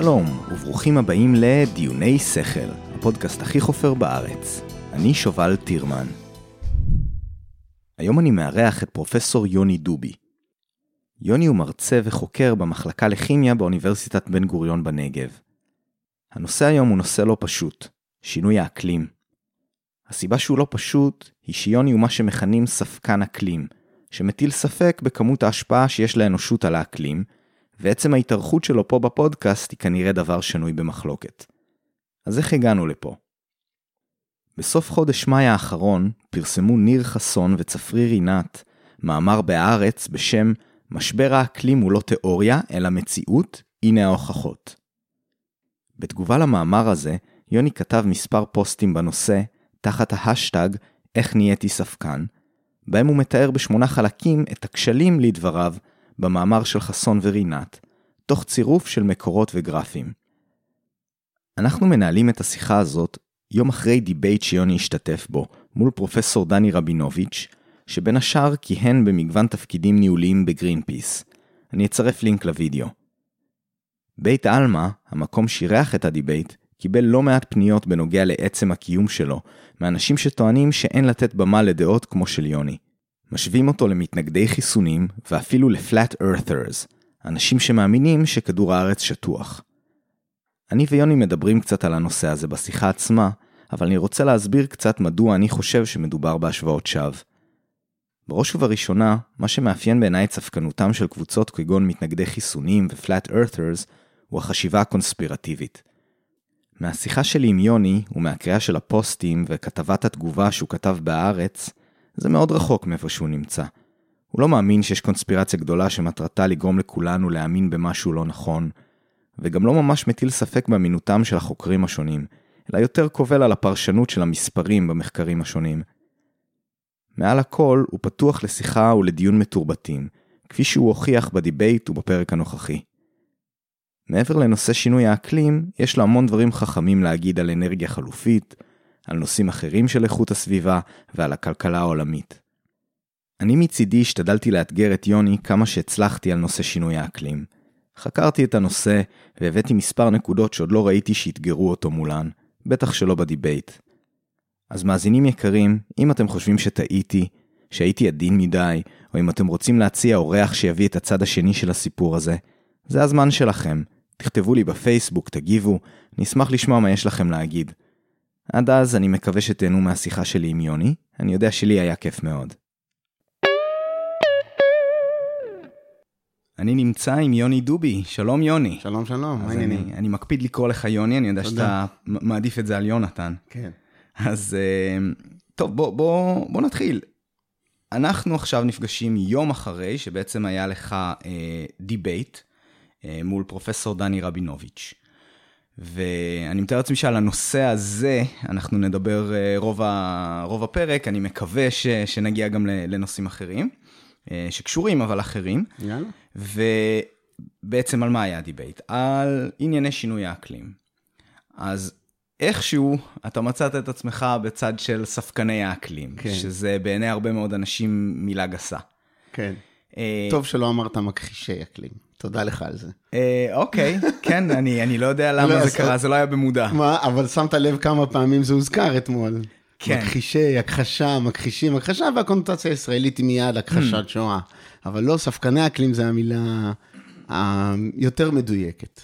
שלום, וברוכים הבאים לדיוני שכל, הפודקאסט הכי חופר בארץ. אני שובל טירמן. היום אני מארח את פרופסור יוני דובי. יוני הוא מרצה וחוקר במחלקה לכימיה באוניברסיטת בן גוריון בנגב. הנושא היום הוא נושא לא פשוט, שינוי האקלים. הסיבה שהוא לא פשוט, היא שיוני הוא מה שמכנים ספקן אקלים, שמטיל ספק בכמות ההשפעה שיש לאנושות על האקלים, ועצם ההתארכות שלו פה בפודקאסט היא כנראה דבר שנוי במחלוקת. אז איך הגענו לפה? בסוף חודש מאי האחרון פרסמו ניר חסון וצפריר רינת מאמר בהארץ בשם משבר האקלים הוא לא תיאוריה, אלא מציאות, הנה ההוכחות. בתגובה למאמר הזה, יוני כתב מספר פוסטים בנושא, תחת ההשטג איך נהייתי ספקן, בהם הוא מתאר בשמונה חלקים את הכשלים, לדבריו, במאמר של חסון ורינת, תוך צירוף של מקורות וגרפים. אנחנו מנהלים את השיחה הזאת יום אחרי debate שיוני השתתף בו מול פרופסור דני רבינוביץ', שבין השאר כיהן במגוון תפקידים ניהוליים בגרין פיס. אני אצרף לינק לוידאו. בית עלמה, המקום שאירח את ה debate, קיבל לא מעט פניות בנוגע לעצם הקיום שלו, מאנשים שטוענים שאין לתת במה לדעות כמו של יוני. משווים אותו למתנגדי חיסונים ואפילו ל-flat earthers, אנשים שמאמינים שכדור הארץ שטוח. אני ויוני מדברים קצת על הנושא הזה בשיחה עצמה, אבל אני רוצה להסביר קצת מדוע אני חושב שמדובר בהשוואות שווא. בראש ובראשונה, מה שמאפיין בעיניי את ספקנותם של קבוצות כגון מתנגדי חיסונים ו-flat earthers, הוא החשיבה הקונספירטיבית. מהשיחה שלי עם יוני, ומהקריאה של הפוסטים וכתבת התגובה שהוא כתב בהארץ, זה מאוד רחוק מאיפה שהוא נמצא. הוא לא מאמין שיש קונספירציה גדולה שמטרתה לגרום לכולנו להאמין במשהו לא נכון, וגם לא ממש מטיל ספק באמינותם של החוקרים השונים, אלא יותר קובל על הפרשנות של המספרים במחקרים השונים. מעל הכל, הוא פתוח לשיחה ולדיון מתורבתים, כפי שהוא הוכיח בדיבייט ובפרק הנוכחי. מעבר לנושא שינוי האקלים, יש לו המון דברים חכמים להגיד על אנרגיה חלופית, על נושאים אחרים של איכות הסביבה ועל הכלכלה העולמית. אני מצידי השתדלתי לאתגר את יוני כמה שהצלחתי על נושא שינוי האקלים. חקרתי את הנושא והבאתי מספר נקודות שעוד לא ראיתי שאתגרו אותו מולן, בטח שלא בדיבייט. אז מאזינים יקרים, אם אתם חושבים שטעיתי, שהייתי עדין מדי, או אם אתם רוצים להציע אורח שיביא את הצד השני של הסיפור הזה, זה הזמן שלכם. תכתבו לי בפייסבוק, תגיבו, נשמח לשמוע מה יש לכם להגיד. עד אז אני מקווה שתהנו מהשיחה שלי עם יוני, אני יודע שלי היה כיף מאוד. אני נמצא עם יוני דובי, שלום יוני. שלום שלום, מה העניינים? אני, אני מקפיד לקרוא לך יוני, אני יודע תודה. שאתה מעדיף את זה על יונתן. כן. אז אה, טוב, בוא, בוא, בוא נתחיל. אנחנו עכשיו נפגשים יום אחרי שבעצם היה לך אה, debate אה, מול פרופסור דני רבינוביץ'. ואני מתאר לעצמי שעל הנושא הזה אנחנו נדבר אה, רוב, ה, רוב הפרק, אני מקווה ש, שנגיע גם לנושאים אחרים, אה, שקשורים אבל אחרים. יאללה. ובעצם על מה היה ה debate? על ענייני שינוי האקלים. אז איכשהו אתה מצאת את עצמך בצד של ספקני האקלים, כן. שזה בעיני הרבה מאוד אנשים מילה גסה. כן. טוב שלא אמרת מכחישי אקלים. תודה לך על זה. אה, אוקיי, כן, אני, אני לא יודע למה לא, זה קרה, זה לא היה במודע. מה, אבל שמת לב כמה פעמים זה הוזכר אתמול. כן. מכחישי, הכחשה, מכחישים, הכחשה והקונוטציה הישראלית היא מיד הכחשת hmm. שואה. אבל לא, ספקני אקלים זה המילה היותר מדויקת.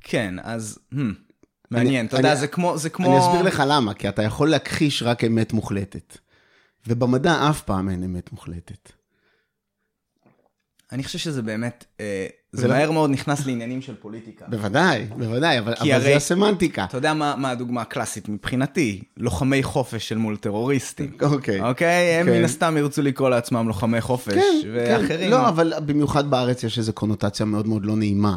כן, אז... Hmm, מעניין, אתה יודע, זה כמו, זה כמו... אני אסביר לך למה, כי אתה יכול להכחיש רק אמת מוחלטת. ובמדע אף פעם אין אמת מוחלטת. אני חושב שזה באמת, אה, זה מהר מאוד נכנס לעניינים של פוליטיקה. בוודאי, בוודאי, אבל, אבל הרי, זה הסמנטיקה. אתה יודע מה, מה הדוגמה הקלאסית מבחינתי? לוחמי חופש של מול טרוריסטים. אוקיי. אוקיי? הם כן. מן הסתם ירצו לקרוא לעצמם לוחמי חופש, כן, ואחרים... כן. לא, אבל במיוחד בארץ יש איזו קונוטציה מאוד מאוד לא נעימה.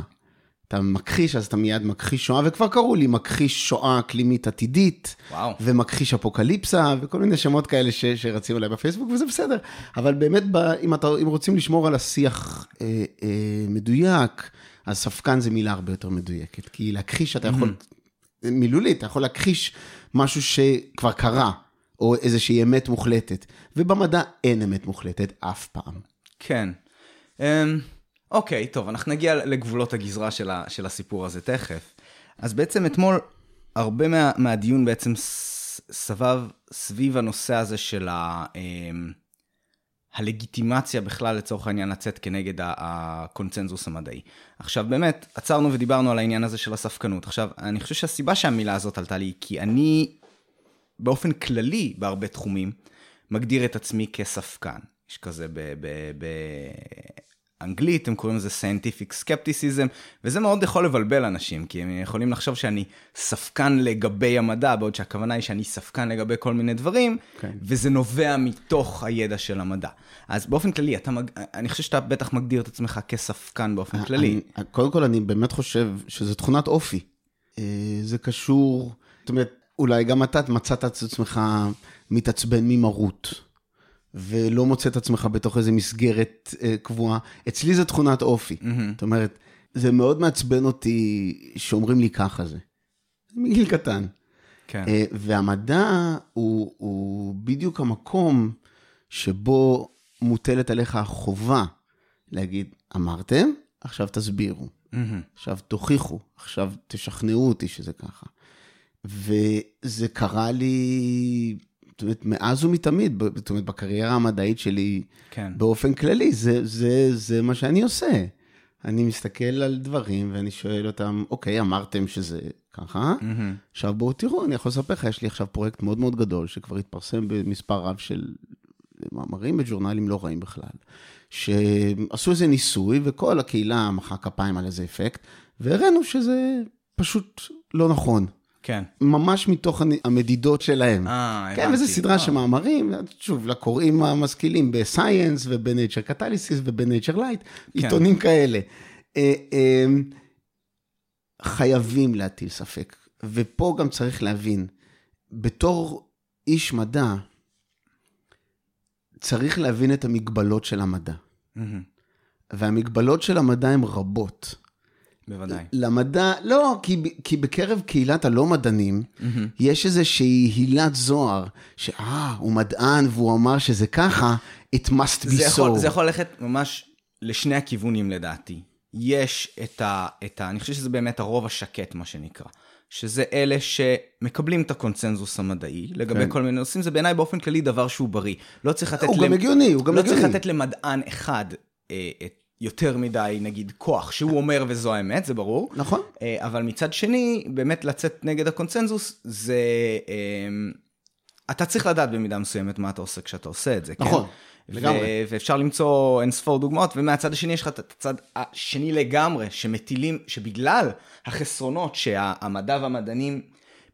אתה מכחיש, אז אתה מיד מכחיש שואה, וכבר קראו לי מכחיש שואה אקלימית עתידית, וואו. ומכחיש אפוקליפסה, וכל מיני שמות כאלה ש, שרצים אליי בפייסבוק, וזה בסדר. אבל באמת, ב, אם, אתה, אם רוצים לשמור על השיח אה, אה, מדויק, אז ספקן זה מילה הרבה יותר מדויקת. כי להכחיש, אתה יכול, mm-hmm. מילולית, אתה יכול להכחיש משהו שכבר קרה, או איזושהי אמת מוחלטת. ובמדע אין אמת מוחלטת אף פעם. כן. Um... אוקיי, טוב, אנחנו נגיע לגבולות הגזרה של, ה, של הסיפור הזה תכף. אז בעצם אתמול, הרבה מה, מהדיון בעצם סבב סביב הנושא הזה של ה... אמ, הלגיטימציה בכלל לצורך העניין לצאת כנגד הקונצנזוס המדעי. עכשיו באמת, עצרנו ודיברנו על העניין הזה של הספקנות. עכשיו, אני חושב שהסיבה שהמילה הזאת עלתה לי, כי אני באופן כללי בהרבה תחומים מגדיר את עצמי כספקן. יש כזה ב... ב, ב אנגלית, הם קוראים לזה scientific skepticism, וזה מאוד יכול לבלבל אנשים, כי הם יכולים לחשוב שאני ספקן לגבי המדע, בעוד שהכוונה היא שאני ספקן לגבי כל מיני דברים, okay. כן. וזה נובע מתוך הידע של המדע. אז באופן כללי, אתה. אני חושב שאתה בטח מגדיר את עצמך כספקן באופן אה, כללי. אני, קודם כל, אני באמת חושב שזה תכונת אופי. אה, זה קשור, זאת אומרת, אולי גם אתה מצאת את עצמך מתעצבן ממרות. ולא מוצא את עצמך בתוך איזה מסגרת אה, קבועה. אצלי זה תכונת אופי. Mm-hmm. זאת אומרת, זה מאוד מעצבן אותי שאומרים לי ככה זה. מגיל קטן. כן. אה, והמדע הוא, הוא בדיוק המקום שבו מוטלת עליך החובה להגיד, אמרתם, עכשיו תסבירו. Mm-hmm. עכשיו תוכיחו, עכשיו תשכנעו אותי שזה ככה. וזה קרה לי מאז ומתמיד, זאת אומרת, בקריירה המדעית שלי, כן. באופן כללי, זה, זה, זה מה שאני עושה. אני מסתכל על דברים ואני שואל אותם, אוקיי, אמרתם שזה ככה, mm-hmm. עכשיו בואו תראו, אני יכול לספר לך, יש לי עכשיו פרויקט מאוד מאוד גדול, שכבר התפרסם במספר רב של מאמרים בג'ורנלים לא רעים בכלל, שעשו איזה ניסוי וכל הקהילה מחאה כפיים על איזה אפקט, והראינו שזה פשוט לא נכון. כן. ממש מתוך המדידות שלהם. אה, הבנתי. כן, וזו סדרה אה. של מאמרים, שוב, לקוראים המשכילים ב Science וב Nature Catalysis וב Nature Light, כן. עיתונים כאלה. אה, אה, חייבים להטיל ספק, ופה גם צריך להבין, בתור איש מדע, צריך להבין את המגבלות של המדע. Mm-hmm. והמגבלות של המדע הן רבות. בוודאי. למדע, לא, כי, כי בקרב קהילת הלא מדענים, mm-hmm. יש איזושהי הילת זוהר, שאה, הוא מדען והוא אמר שזה ככה, it must be so. יכול, זה יכול ללכת ממש לשני הכיוונים לדעתי. יש את ה, את ה... אני חושב שזה באמת הרוב השקט, מה שנקרא. שזה אלה שמקבלים את הקונצנזוס המדעי לגבי כן. כל מיני נושאים, זה בעיניי באופן כללי דבר שהוא בריא. לא צריך לתת... הוא למ... גם הגיוני, הוא גם לא הגיוני. לא צריך לתת למדען אחד אה, את יותר מדי, נגיד, כוח, שהוא אומר וזו האמת, זה ברור. נכון. אה, אבל מצד שני, באמת לצאת נגד הקונצנזוס, זה... אה, אתה צריך לדעת במידה מסוימת מה אתה עושה כשאתה עושה את זה, כן? נכון, לגמרי. ואפשר למצוא אין ספור דוגמאות, ומהצד השני יש לך את הצד השני לגמרי, שמטילים, שבגלל החסרונות שהמדע והמדענים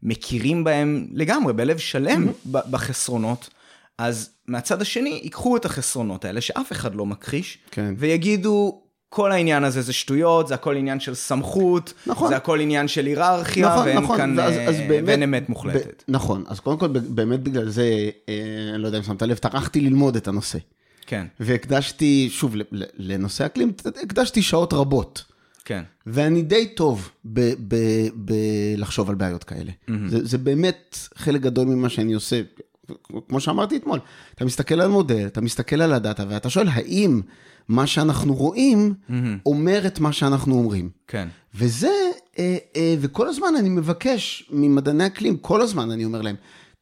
מכירים בהם לגמרי, בלב שלם mm-hmm. בחסרונות, אז מהצד השני, ייקחו את החסרונות האלה, שאף אחד לא מכחיש, כן. ויגידו, כל העניין הזה זה שטויות, זה הכל עניין של סמכות, נכון. זה הכל עניין של היררכיה, נכון, ואין נכון, כאן, ואז, אז באמת, ואין אמת מוחלטת. ב, נכון, אז קודם כל, באמת בגלל זה, אה, לא יודע אם שמת לב, טרחתי ללמוד את הנושא. כן. והקדשתי, שוב, לנושא אקלים, הקדשתי שעות רבות. כן. ואני די טוב בלחשוב על בעיות כאלה. Mm-hmm. זה, זה באמת חלק גדול ממה שאני עושה. כמו שאמרתי אתמול, אתה מסתכל על מודל, אתה מסתכל על הדאטה, ואתה שואל, האם מה שאנחנו רואים mm-hmm. אומר את מה שאנחנו אומרים? כן. וזה, אה, אה, וכל הזמן אני מבקש ממדעני אקלים, כל הזמן אני אומר להם,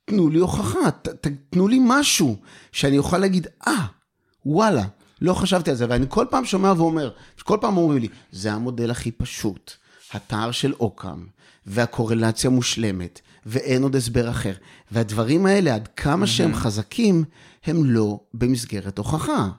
תנו לי הוכחה, ת, ת, תנו לי משהו שאני אוכל להגיד, אה, ah, וואלה, לא חשבתי על זה, ואני כל פעם שומע ואומר, כל פעם אומרים לי, זה המודל הכי פשוט, התאר של אוקאם, והקורלציה מושלמת, ואין עוד הסבר אחר. והדברים האלה, עד כמה שהם חזקים, הם לא במסגרת הוכחה.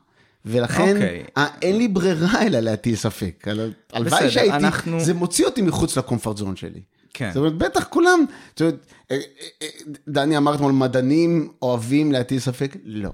ולכן, okay. אוקיי. אין לי ברירה אלא להטיל ספק. הלוואי שהייתי, אנחנו... זה מוציא אותי מחוץ לקומפורט זון שלי. כן. זאת אומרת, בטח כולם, זאת אומרת, אה, אה, אה, דני אמר אתמול, מדענים אוהבים להטיל ספק? לא.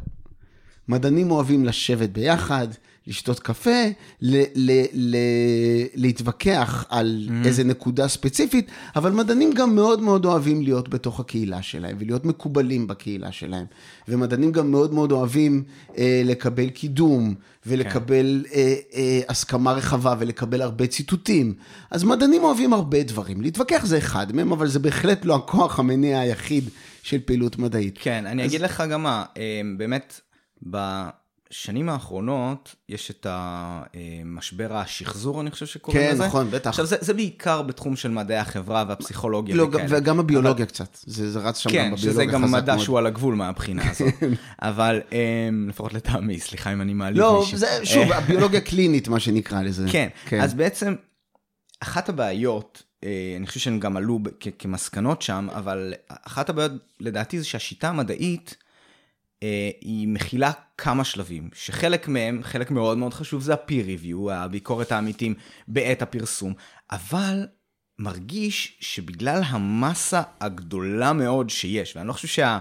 מדענים אוהבים לשבת ביחד, לשתות קפה, ל- ל- ל- להתווכח על mm-hmm. איזה נקודה ספציפית, אבל מדענים גם מאוד מאוד אוהבים להיות בתוך הקהילה שלהם ולהיות מקובלים בקהילה שלהם. ומדענים גם מאוד מאוד אוהבים אה, לקבל קידום ולקבל כן. אה, אה, הסכמה רחבה ולקבל הרבה ציטוטים. אז מדענים אוהבים הרבה דברים. להתווכח זה אחד מהם, אבל זה בהחלט לא הכוח המניע היחיד של פעילות מדעית. כן, אני אז... אגיד לך גם מה, אה, באמת, ב... בשנים האחרונות יש את המשבר השחזור, אני חושב שקוראים כן, לזה. כן, נכון, בטח. עכשיו, זה, זה בעיקר בתחום של מדעי החברה והפסיכולוגיה לא, וכאלה. וגם הביולוגיה אבל... קצת, זה, זה רץ שם כן, גם בביולוגיה שזה גם מדע מאוד. שהוא על הגבול מהבחינה הזאת. אבל um, לפחות לטעמי, סליחה אם אני מעליב לא, מישהו. זה, שוב, הביולוגיה קלינית, מה שנקרא לזה. כן, כן, אז בעצם, אחת הבעיות, אה, אני חושב שהן גם עלו כמסקנות שם, אבל אחת הבעיות לדעתי זה שהשיטה המדעית, היא מכילה כמה שלבים, שחלק מהם, חלק מאוד מאוד חשוב זה ה-peer review, הביקורת העמיתים בעת הפרסום, אבל מרגיש שבגלל המסה הגדולה מאוד שיש, ואני לא חושב שה...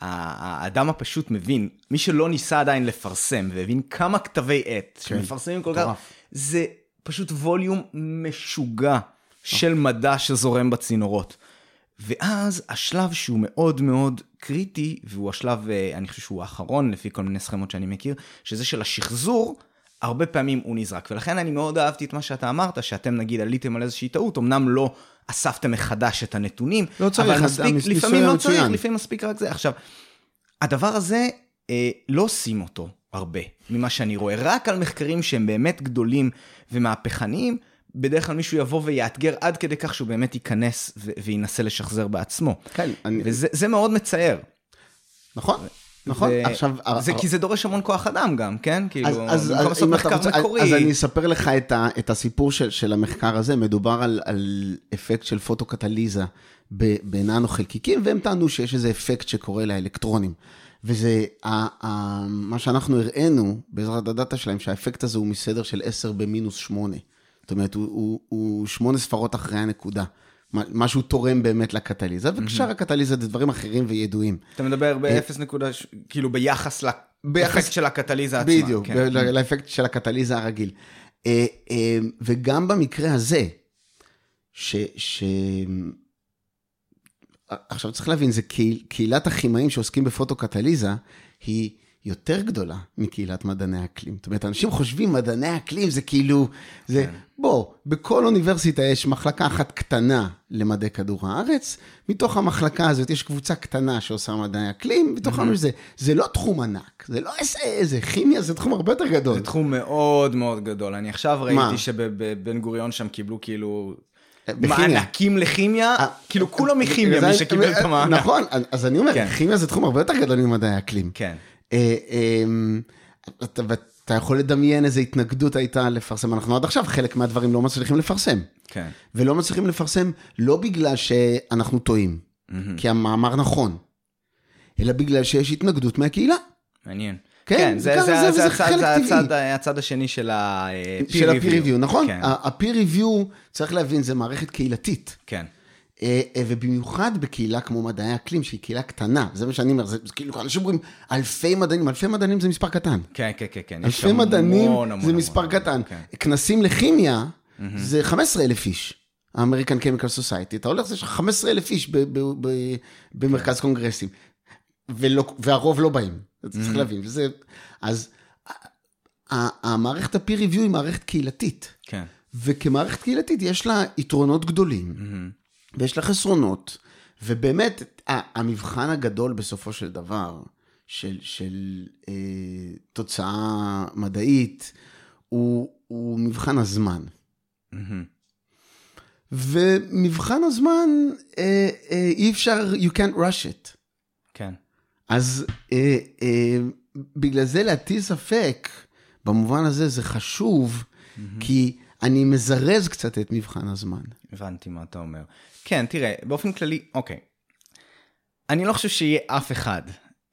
האדם הפשוט מבין, מי שלא ניסה עדיין לפרסם והבין כמה כתבי עת כן, שמפרסמים כל כך, זה פשוט ווליום משוגע של מדע שזורם בצינורות. ואז השלב שהוא מאוד מאוד קריטי, והוא השלב, אני חושב שהוא האחרון לפי כל מיני סכמות שאני מכיר, שזה של השחזור, הרבה פעמים הוא נזרק. ולכן אני מאוד אהבתי את מה שאתה אמרת, שאתם נגיד עליתם על איזושהי טעות, אמנם לא אספתם מחדש את הנתונים, לא צריך, אבל מספיק, מס, לפעמים לא מצוין. צריך, לפעמים מספיק רק זה. עכשיו, הדבר הזה, אה, לא עושים אותו הרבה, ממה שאני רואה, רק על מחקרים שהם באמת גדולים ומהפכניים, בדרך כלל מישהו יבוא ויאתגר עד כדי כך שהוא באמת ייכנס ו- וינסה לשחזר בעצמו. כן. אני... וזה מאוד מצער. נכון. נכון, ו- עכשיו... זה כי זה דורש המון כוח אדם גם, כן? כאילו, אז, אז, במקום לעשות מחקר רוצה, מקורי. אז אני אספר לך את, ה, את הסיפור של, של המחקר הזה, מדובר על, על אפקט של פוטוקטליזה בננו חלקיקים, והם טענו שיש איזה אפקט שקורה לאלקטרונים. וזה, ה, ה, מה שאנחנו הראינו בעזרת הדאטה שלהם, שהאפקט הזה הוא מסדר של 10 במינוס 8. זאת אומרת, הוא, הוא, הוא שמונה ספרות אחרי הנקודה. משהו תורם באמת לקטליזה, ושאר הקטליזה זה דברים אחרים וידועים. אתה מדבר ב-0 נקודה, כאילו ביחס לאפקט של הקטליזה עצמה. בדיוק, לאפקט של הקטליזה הרגיל. וגם במקרה הזה, ש... עכשיו צריך להבין, זה קהילת הכימאים שעוסקים בפוטוקטליזה, היא... יותר גדולה מקהילת מדעני האקלים. זאת אומרת, אנשים חושבים מדעני האקלים זה כאילו, זה, כן. בוא, בכל אוניברסיטה יש מחלקה אחת קטנה למדעי כדור הארץ, מתוך המחלקה הזאת יש קבוצה קטנה שעושה מדעי אקלים, מתוכם זה, זה לא תחום ענק, זה לא איזה, איזה כימיה, זה תחום הרבה יותר גדול. זה תחום מאוד מאוד גדול. אני עכשיו ראיתי שבבן גוריון שם קיבלו כאילו... מענקים לכימיה, כאילו כולם מכימיה, מי שקיבל את המענק. נכון, אז אני אומר, כימיה זה תחום הרבה יותר גדול ממדעי האקלים. כן. אתה, ואתה יכול לדמיין איזה התנגדות הייתה לפרסם. אנחנו עד עכשיו חלק מהדברים לא מצליחים לפרסם. כן. ולא מצליחים לפרסם לא בגלל שאנחנו טועים, mm-hmm. כי המאמר נכון, אלא בגלל שיש התנגדות מהקהילה. מעניין. כן, כן זה, זה, זה, זה, זה, הצד, זה הצד, הצד השני של ה-peer של ה-peer review, נכון? כן. ה-peer review, צריך להבין, זה מערכת קהילתית. כן. ובמיוחד בקהילה כמו מדעי האקלים, שהיא קהילה קטנה, זה מה שאני אומר, זה, כאילו, אנשים אומרים, אלפי מדענים, אלפי מדענים זה מספר קטן. כן, כן, כן, כן. אלפי מדענים זה מספר קטן. כן. כנסים לכימיה, זה 15 אלף איש. האמריקן קמיקל סוסייטי, אתה הולך, זה 15 אלף איש במרכז כן. קונגרסים, ולא, והרוב לא באים, צריך להבין, וזה, אז המערכת ה-peer review היא מערכת קהילתית, כן. וכמערכת קהילתית יש לה יתרונות גדולים. ויש לה חסרונות, ובאמת, המבחן הגדול בסופו של דבר, של, של אה, תוצאה מדעית, הוא, הוא מבחן הזמן. Mm-hmm. ומבחן הזמן, אה, אה, אי אפשר, you can't rush it. כן. אז אה, אה, בגלל זה להטיל ספק, במובן הזה זה חשוב, mm-hmm. כי... אני מזרז קצת את מבחן הזמן. הבנתי מה אתה אומר. כן, תראה, באופן כללי, אוקיי. אני לא חושב שיהיה אף אחד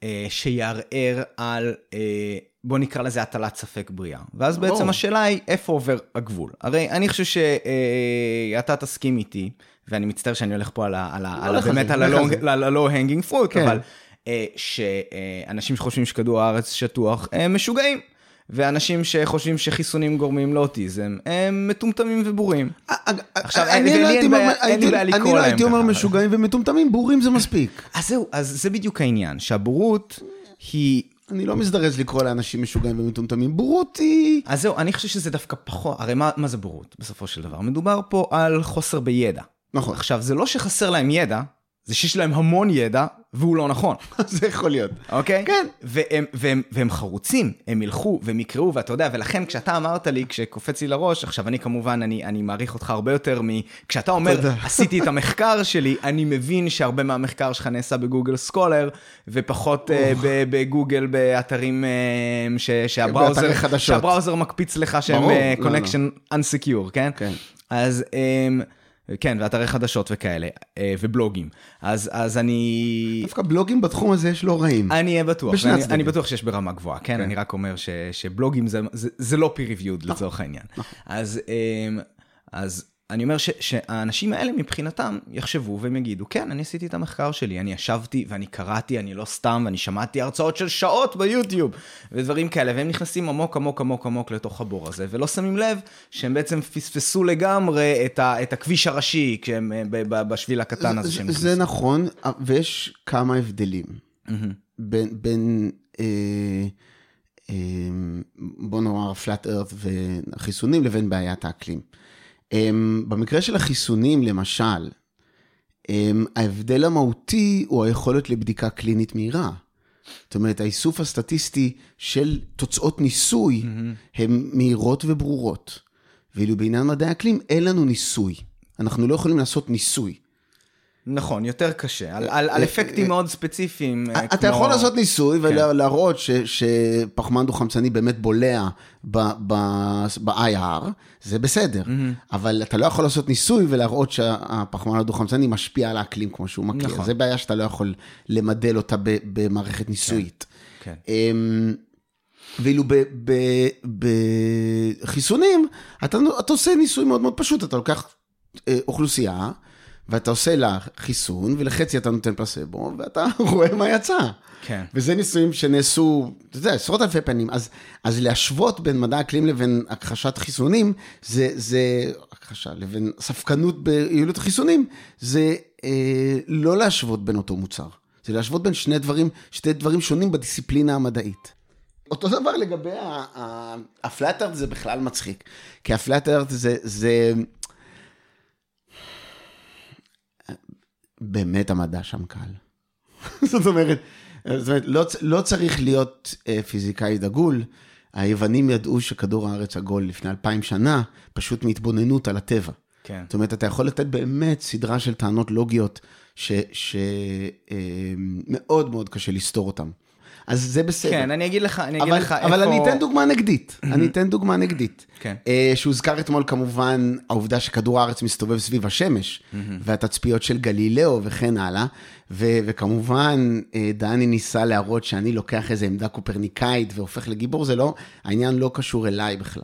אה, שיערער על, אה, בוא נקרא לזה הטלת ספק בריאה. ואז בעצם או. השאלה היא, איפה עובר הגבול? הרי אני חושב שאתה אה, תסכים איתי, ואני מצטער שאני הולך פה על ה... על ה, לא על ה באמת על ה-low-hanging fruit, כן. אבל אה, שאנשים שחושבים שכדור הארץ שטוח, הם משוגעים. ואנשים שחושבים שחיסונים גורמים לאוטיזם, הם מטומטמים ובורים. עכשיו, אין לי בעיה לקרוא להם אני לא הייתי אומר משוגעים ומטומטמים, בורים זה מספיק. אז זהו, אז זה בדיוק העניין, שהבורות היא... אני לא מזדרז לקרוא לאנשים משוגעים ומטומטמים, בורות היא... אז זהו, אני חושב שזה דווקא פחות, הרי מה, מה זה בורות בסופו של דבר? מדובר פה על חוסר בידע. נכון. עכשיו, זה לא שחסר להם ידע, זה שיש להם המון ידע, והוא לא נכון. זה יכול להיות. אוקיי? כן. והם, והם, והם חרוצים, הם ילכו והם יקראו, ואתה יודע, ולכן כשאתה אמרת לי, כשקופץ לי לראש, עכשיו אני כמובן, אני, אני מעריך אותך הרבה יותר מ... כשאתה אומר. עשיתי את המחקר שלי, אני מבין שהרבה מהמחקר שלך נעשה בגוגל סקולר, ופחות uh, בגוגל באתרים uh, ש, שהבראוזר. שהבראוזר מקפיץ לך שהם ברור, uh, לא, לא. unsecure, כן? כן. אז um, כן, ואתרי חדשות וכאלה, uh, ובלוגים. אז, אז אני... דווקא בלוגים בתחום הזה יש לא רעים. אני אהיה בטוח, בשני הצדדים. אני בטוח שיש ברמה גבוהה, כן? כן. אני רק אומר ש, שבלוגים זה, זה, זה לא peer reviewed לצורך העניין. אז, אמ, אז אני אומר ש, שהאנשים האלה מבחינתם יחשבו והם יגידו, כן, אני עשיתי את המחקר שלי, אני ישבתי ואני קראתי, אני לא סתם, ואני שמעתי הרצאות של שעות ביוטיוב, ודברים כאלה, והם נכנסים עמוק עמוק עמוק עמוק לתוך הבור הזה, ולא שמים לב שהם בעצם פספסו לגמרי את, ה, את הכביש הראשי, כשהם ב- ב- בשביל הקטן הזה זה- שהם זה נכון, ויש כמה הבדלים. בין, בין אה, אה, בוא נאמר flat earth וחיסונים לבין בעיית האקלים. אה, במקרה של החיסונים, למשל, אה, ההבדל המהותי הוא היכולת לבדיקה קלינית מהירה. זאת אומרת, האיסוף הסטטיסטי של תוצאות ניסוי הן מהירות וברורות. ואילו בעניין מדעי האקלים אין לנו ניסוי. אנחנו לא יכולים לעשות ניסוי. נכון, יותר קשה, על, על, על אפקטים מאוד ספציפיים. אה, אתה כמו- יכול לעשות ניסוי כן. ולהראות ש- שפחמן דו-חמצני באמת בולע ב-IR, זה בסדר. אבל אתה לא יכול לעשות ניסוי ולהראות שהפחמן הדו-חמצני משפיע על האקלים כמו שהוא מכיר. נכון. זה בעיה שאתה לא יכול למדל אותה ב- במערכת ניסויית. כן. אמ, ואילו בחיסונים, אתה, אתה עושה ניסוי מאוד מאוד פשוט, אתה לוקח אה, אוכלוסייה, ואתה עושה לה חיסון, ולחצי אתה נותן פלסבו, ואתה רואה מה יצא. כן. וזה ניסויים שנעשו, אתה יודע, עשרות אלפי פעמים. אז, אז להשוות בין מדע אקלים לבין הכחשת חיסונים, זה, זה, הכחשה, לבין ספקנות ביעילות החיסונים, זה אה, לא להשוות בין אותו מוצר. זה להשוות בין שני דברים, שתי דברים שונים בדיסציפלינה המדעית. אותו דבר לגבי הפלאט-ארט זה בכלל מצחיק. כי הפלאט-ארט זה, זה... באמת המדע שם קל. זאת אומרת, זאת אומרת לא, לא צריך להיות אה, פיזיקאי דגול. היוונים ידעו שכדור הארץ עגול לפני אלפיים שנה, פשוט מהתבוננות על הטבע. כן. זאת אומרת, אתה יכול לתת באמת סדרה של טענות לוגיות שמאוד מאוד קשה לסתור אותן. אז זה בסדר. כן, אני אגיד לך, אני אגיד אבל, לך אבל איפה... אני אתן דוגמה נגדית, אני אתן דוגמה נגדית. כן. אה, שהוזכר אתמול כמובן העובדה שכדור הארץ מסתובב סביב השמש, והתצפיות של גלילאו וכן הלאה, ו- וכמובן אה, דני ניסה להראות שאני לוקח איזו עמדה קופרניקאית והופך לגיבור, זה לא, העניין לא קשור אליי בכלל.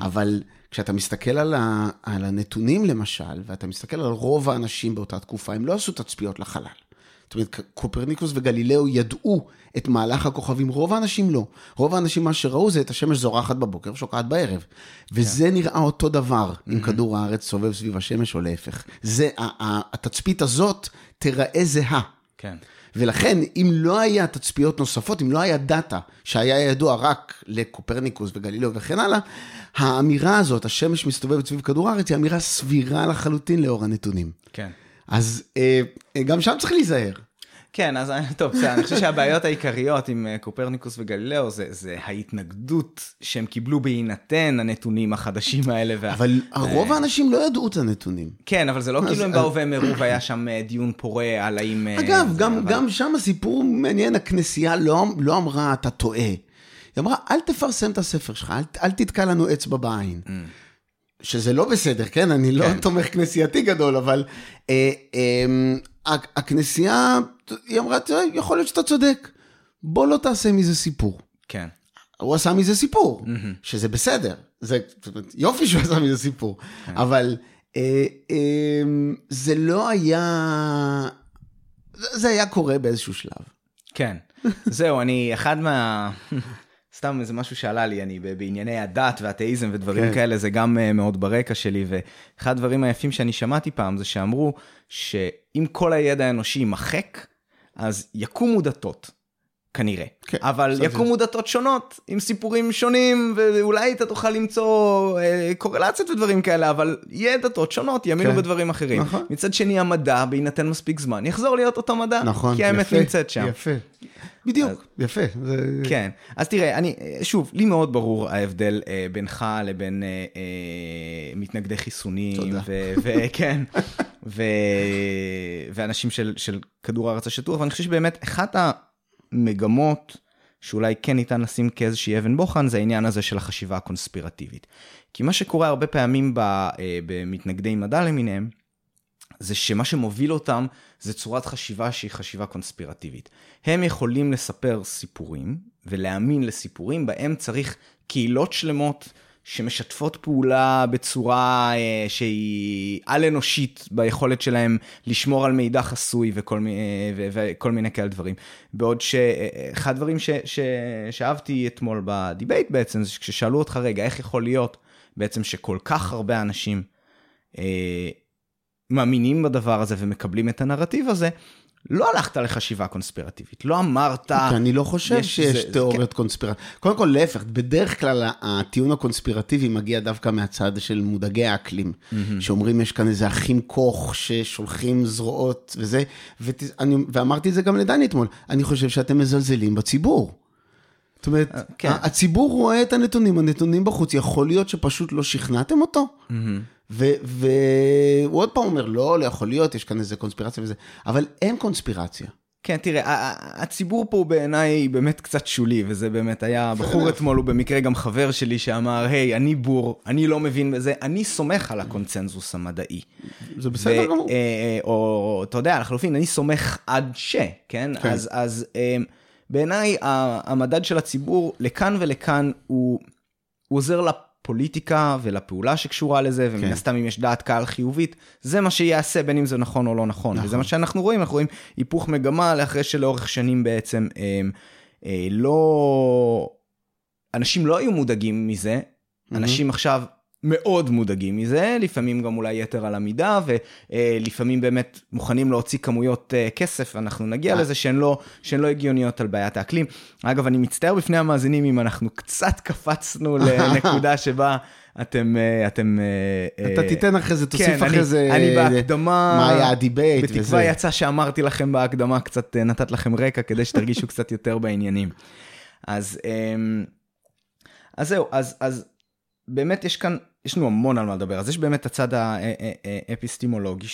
אבל כשאתה מסתכל על, ה- על הנתונים למשל, ואתה מסתכל על רוב האנשים באותה תקופה, הם לא עשו תצפיות לחלל. זאת אומרת, קופרניקוס וגלילאו ידעו את מהלך הכוכבים, רוב האנשים לא. רוב האנשים מה שראו זה את השמש זורחת בבוקר ושוקעת בערב. וזה נראה אותו דבר אם כדור הארץ סובב סביב השמש או להפך. זה, התצפית הזאת תיראה זהה. כן. ולכן, אם לא היה תצפיות נוספות, אם לא היה דאטה שהיה ידוע רק לקופרניקוס וגלילאו וכן הלאה, האמירה הזאת, השמש מסתובבת סביב כדור הארץ, היא אמירה סבירה לחלוטין לאור הנתונים. כן. אז אה, אה, גם שם צריך להיזהר. כן, אז אני- טוב, בסדר, אני חושב שהבעיות העיקריות עם אה, קופרניקוס וגלילאו זה, זה ההתנגדות שהם קיבלו בהינתן הנתונים החדשים האלה. וה... אבל רוב האנשים לא ידעו את הנתונים. כן, אבל זה לא כאילו הם באו והם הראו והיה שם אה, דיון פורה על האם... אה, אגב, גם, אבל- גם שם הסיפור מעניין, הכנסייה לא, לא אמרה, אתה טועה. היא אמרה, אל תפרסם את הספר שלך, אל, אל תתקע לנו אצבע בעין. שזה לא בסדר, כן? אני לא כן. תומך כנסייתי גדול, אבל אה, אה, ה- הכנסייה, היא אמרה, "תראה, יכול להיות שאתה צודק, בוא לא תעשה מזה סיפור. כן. הוא עשה מזה סיפור, שזה בסדר, זה יופי שהוא עשה מזה סיפור, אבל אה, אה, זה לא היה, זה זה היה קורה באיזשהו שלב. כן. זהו, אני, אחד מה... סתם איזה משהו שעלה לי, אני בענייני הדת והאתאיזם ודברים כן. כאלה, זה גם אה, מאוד ברקע שלי, ואחד הדברים היפים שאני שמעתי פעם זה שאמרו שאם כל הידע האנושי יימחק, אז יקומו דתות. כנראה. כן, אבל יקומו זה... דתות שונות עם סיפורים שונים ואולי אתה תוכל למצוא אה, קורלציות ודברים כאלה אבל יהיה דתות שונות יאמינו כן. בדברים אחרים. נכון. מצד שני המדע בהינתן מספיק זמן יחזור להיות אותו מדע. נכון, כי האמת יפה, נמצאת שם. יפה. בדיוק, אז, יפה. זה... כן, אז תראה, אני, שוב, לי מאוד ברור ההבדל אה, בינך לבין אה, אה, מתנגדי חיסונים. וכן, ואנשים של, של כדור הארץ השטוח, ואני חושב שבאמת אחת המגמות שאולי כן ניתן לשים כאיזושהי אבן בוחן, זה העניין הזה של החשיבה הקונספירטיבית. כי מה שקורה הרבה פעמים אה, במתנגדי מדע למיניהם, זה שמה שמוביל אותם זה צורת חשיבה שהיא חשיבה קונספירטיבית. הם יכולים לספר סיפורים ולהאמין לסיפורים בהם צריך קהילות שלמות שמשתפות פעולה בצורה אה, שהיא על-אנושית ביכולת שלהם לשמור על מידע חסוי וכל, אה, ו, וכל מיני כאלה דברים. בעוד שאחד הדברים ש, ש, שאהבתי אתמול בדיבייט בעצם, זה כששאלו אותך, רגע, איך יכול להיות בעצם שכל כך הרבה אנשים אה, מאמינים בדבר הזה ומקבלים את הנרטיב הזה, לא הלכת לחשיבה קונספירטיבית, לא אמרת... כי אני לא חושב שיש זה, תיאוריות כן. קונספירטיביות. קודם כל, להפך, בדרך כלל הטיעון הקונספירטיבי מגיע דווקא מהצד של מודאגי האקלים, mm-hmm. שאומרים יש כאן איזה אחים כוך ששולחים זרועות וזה, ות, אני, ואמרתי את זה גם לדני אתמול, אני חושב שאתם מזלזלים בציבור. זאת אומרת, אה, כן. הציבור רואה את הנתונים, הנתונים בחוץ, יכול להיות שפשוט לא שכנעתם אותו. Mm-hmm. והוא עוד פעם אומר, לא, לא יכול להיות, יש כאן איזה קונספירציה וזה, אבל אין קונספירציה. כן, תראה, הציבור פה בעיניי באמת קצת שולי, וזה באמת היה, בחור אתמול הוא במקרה גם חבר שלי שאמר, היי, אני בור, אני לא מבין בזה, אני סומך על הקונצנזוס המדעי. זה בסדר גמור. אה, אה, או, אתה יודע, לחלופין, אני סומך עד ש, כן? כן. אז, אז אה, בעיניי המדד של הציבור, לכאן ולכאן, הוא, הוא עוזר לפ... לפוליטיקה ולפעולה שקשורה לזה, ומן כן. הסתם אם יש דעת קהל חיובית, זה מה שיעשה בין אם זה נכון או לא נכון. נכון. וזה מה שאנחנו רואים, אנחנו רואים היפוך מגמה לאחרי שלאורך שנים בעצם אה, אה, לא... אנשים לא היו מודאגים מזה, אנשים mm-hmm. עכשיו מאוד מודאגים מזה, לפעמים גם אולי יתר על המידה, ולפעמים באמת מוכנים להוציא כמויות אה, כסף, אנחנו נגיע לזה שהן לא, שהן לא הגיוניות על בעיית האקלים. אגב, אני מצטער בפני המאזינים אם אנחנו קצת קפצנו לנקודה שבה... אתם, אה, אתם... אה, אתה תיתן אחרי זה, תוסיף כן, אחרי זה... אני בהקדמה... מה היה ה debate וזה. בתקווה יצא שאמרתי לכם בהקדמה, קצת נתת לכם רקע כדי שתרגישו קצת יותר בעניינים. אז, אז זהו, אז, אז באמת יש כאן יש לנו המון על מה לדבר, אז יש באמת הצד האפיסטימולוגי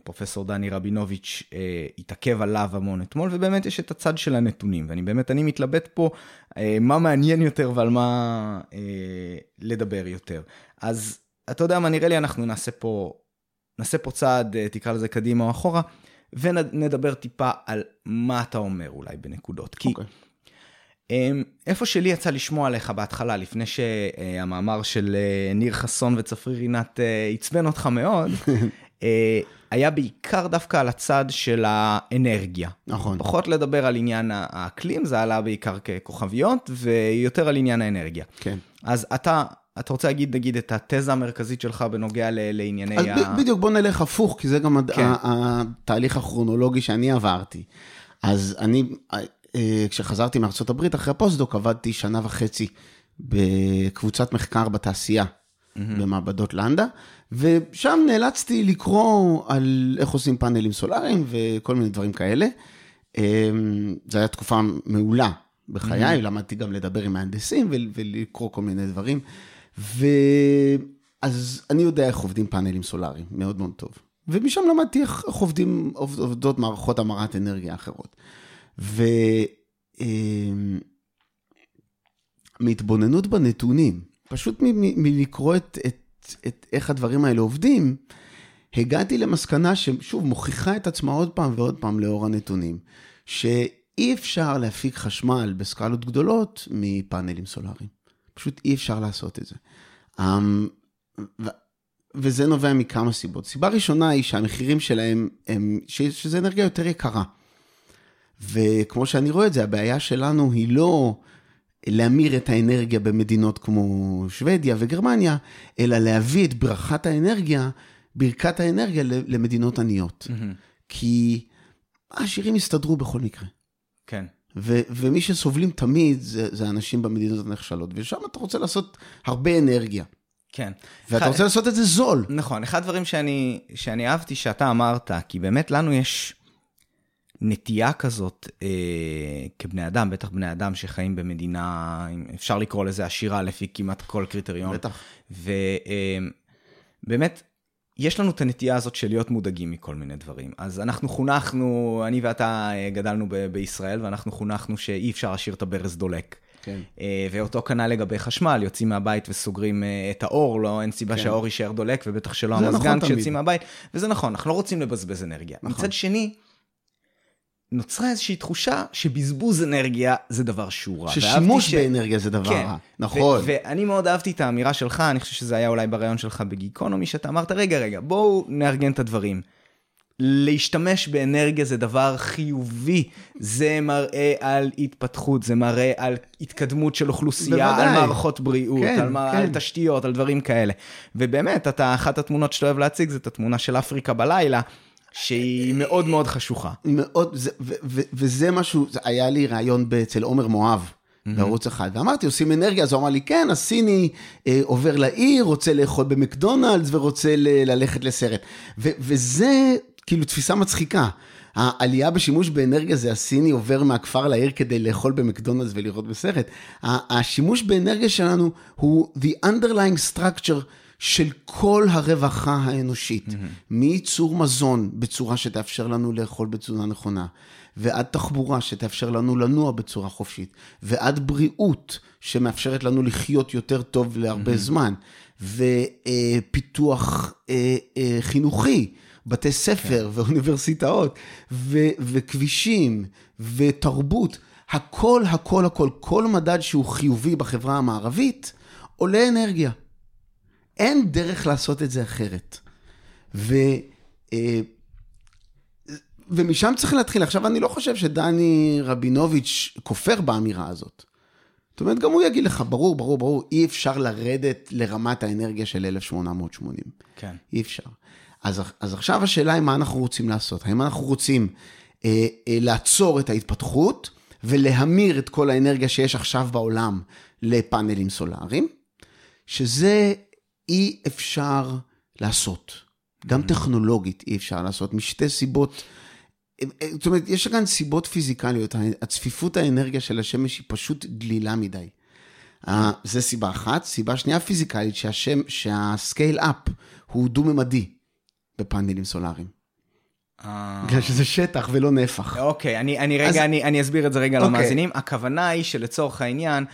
שפרופסור דני רבינוביץ' אה, התעכב עליו המון אתמול, ובאמת יש את הצד של הנתונים, ואני באמת, אני מתלבט פה אה, מה מעניין יותר ועל מה אה, לדבר יותר. אז אתה יודע מה, נראה לי אנחנו נעשה פה, נעשה פה צעד, תקרא לזה קדימה או אחורה, ונדבר טיפה על מה אתה אומר אולי בנקודות. כי... Okay. אוקיי. אמ, איפה שלי יצא לשמוע עליך בהתחלה, לפני שהמאמר של אה, ניר חסון וצפריר רינת אה, עצבן אותך מאוד, אה, היה בעיקר דווקא על הצד של האנרגיה. נכון. פחות לדבר על עניין האקלים, זה עלה בעיקר ככוכביות, ויותר על עניין האנרגיה. כן. אז אתה, אתה רוצה להגיד, נגיד, את התזה המרכזית שלך בנוגע ל- לענייני אז ה... בדיוק, בוא נלך הפוך, כי זה גם כן. התהליך הכרונולוגי שאני עברתי. אז אני, כשחזרתי מארצות הברית, אחרי הפוסט-דוק, עבדתי שנה וחצי בקבוצת מחקר בתעשייה, mm-hmm. במעבדות לנדה, ושם נאלצתי לקרוא על איך עושים פאנלים סולאריים וכל מיני דברים כאלה. אה, זו הייתה תקופה מעולה בחיי, mm-hmm. למדתי גם לדבר עם מהנדסים ולקרוא כל מיני דברים. ואז אני יודע איך עובדים פאנלים סולאריים, מאוד מאוד טוב. ומשם למדתי איך עובדים, עובדות מערכות המרת אנרגיה אחרות. ומהתבוננות בנתונים, פשוט מלקרוא את, את, את איך הדברים האלה עובדים, הגעתי למסקנה ששוב מוכיחה את עצמה עוד פעם ועוד פעם לאור הנתונים, שאי אפשר להפיק חשמל בסקלות גדולות מפאנלים סולאריים. פשוט אי אפשר לעשות את זה. אמ, וזה נובע מכמה סיבות. סיבה ראשונה היא שהמחירים שלהם הם, שזה אנרגיה יותר יקרה. וכמו שאני רואה את זה, הבעיה שלנו היא לא להמיר את האנרגיה במדינות כמו שוודיה וגרמניה, אלא להביא את ברכת האנרגיה, ברכת האנרגיה למדינות עניות. Mm-hmm. כי העשירים יסתדרו בכל מקרה. כן. ו- ומי שסובלים תמיד זה, זה אנשים במדינות הנחשלות, ושם אתה רוצה לעשות הרבה אנרגיה. כן. ואתה רוצה לעשות את זה זול. נכון, אחד הדברים שאני, שאני אהבתי שאתה אמרת, כי באמת לנו יש נטייה כזאת אה, כבני אדם, בטח בני אדם שחיים במדינה, אפשר לקרוא לזה עשירה לפי כמעט כל קריטריון. בטח. ובאמת, אה, יש לנו את הנטייה הזאת של להיות מודאגים מכל מיני דברים. אז אנחנו חונכנו, אני ואתה אה, גדלנו ב- בישראל, ואנחנו חונכנו שאי אפשר להשאיר את הברז דולק. כן. אה, ואותו כנ"ל לגבי חשמל, יוצאים מהבית וסוגרים אה, את האור, לא, אין סיבה כן. שהאור יישאר דולק, ובטח שלא זה המזגן נכון כשיוצאים. מהבית, וזה נכון, אנחנו לא רוצים לבזבז אנרגיה. נכון. מצד שני, נוצרה איזושהי תחושה שבזבוז אנרגיה זה דבר שהוא רע. ששימוש ואהבתי באנרגיה זה דבר כן. רע. נכון. ו- ואני מאוד אהבתי את האמירה שלך, אני חושב שזה היה אולי בריאיון שלך בגיקונומי, שאתה אמרת, רגע, רגע, בואו נארגן את הדברים. להשתמש באנרגיה זה דבר חיובי, זה מראה על התפתחות, זה מראה על התקדמות של אוכלוסייה, בוודאי. על מערכות בריאות, כן, על, מה- כן. על תשתיות, על דברים כאלה. ובאמת, אתה, אחת התמונות שאתה אוהב להציג זה את התמונה של אפריקה בלילה, שהיא מאוד מאוד חשוכה. מאוד, זה, ו, ו, וזה משהו, זה היה לי ראיון אצל עומר מואב. בערוץ אחד, ואמרתי, עושים אנרגיה, אז הוא אמר לי, כן, הסיני אה, עובר לעיר, רוצה לאכול במקדונלדס ורוצה ל- ללכת לסרט. ו- וזה כאילו תפיסה מצחיקה. העלייה בשימוש באנרגיה זה הסיני עובר מהכפר לעיר כדי לאכול במקדונלדס ולראות בסרט. השימוש באנרגיה שלנו הוא the underlying structure של כל הרווחה האנושית, mm-hmm. מייצור מזון בצורה שתאפשר לנו לאכול בצורה נכונה, ועד תחבורה שתאפשר לנו לנוע בצורה חופשית, ועד בריאות שמאפשרת לנו לחיות יותר טוב להרבה mm-hmm. זמן, ופיתוח אה, אה, חינוכי. בתי ספר כן. ואוניברסיטאות ו- וכבישים ותרבות, הכל, הכל, הכל, כל מדד שהוא חיובי בחברה המערבית, עולה אנרגיה. אין דרך לעשות את זה אחרת. ו, אה, ומשם צריך להתחיל. עכשיו, אני לא חושב שדני רבינוביץ' כופר באמירה הזאת. זאת אומרת, גם הוא יגיד לך, ברור, ברור, ברור, אי אפשר לרדת לרמת האנרגיה של 1880. כן. אי אפשר. אז, אז עכשיו השאלה היא מה אנחנו רוצים לעשות. האם אנחנו רוצים אה, אה, לעצור את ההתפתחות ולהמיר את כל האנרגיה שיש עכשיו בעולם לפאנלים סולאריים, שזה אי אפשר לעשות. גם טכנולוגית אי אפשר לעשות, משתי סיבות. אה, אה, זאת אומרת, יש כאן סיבות פיזיקליות, הצפיפות האנרגיה של השמש היא פשוט דלילה מדי. Uh, זה סיבה אחת. סיבה שנייה פיזיקלית, שהשם, שהסקייל אפ הוא דו-ממדי בפאנלים סולאריים. בגלל שזה שטח ולא נפח. אוקיי, אני, אני רגע, אז- אני, אני אסביר את זה רגע אוקיי. למאזינים. הכוונה היא שלצורך העניין, אה,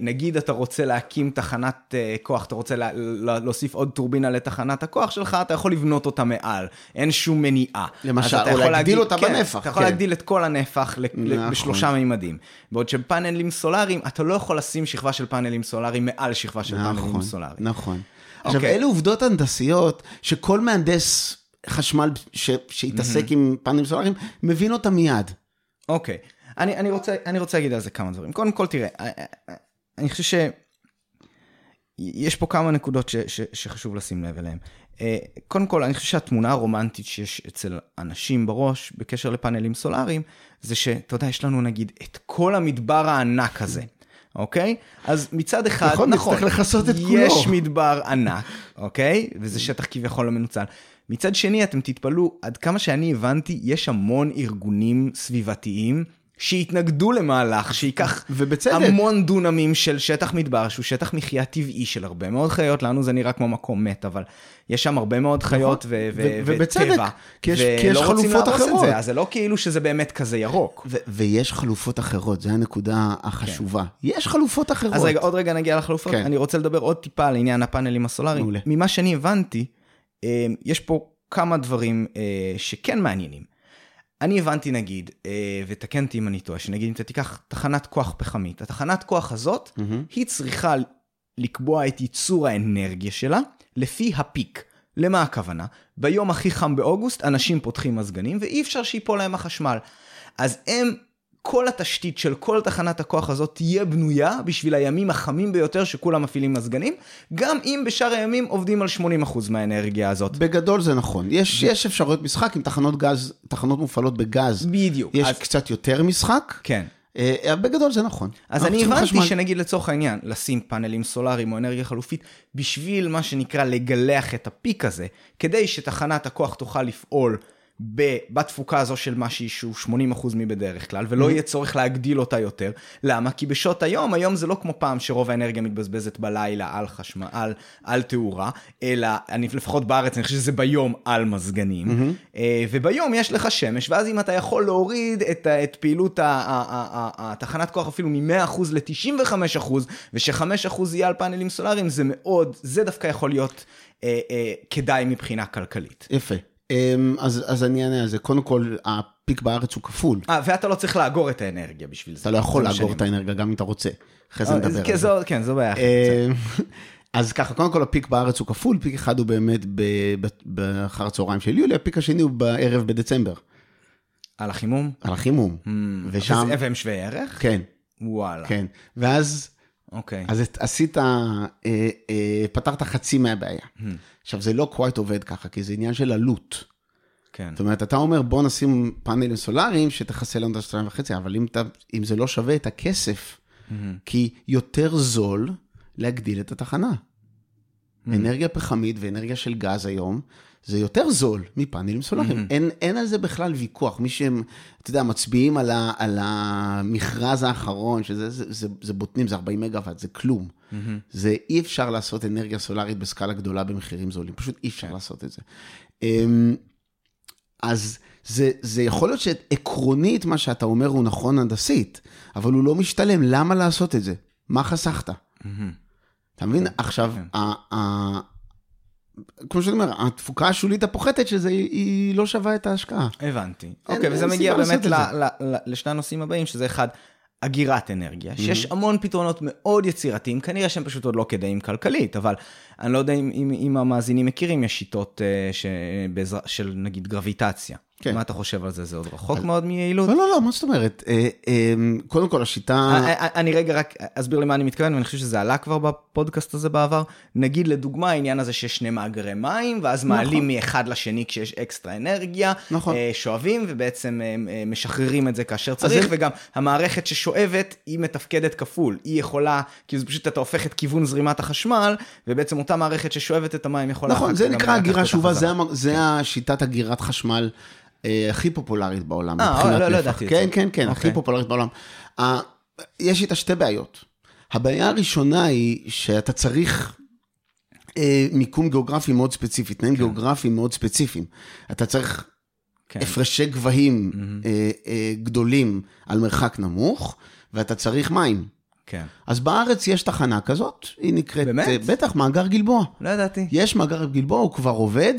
נגיד אתה רוצה להקים תחנת אה, כוח, אתה רוצה לה, לה, להוסיף עוד טורבינה לתחנת הכוח שלך, אתה יכול לבנות אותה מעל, אין שום מניעה. למשל, או יכול להגדיל אותה כן, בנפח, אתה יכול כן. להגדיל את כל הנפח נכון. בשלושה מימדים. בעוד שבפאנלים סולאריים, אתה לא יכול לשים שכבה של פאנלים סולאריים מעל שכבה של פאנלים נכון, סולאריים. נכון. עכשיו, אוקיי. אלה עובדות הנדסיות שכל מהנדס חשמל ש- שהתעסק עם פאנלים סולאריים, מבין אותם מיד. אוקיי, אני, אני, רוצה, אני רוצה להגיד על זה כמה דברים. קודם כל, תראה, אה, אה, אני חושב ש... יש פה כמה נקודות ש, ש, שחשוב לשים לב אליהן. אה, קודם כל, אני חושב שהתמונה הרומנטית שיש אצל אנשים בראש בקשר לפאנלים סולאריים, זה שאתה יודע, יש לנו נגיד את כל המדבר הענק הזה, אוקיי? אז מצד אחד, נכון, נצטרך לכסות את כולו. יש מדבר ענק, אוקיי? וזה שטח כביכול לא מנוצל. מצד שני, אתם תתפלאו, עד כמה שאני הבנתי, יש המון ארגונים סביבתיים שהתנגדו למהלך שייקח ובצדק. המון דונמים של שטח מדבר, שהוא שטח מחיה טבעי של הרבה מאוד חיות, לנו זה נראה כמו מקום מת, אבל יש שם הרבה מאוד חיות ו- ו- ו- ובצדק, וטבע, כי יש- כי יש חלופות את אחרות. זה, אז זה לא כאילו שזה באמת כזה ירוק. ו- ויש חלופות אחרות, זו הנקודה החשובה. יש חלופות אחרות. אז רגע, עוד רגע נגיע לחלופות. כן. אני רוצה לדבר עוד טיפה על עניין הפאנלים הסולאריים. מעולה. ממה שאני הבנתי, אה, יש פה כמה דברים אה, שכן מעניינים. אני הבנתי נגיד, אה, ותקן אותי אם אני טועה, שנגיד אם אתה תיקח תחנת כוח פחמית, התחנת כוח הזאת, מהמם. היא צריכה לקבוע את ייצור האנרגיה שלה לפי הפיק. למה הכוונה? ביום הכי חם באוגוסט אנשים פותחים מזגנים ואי אפשר שיפול להם החשמל. אז הם כל התשתית של כל תחנת הכוח הזאת תהיה בנויה בשביל הימים החמים ביותר שכולם מפעילים מזגנים, גם אם בשאר הימים עובדים על 80% מהאנרגיה הזאת. בגדול זה נכון. יש, ו... יש אפשרויות משחק עם תחנות גז, תחנות מופעלות בגז. בדיוק. יש אז... קצת יותר משחק. כן. Uh, בגדול זה נכון. אז אני הבנתי חשמל... שנגיד לצורך העניין, לשים פאנלים סולאריים או אנרגיה חלופית, בשביל מה שנקרא לגלח את הפיק הזה, כדי שתחנת הכוח תוכל לפעול בתפוקה הזו של משהי שהוא 80% מבדרך כלל, ולא mm-hmm. יהיה צורך להגדיל אותה יותר. למה? כי בשעות היום, היום זה לא כמו פעם שרוב האנרגיה מתבזבזת בלילה על חשמל, על, על תאורה, אלא, אני לפחות בארץ, אני חושב שזה ביום על מזגנים, mm-hmm. וביום יש לך שמש, ואז אם אתה יכול להוריד את, את פעילות התחנת כוח אפילו מ-100% ל-95%, וש-5% יהיה על פאנלים סולאריים, זה מאוד, זה דווקא יכול להיות אה, אה, כדאי מבחינה כלכלית. יפה. אמ, אז, אז אני אענה על זה. קודם כל, הפיק בארץ הוא כפול. אה, ואתה לא צריך לאגור את האנרגיה בשביל זה. אתה לא יכול לאגור את האנרגיה גם אם אתה רוצה. אחרי זה אה, נדבר על זה. כן, זו בעיה. אמ, אז ככה, קודם כל הפיק בארץ הוא כפול, פיק אחד הוא באמת באחר הצהריים של יולי, הפיק השני הוא בערב בדצמבר. על החימום? על החימום. Hmm, ושם... והם שווי ערך? כן. וואלה. כן. ואז... אוקיי. אז עשית, אה, אה, פתרת חצי מהבעיה. Hmm. עכשיו, זה לא קווייט עובד ככה, כי זה עניין של עלות. כן. זאת אומרת, אתה אומר, בוא נשים פאנלים סולאריים שתכסה לנו את השתיים וחצי, אבל אם, אתה, אם זה לא שווה את הכסף, mm-hmm. כי יותר זול להגדיל את התחנה. Mm-hmm. אנרגיה פחמית ואנרגיה של גז היום, זה יותר זול מפאנלים סולאריים. Mm-hmm. אין, אין על זה בכלל ויכוח. מי שהם, אתה יודע, מצביעים על, ה, על המכרז האחרון, שזה זה, זה, זה בוטנים, זה 40 מגוואט, זה כלום. Mm-hmm. זה אי אפשר לעשות אנרגיה סולארית בסקאלה גדולה במחירים זולים, פשוט אי אפשר okay. כן. לעשות את זה. אמ, אז זה, זה יכול להיות שעקרונית מה שאתה אומר הוא נכון הנדסית, אבל הוא לא משתלם, למה לעשות את זה? מה חסכת? Mm-hmm. אתה מבין? כן, עכשיו, כן. כמו שאני אומר, התפוקה השולית הפוחתת של זה, היא לא שווה את ההשקעה. הבנתי. אוקיי, וזה מגיע באמת לשני הנושאים הבאים, שזה אחד, אגירת אנרגיה, mm-hmm. שיש המון פתרונות מאוד יצירתיים, כנראה שהם פשוט עוד לא כדאיים כלכלית, אבל אני לא יודע אם, אם, אם המאזינים מכירים, יש שיטות uh, ש, בעזר, של נגיד גרביטציה. כן. מה אתה חושב על זה? זה עוד רחוק מאוד מיעילות? לא, לא, לא, מה זאת אומרת? אה, אה, קודם כל, השיטה... אה, אני רגע רק אסביר למה אני מתכוון, ואני חושב שזה עלה כבר בפודקאסט הזה בעבר. נגיד לדוגמה, העניין הזה שיש שני מאגרי מים, ואז נכון. מעלים מאחד לשני כשיש אקסטרה אנרגיה, נכון. שואבים, ובעצם משחררים את זה כאשר צריך, וגם המערכת ששואבת, היא מתפקדת כפול. היא יכולה, כאילו זה פשוט אתה הופך את כיוון זרימת החשמל, ובעצם אותה מערכת ששואבת את המים יכולה... נכון, זה נקרא אגירה שאובה, זה כן. השיטת אגירת חשמל. אה, הכי פופולרית בעולם. אה, לא, לא ידעתי את זה. כן, כן, כן, הכי אוקיי. פופולרית בעולם. יש איתה שתי בעיות. הבעיה הראשונה היא שאתה צריך אה, מיקום גיאוגרפי מאוד ספציפי, תנאים כן. גיאוגרפיים מאוד ספציפיים. אתה צריך כן. הפרשי גבהים mm-hmm. גדולים על מרחק נמוך, ואתה צריך מים. כן. אז בארץ יש תחנה כזאת, היא נקראת... באמת? בטח, מאגר גלבוע. לא ידעתי. יש מאגר גלבוע, הוא כבר עובד.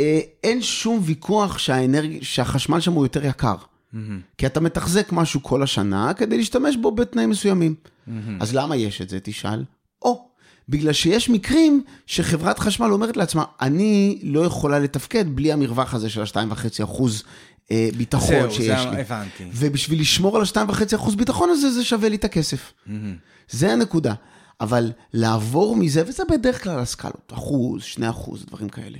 אה, אין שום ויכוח שהאנרג... שהחשמל שם הוא יותר יקר. Mm-hmm. כי אתה מתחזק משהו כל השנה כדי להשתמש בו בתנאים מסוימים. Mm-hmm. אז למה יש את זה, תשאל? או, בגלל שיש מקרים שחברת חשמל אומרת לעצמה, אני לא יכולה לתפקד בלי המרווח הזה של ה-2.5 אחוז אה, ביטחון זהו, שיש זה לי. הבנתי. ובשביל לשמור על ה-2.5 אחוז ביטחון הזה, זה שווה לי את הכסף. Mm-hmm. זה הנקודה. אבל לעבור מזה, וזה בדרך כלל הסקלות, אחוז, שני אחוז, דברים כאלה.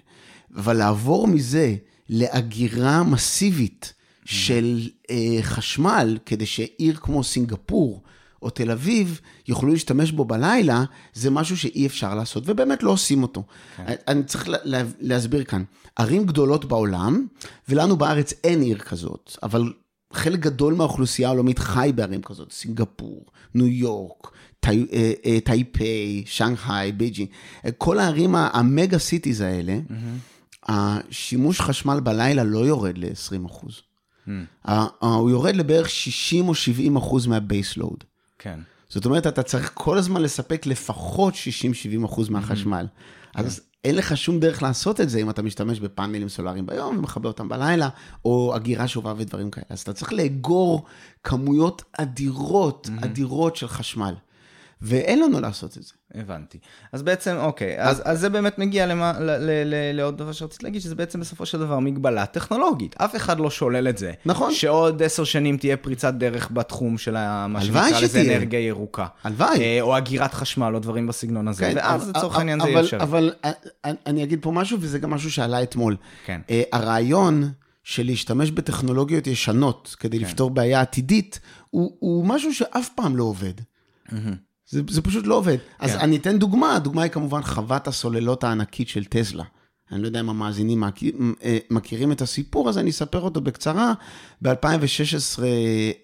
אבל לעבור מזה לאגירה מסיבית של אה, חשמל, כדי שעיר כמו סינגפור או תל אביב יוכלו להשתמש בו בלילה, זה משהו שאי אפשר לעשות, ובאמת לא עושים אותו. כן. אני צריך לה, להסביר כאן, ערים גדולות בעולם, ולנו בארץ אין עיר כזאת, אבל חלק גדול מהאוכלוסייה העולמית חי בערים כזאת, סינגפור, ניו יורק, טי, אה, אה, טייפיי, שנגחאי, בייג'ינג, כל הערים ה mega cities האלה, mm-hmm. השימוש חשמל בלילה לא יורד ל-20 אחוז. Hmm. הוא יורד לבערך 60 או 70 אחוז מה baseload. כן. זאת אומרת, אתה צריך כל הזמן לספק לפחות 60-70 אחוז מהחשמל. Mm-hmm. אז כן. אין לך שום דרך לעשות את זה אם אתה משתמש בפאנלים סולאריים ביום ומכבה אותם בלילה, או אגירה שובה ודברים כאלה. אז אתה צריך לאגור כמויות אדירות, mm-hmm. אדירות של חשמל. ואין לנו לעשות את זה. הבנתי. אז בעצם, אוקיי, אז, אז זה באמת מגיע למה, ל, ל, ל, לעוד דבר שרציתי להגיד, שזה בעצם בסופו של דבר מגבלה טכנולוגית. אף אחד לא שולל את זה. נכון. שעוד עשר שנים תהיה פריצת דרך בתחום של ה- מה שנקרא לזה אנרגיה ירוקה. הלוואי. אה, או אגירת חשמל, או דברים בסגנון הזה. כן, ואז לצורך העניין זה יהיה אפשרי. אבל אני אגיד פה משהו, וזה גם משהו שעלה אתמול. כן. אה, הרעיון של להשתמש בטכנולוגיות ישנות כדי כן. לפתור בעיה עתידית, הוא הוא משהו שאף פעם לא עובד. זה, זה פשוט לא עובד. אז כן. אני אתן דוגמה, הדוגמה היא כמובן חוות הסוללות הענקית של טסלה. אני לא יודע אם המאזינים מכיר- אה, מכירים את הסיפור, אז אני אספר אותו בקצרה. ב-2016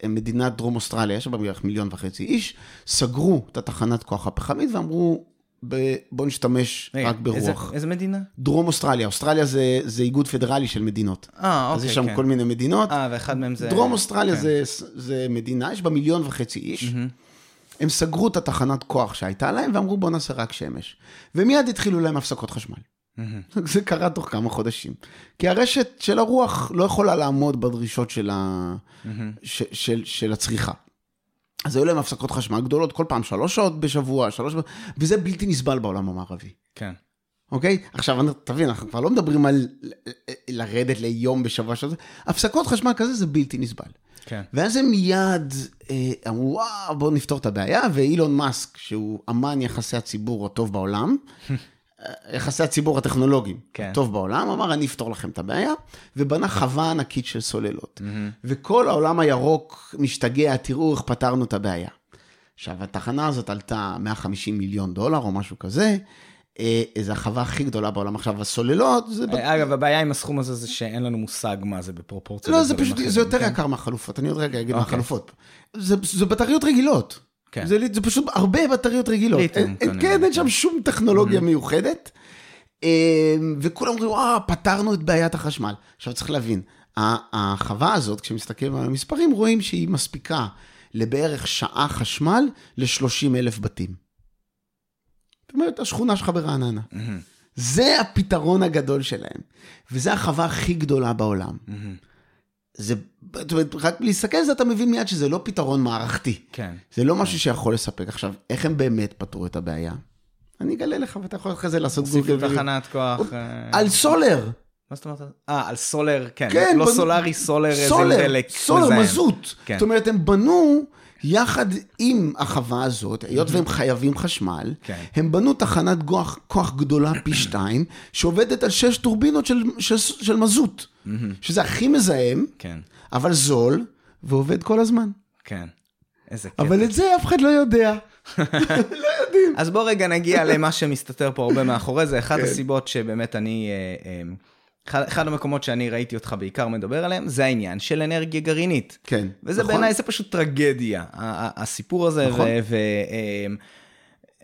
מדינת דרום אוסטרליה, יש בה בערך מיליון וחצי איש, סגרו את התחנת כוח הפחמית ואמרו, ב- בואו נשתמש רגע, רק ברוח. איזה, איזה מדינה? דרום אוסטרליה, אוסטרליה זה, זה איגוד פדרלי של מדינות. אה, אז אוקיי, יש שם כן. כל מיני מדינות. אה, ואחד מהם זה... דרום אוסטרליה כן. זה, זה מדינה, יש בה מיליון וחצי איש. הם סגרו את התחנת כוח שהייתה להם ואמרו בוא נעשה רק שמש. ומיד התחילו להם הפסקות חשמל. זה קרה תוך כמה חודשים. כי הרשת של הרוח לא יכולה לעמוד בדרישות של, ה... ש... של, של הצריכה. אז היו להם הפסקות חשמל גדולות, כל פעם שלוש שעות בשבוע, שלוש... וזה בלתי נסבל בעולם המערבי. כן. אוקיי? עכשיו, תבין, אנחנו כבר לא מדברים על לרדת ליום בשבוע שזה, הפסקות חשמל כזה זה בלתי נסבל. כן. ואז הם מיד אה, אמרו, וואו, בואו נפתור את הבעיה, ואילון מאסק, שהוא אמן יחסי הציבור הטוב בעולם, אה, יחסי הציבור הטכנולוגיים, כן. הטוב בעולם, אמר, אני אפתור לכם את הבעיה, ובנה חווה ענקית של סוללות. וכל העולם הירוק משתגע, תראו איך פתרנו את הבעיה. עכשיו, התחנה הזאת עלתה 150 מיליון דולר או משהו כזה, אה, זו החווה הכי גדולה בעולם. עכשיו, הסוללות, זה... אגב, הבעיה עם הסכום הזה זה שאין לנו מושג מה זה בפרופורציה. לא, זה פשוט, זה יותר כן? יקר מהחלופות, אני עוד רגע אגיד מה אוקיי. זה זה בטריות רגילות. כן. זה, זה פשוט הרבה בטריות רגילות. ליתיום, אין- אין- כנראה, כן, אין שם כן. שום טכנולוגיה מיוחדת. אה, וכולם אומרים, וואו, פתרנו את בעיית החשמל. עכשיו צריך להבין, החווה הזאת, כשמסתכלים על המספרים, רואים שהיא מספיקה לבערך שעה חשמל ל-30 אלף בתים. אומרת, השכונה שלך ברעננה. זה הפתרון הגדול שלהם, וזו החווה הכי גדולה בעולם. זה, זאת אומרת, רק להסתכל על זה אתה מבין מיד שזה לא פתרון מערכתי. כן. זה לא משהו שיכול לספק. עכשיו, איך הם באמת פתרו את הבעיה? אני אגלה לך ואתה יכול אחרי זה לעשות הוסיפו גוגל. תחנת כוח. אה, על סולר. מה זאת אומרת? אה, על סולר, כן. כן, לא סולארי, סולר, איזה דלק. סולר, מזהם. מזוט. כן. זאת אומרת, הם בנו יחד עם החווה הזאת, היות והם חייבים חשמל, כן. הם בנו תחנת כוח, כוח גדולה פי שתיים, שעובדת על שש טורבינות של, של, של מזוט, שזה הכי מזהם, כן, אבל זול, ועובד כל הזמן. כן. איזה קטע. אבל את זה אף אחד לא יודע. לא יודעים. אז בוא רגע נגיע למה שמסתתר פה הרבה מאחורי זה. אחת כן. הסיבות שבאמת אני... אה, אה, אחד, אחד המקומות שאני ראיתי אותך בעיקר מדבר עליהם, זה העניין של אנרגיה גרעינית. כן, וזה נכון. בעיניי, זה פשוט טרגדיה, הסיפור הזה. נכון. ו, ו, אה,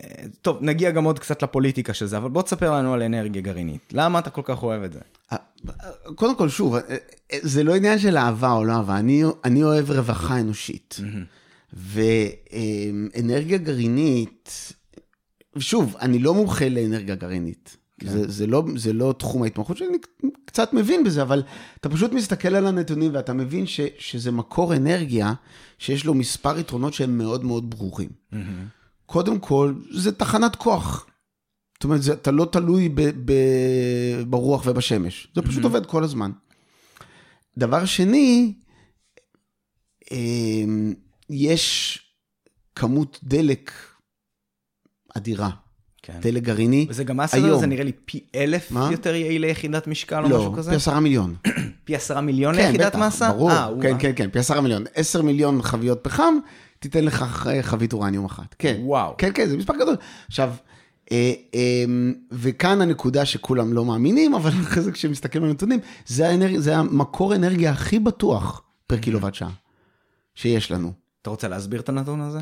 אה, טוב, נגיע גם עוד קצת לפוליטיקה של זה, אבל בוא תספר לנו על אנרגיה גרעינית. למה אתה כל כך אוהב את זה? קודם כל, שוב, זה לא עניין של אהבה או לא אהבה, אני, אני אוהב רווחה אנושית. ואנרגיה גרעינית, שוב, אני לא מומחה לאנרגיה גרעינית. זה, זה, לא, זה לא תחום ההתמחות שלי, אני קצת מבין בזה, אבל אתה פשוט מסתכל על הנתונים ואתה מבין ש, שזה מקור אנרגיה שיש לו מספר יתרונות שהם מאוד מאוד ברורים. קודם כל, זה תחנת כוח. זאת אומרת, זה, אתה לא תלוי ב, ב, ברוח ובשמש, זה פשוט עובד כל הזמן. דבר שני, אמ, יש כמות דלק אדירה, כן. דלק גרעיני. וזה גם הסדר היום. הזה נראה לי פי אלף מה? יותר יעיל ליחידת משקל או לא, משהו כזה? פי עשרה מיליון. פי עשרה מיליון כן, ליחידת בטח, מסה? ברור, אה, כן. כן, כן, פי עשרה מיליון. עשר מיליון חביות פחם, תיתן לך ח- חבית אורניום אחת. כן. וואו. כן, כן, זה מספר גדול. עכשיו, אה, אה, וכאן הנקודה שכולם לא מאמינים, אבל אחרי זה כשמסתכלים על הנתונים, זה, האנרג... זה המקור אנרגיה הכי בטוח פר קילוואט שעה שיש לנו. אתה רוצה להסביר את הנתון הזה?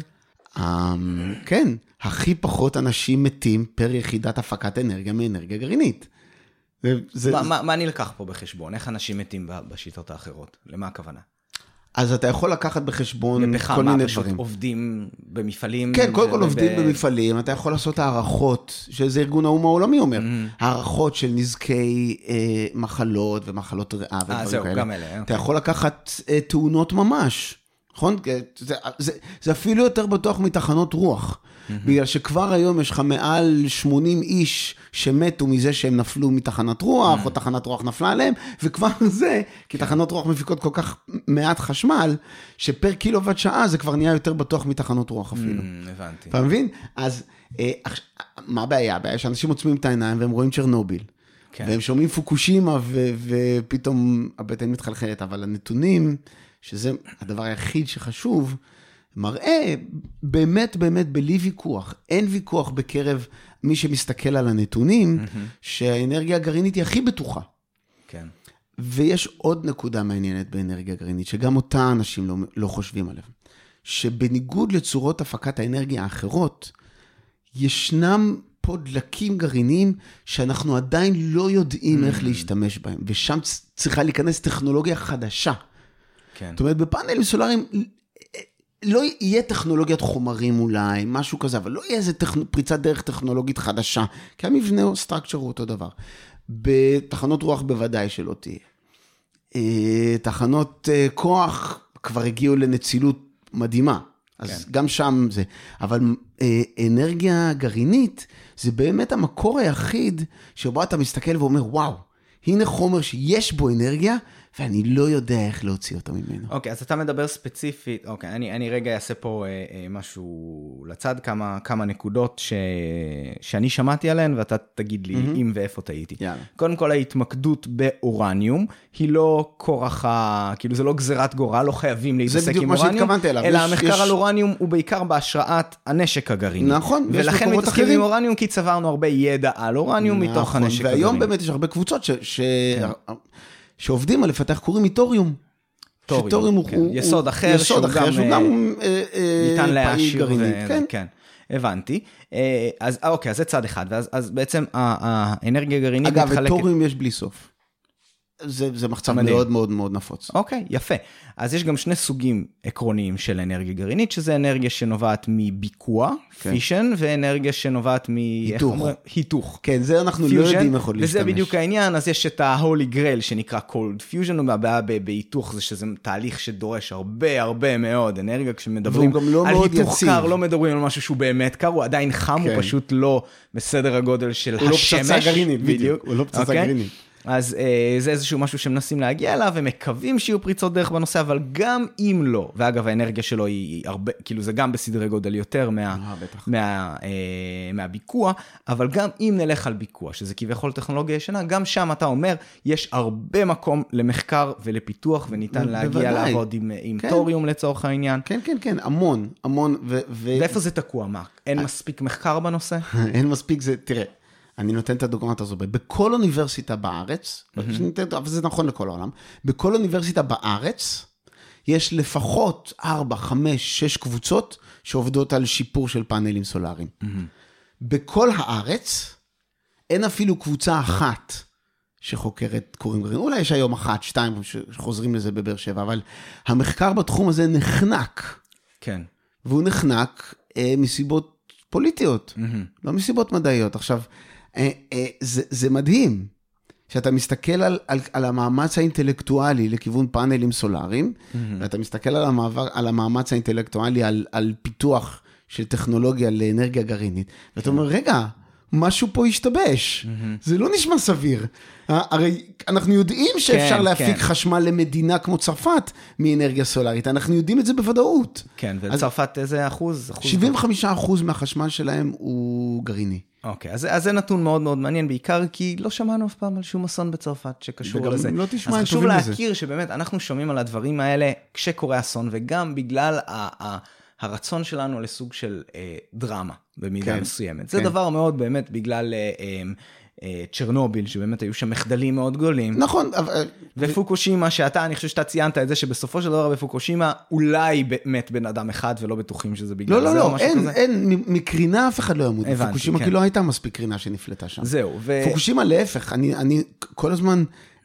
אמ, כן, הכי פחות אנשים מתים פר יחידת הפקת אנרגיה מאנרגיה גרעינית. זה, זה, מה- מה מה נלקח פה בחשבון? איך אנשים מתים בשיטות האחרות? למה הכוונה? אז אתה יכול לקחת בחשבון בפחם, כל מה, מיני דברים. עובדים במפעלים? כן, קודם כל ו- עובדים במפעלים, אתה יכול לעשות הערכות, שזה ארגון האו"ם העולמי אומר, Mm-hmm. הערכות של נזקי אה, מחלות ומחלות ריאה ודברים זהו, כאלה. גם אלה, אתה אוקיי. יכול לקחת אה, תאונות ממש, נכון? זה, זה, זה אפילו יותר בטוח מתחנות רוח. Mm-hmm. בגלל שכבר היום יש לך מעל 80 איש שמתו מזה שהם נפלו מתחנת רוח, mm-hmm. או תחנת רוח נפלה עליהם, וכבר זה, כי כן. תחנות רוח מפיקות כל כך מעט חשמל, שפר קילוואט שעה זה כבר נהיה יותר בטוח מתחנות רוח אפילו. Mm, הבנתי. אתה מבין? אז אה, מה הבעיה? הבעיה שאנשים עוצמים את העיניים והם רואים צ'רנוביל. כן. והם שומעים פוקושימה ופתאום הבטן מתחלחלת, אבל הנתונים, שזה הדבר היחיד שחשוב, מראה באמת באמת בלי ויכוח, אין ויכוח בקרב מי שמסתכל על הנתונים, mm-hmm. שהאנרגיה הגרעינית היא הכי בטוחה. כן. ויש עוד נקודה מעניינת באנרגיה גרעינית, שגם אותה אנשים לא, לא חושבים עליה, שבניגוד לצורות הפקת האנרגיה האחרות, ישנם פה דלקים גרעיניים שאנחנו עדיין לא יודעים איך mm. להשתמש בהם, ושם צריכה להיכנס טכנולוגיה חדשה. כן. זאת אומרת, בפאנלים סולאריים לא יהיה טכנולוגיית חומרים אולי, משהו כזה, אבל לא יהיה איזה טכ... פריצת דרך טכנולוגית חדשה, כי המבנה או סטרקצ'ר הוא אותו דבר. בתחנות רוח בוודאי שלא תהיה. אה, תחנות אה, כוח כבר הגיעו לנצילות מדהימה, אז כן. גם שם זה. אבל אה, אנרגיה גרעינית זה באמת המקור היחיד שבו אתה מסתכל ואומר, וואו, הנה חומר שיש בו אנרגיה, ואני לא יודע איך להוציא אותו ממנו. אוקיי, okay, אז אתה מדבר ספציפית, אוקיי, okay, אני, אני רגע אעשה פה אה, אה, משהו לצד, כמה, כמה נקודות ש, שאני שמעתי עליהן, ואתה תגיד לי mm-hmm. אם ואיפה טעיתי. יאללה. קודם כל, ההתמקדות באורניום, היא לא כורח ה... כאילו, זה לא גזירת גורל, לא חייבים להתעסק עם אורניום. זה בדיוק מה שהתכוונתי אליו. אלא יש, המחקר יש... על אורניום הוא בעיקר בהשראת הנשק הגרעיני. נכון, ויש מקומות אחרים. ולכן מתעסקים עם אורניום, כי צברנו הרבה ידע על אורניום נכון, מתוך הנשק הגרעיני. והיום באמת יש הרבה קבוצות ש... ש... כן. שעובדים על לפתח קוראים איתוריום. טוריום, הוא, כן. הוא יסוד אחר, יסוד שהוא אחר, גם, שהוא גם אה, אה, ניתן להעשיר, ו... כן. כן. הבנתי. אה, אז אוקיי, אז זה צד אחד, ואז אז בעצם האנרגיה הגרעינית מתחלקת... אגב, טוריום יש בלי סוף. זה, זה מחצב מדהים. מאוד מאוד מאוד נפוץ. אוקיי, יפה. אז יש גם שני סוגים עקרוניים של אנרגיה גרעינית, שזה אנרגיה שנובעת מביקוע, כן. fission, ואנרגיה שנובעת מ... היתוך. היתוך. כן, זה אנחנו פיוז'ן, לא יודעים איך עוד להשתמש. וזה בדיוק העניין, אז יש את ה-Holy Grail שנקרא cold fusion, והבעיה בהיתוך זה שזה תהליך שדורש הרבה הרבה מאוד אנרגיה, כשמדברים לא על היתוך יציב. קר, לא מדברים על משהו שהוא באמת קר, הוא עדיין חם, כן. הוא פשוט לא בסדר הגודל של הוא השמש. הוא לא פצצה גרעינית, בדיוק. הוא לא פצצה okay? אוקיי? גרעינית. אז אה, זה איזשהו משהו שמנסים להגיע אליו, ומקווים שיהיו פריצות דרך בנושא, אבל גם אם לא, ואגב האנרגיה שלו היא, היא הרבה, כאילו זה גם בסדרי גודל יותר מה, אה, מה, אה, מהביקוע, אבל גם אם נלך על ביקוע, שזה כביכול טכנולוגיה ישנה, גם שם אתה אומר, יש הרבה מקום למחקר ולפיתוח, וניתן להגיע בוודאי. לעבוד עם, עם כן. טוריום לצורך העניין. כן, כן, כן, המון, המון. ו- ו- ואיפה זה תקוע? מה, אין אה, מספיק מחקר בנושא? אין מספיק, זה, תראה. אני נותן את הדוגמאות הזו, בכל אוניברסיטה בארץ, mm-hmm. אבל זה נכון לכל העולם, בכל אוניברסיטה בארץ, יש לפחות 4, 5, 6 קבוצות שעובדות על שיפור של פאנלים סולאריים. Mm-hmm. בכל הארץ, אין אפילו קבוצה אחת שחוקרת קוראים גרעין. אולי יש היום אחת, שתיים, שחוזרים לזה בבאר שבע, אבל המחקר בתחום הזה נחנק. כן. והוא נחנק אה, מסיבות פוליטיות, mm-hmm. לא מסיבות מדעיות. עכשיו, זה, זה מדהים. שאתה מסתכל על, על, על המאמץ האינטלקטואלי לכיוון פאנלים סולאריים, mm-hmm. ואתה מסתכל על, המעבר, על המאמץ האינטלקטואלי על, על פיתוח של טכנולוגיה לאנרגיה גרעינית, ואתה אומר, רגע, משהו פה השתבש, mm-hmm. זה לא נשמע סביר. הרי אנחנו יודעים שאפשר כן, להפיק כן. חשמל למדינה כמו צרפת מאנרגיה סולארית, אנחנו יודעים את זה בוודאות. כן, ולצרפת איזה אחוז? אחוז 75 אחוז מהחשמל שלהם הוא גרעיני. אוקיי, אז, אז זה נתון מאוד מאוד מעניין, בעיקר כי לא שמענו אף פעם על שום אסון בצרפת שקשור לזה. וגם לא תשמע, אז חשוב להכיר לזה. שבאמת אנחנו שומעים על הדברים האלה כשקורה אסון, וגם בגלל ה... ה הרצון שלנו לסוג של אה, דרמה במידה כן, מסוימת. כן. זה דבר מאוד באמת בגלל אה, אה, צ'רנוביל, שבאמת היו שם מחדלים מאוד גדולים. נכון, אבל... אה, ופוקושימה, שאתה, אני חושב שאתה ציינת את זה, שבסופו של דבר בפוקושימה, אולי מת בן אדם אחד ולא בטוחים שזה בגלל לא, לא זה לא, או משהו אין, כזה. לא, לא, לא, אין, מקרינה אף אחד לא ימות. הבנתי, בפוקושימה כן. כי לא הייתה מספיק קרינה שנפלטה שם. זהו, ו... פוקושימה להפך, אני, אני כל הזמן...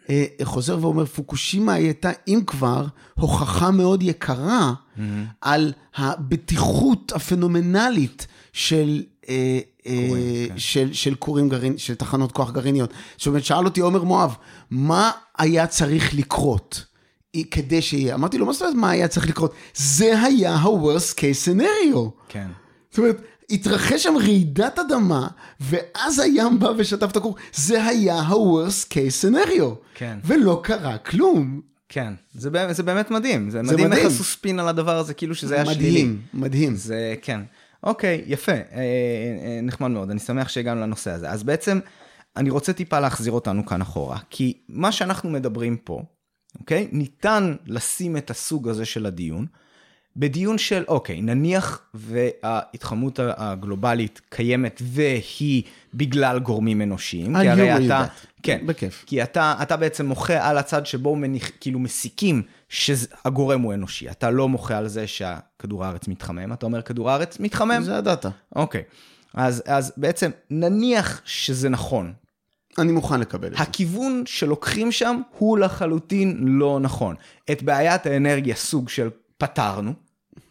אה, חוזר ואומר, פוקושימה הייתה, אם כבר, הוכחה מאוד יקרה mm-hmm. על הבטיחות הפנומנלית של אה, אה, כן. של, של כורים גרעין, של תחנות כוח גרעיניות. זאת אומרת, שאל אותי עומר מואב, מה היה צריך לקרות כדי שיהיה. אמרתי לו, מה זאת אומרת, מה היה צריך לקרות? זה היה ה-worst case scenario. כן. זאת אומרת, התרחש שם רעידת אדמה, ואז הים בא ושטף את הכור. זה היה ה-worst case scenario. כן. ולא קרה כלום. כן, זה, זה באמת מדהים. זה, זה מדהים איך עשו ספין על הדבר הזה, כאילו שזה היה שלילי. מדהים, מדהים. זה, כן. אוקיי, יפה, אה, אה, נחמד מאוד, אני שמח שהגענו לנושא הזה. אז בעצם, אני רוצה טיפה להחזיר אותנו כאן אחורה, כי מה שאנחנו מדברים פה, אוקיי? ניתן לשים את הסוג הזה של הדיון בדיון של, אוקיי, נניח וההתחממות הגלובלית קיימת והיא בגלל גורמים אנושיים, כי הרי אתה, כן, בכיף. כי אתה, אתה בעצם מוחה על הצד שבו מניח, כאילו מסיקים שהגורם הוא אנושי, אתה לא מוחה על זה שכדור הארץ מתחמם, אתה אומר כדור הארץ מתחמם. זה הדאטה. אוקיי, אז, אז בעצם נניח שזה נכון, אני מוכן לקבל את זה. הכיוון שלוקחים שם הוא לחלוטין לא נכון. את בעיית האנרגיה סוג של פתרנו,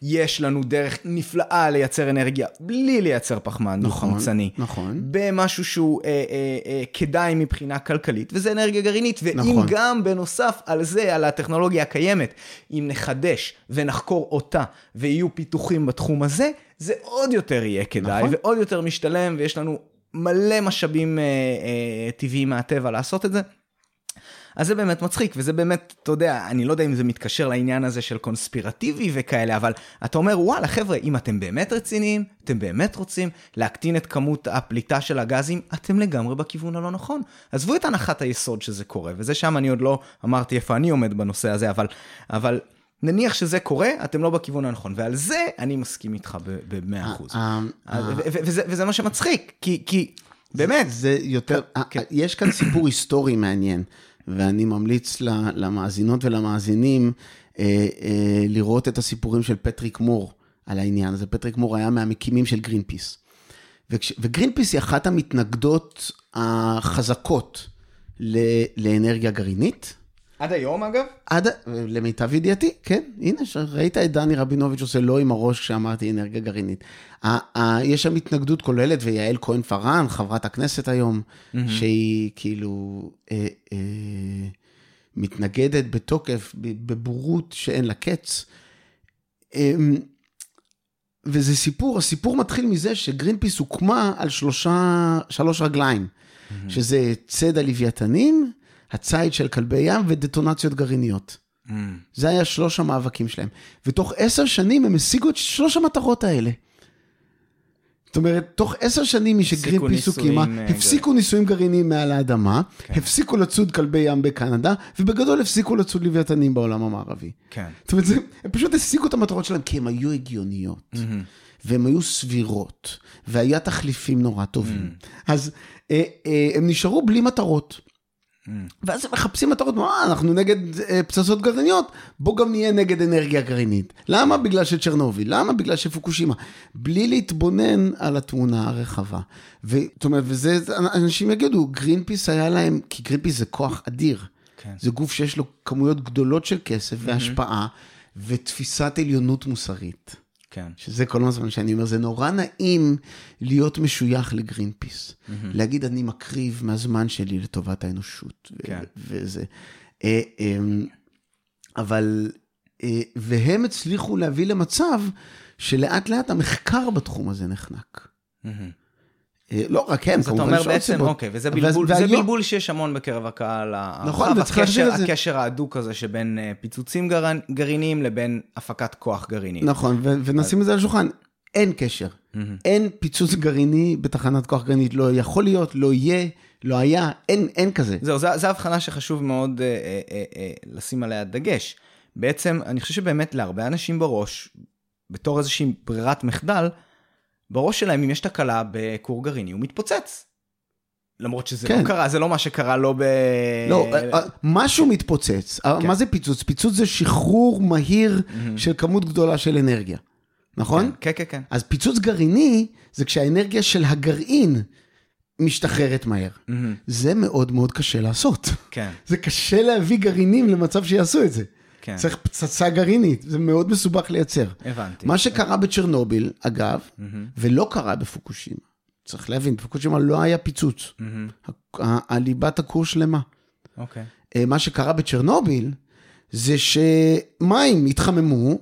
יש לנו דרך נפלאה לייצר אנרגיה בלי לייצר פחמן נכון, דו-חמצני. נכון. במשהו שהוא אה, אה, אה, כדאי מבחינה כלכלית, וזה אנרגיה גרעינית. ואם נכון. גם בנוסף על זה, על הטכנולוגיה הקיימת, אם נחדש ונחקור אותה ויהיו פיתוחים בתחום הזה, זה עוד יותר יהיה כדאי, נכון. ועוד יותר משתלם, ויש לנו מלא משאבים אה, אה, טבעיים מהטבע לעשות את זה. אז זה באמת מצחיק, וזה באמת, אתה יודע, אני לא יודע אם זה מתקשר לעניין הזה של קונספירטיבי וכאלה, אבל אתה אומר, וואלה, חבר'ה, אם אתם באמת רציניים, אתם באמת רוצים להקטין את כמות הפליטה של הגזים, אתם לגמרי בכיוון הלא נכון. עזבו את הנחת היסוד שזה קורה, וזה שם אני עוד לא אמרתי איפה אני עומד בנושא הזה, אבל, אבל נניח שזה קורה, אתם לא בכיוון הנכון, ועל זה אני מסכים איתך ב-100%. וזה מה שמצחיק, כי, כי באמת. זה יותר, כן. יש כאן סיפור היסטורי מעניין. ואני ממליץ למאזינות ולמאזינים אה, אה, לראות את הסיפורים של פטריק מור על העניין הזה. פטריק מור היה מהמקימים של גרין פיס. וכש, וגרין פיס היא אחת המתנגדות החזקות ל, לאנרגיה גרעינית. עד היום אגב? עד, למיטב ידיעתי, כן. הנה, ראית את דני רבינוביץ' עושה לא עם הראש כשאמרתי אנרגיה גרעינית. יש שם התנגדות כוללת, ויעל כהן פארן, חברת הכנסת היום, mm-hmm. שהיא כאילו אה, אה, מתנגדת בתוקף, בבורות שאין לה קץ. אה, וזה סיפור, הסיפור מתחיל מזה שגרינפיס הוקמה על שלושה, שלוש רגליים, mm-hmm. שזה ציד הלוויתנים, הציד של כלבי ים ודטונציות גרעיניות. Mm. זה היה שלוש המאבקים שלהם. ותוך עשר שנים הם השיגו את שלוש המטרות האלה. זאת אומרת, תוך עשר שנים משגרין פיס הקימה, אה, הפסיקו ניסויים גרעיניים מעל האדמה, כן. הפסיקו לצוד כלבי ים בקנדה, ובגדול הפסיקו לצוד לוויתנים בעולם המערבי. כן. זאת אומרת, זה, הם פשוט השיגו את המטרות שלהם, כי הם היו הגיוניות, mm-hmm. והם היו סבירות, והיה תחליפים נורא טובים. Mm-hmm. אז אה, אה, הם נשארו בלי מטרות. ואז הם מחפשים מטרות, מה, אנחנו נגד אה, פצצות גרעיניות, בוא גם נהיה נגד אנרגיה גרעינית. למה? בגלל שצ'רנוביל, למה? בגלל שפוקושימה. בלי להתבונן על התמונה הרחבה. זאת אומרת, וזה, אנשים יגידו, גרינפיס היה להם, כי גרינפיס זה כוח אדיר. כן. זה גוף שיש לו כמויות גדולות של כסף והשפעה, ותפיסת עליונות מוסרית. כן. שזה כל הזמן שאני אומר, זה נורא נעים להיות משוייך לגרין פיס. Mm-hmm. להגיד, אני מקריב מהזמן שלי לטובת האנושות. כן. וזה. אה, אמ, אבל, אה, והם הצליחו להביא למצב שלאט לאט המחקר בתחום הזה נחנק. Mm-hmm. לא רק הם, כמובן יש עוד בעצם, סיבות. אוקיי, וזה בלבול, וזה והיום... בלבול שיש המון בקרב הקהל נכון, וצריך להבין את זה. הקשר ההדוק הזה שבין פיצוצים גר... גרעיניים לבין הפקת כוח גרעיני. נכון, ו- ונשים את זה על השולחן, אין קשר. Mm-hmm. אין פיצוץ גרעיני בתחנת כוח גרעינית, לא יכול להיות, לא יהיה, לא היה, אין, אין כזה. זהו, זו הבחנה שחשוב מאוד אה, אה, אה, אה, לשים עליה דגש. בעצם, אני חושב שבאמת להרבה אנשים בראש, בתור איזושהי ברירת מחדל, בראש שלהם, אם יש תקלה בכור גרעיני, הוא מתפוצץ. למרות שזה כן. לא קרה, זה לא מה שקרה לא ב... לא, אה, אה, משהו מתפוצץ. אה, כן. מה זה פיצוץ? פיצוץ זה שחרור מהיר mm-hmm. של כמות גדולה של אנרגיה, נכון? כן, כן, כן. אז פיצוץ גרעיני זה כשהאנרגיה של הגרעין משתחררת מהר. Mm-hmm. זה מאוד מאוד קשה לעשות. כן. זה קשה להביא גרעינים למצב שיעשו את זה. כן. צריך פצצה גרעינית, זה מאוד מסובך לייצר. הבנתי. מה שקרה בצ'רנוביל, אגב, mm-hmm. ולא קרה בפוקושימה, צריך להבין, בפוקושימה לא היה פיצוץ. Mm-hmm. הליבת הכור שלמה. אוקיי. Okay. מה שקרה בצ'רנוביל, זה שמים התחממו,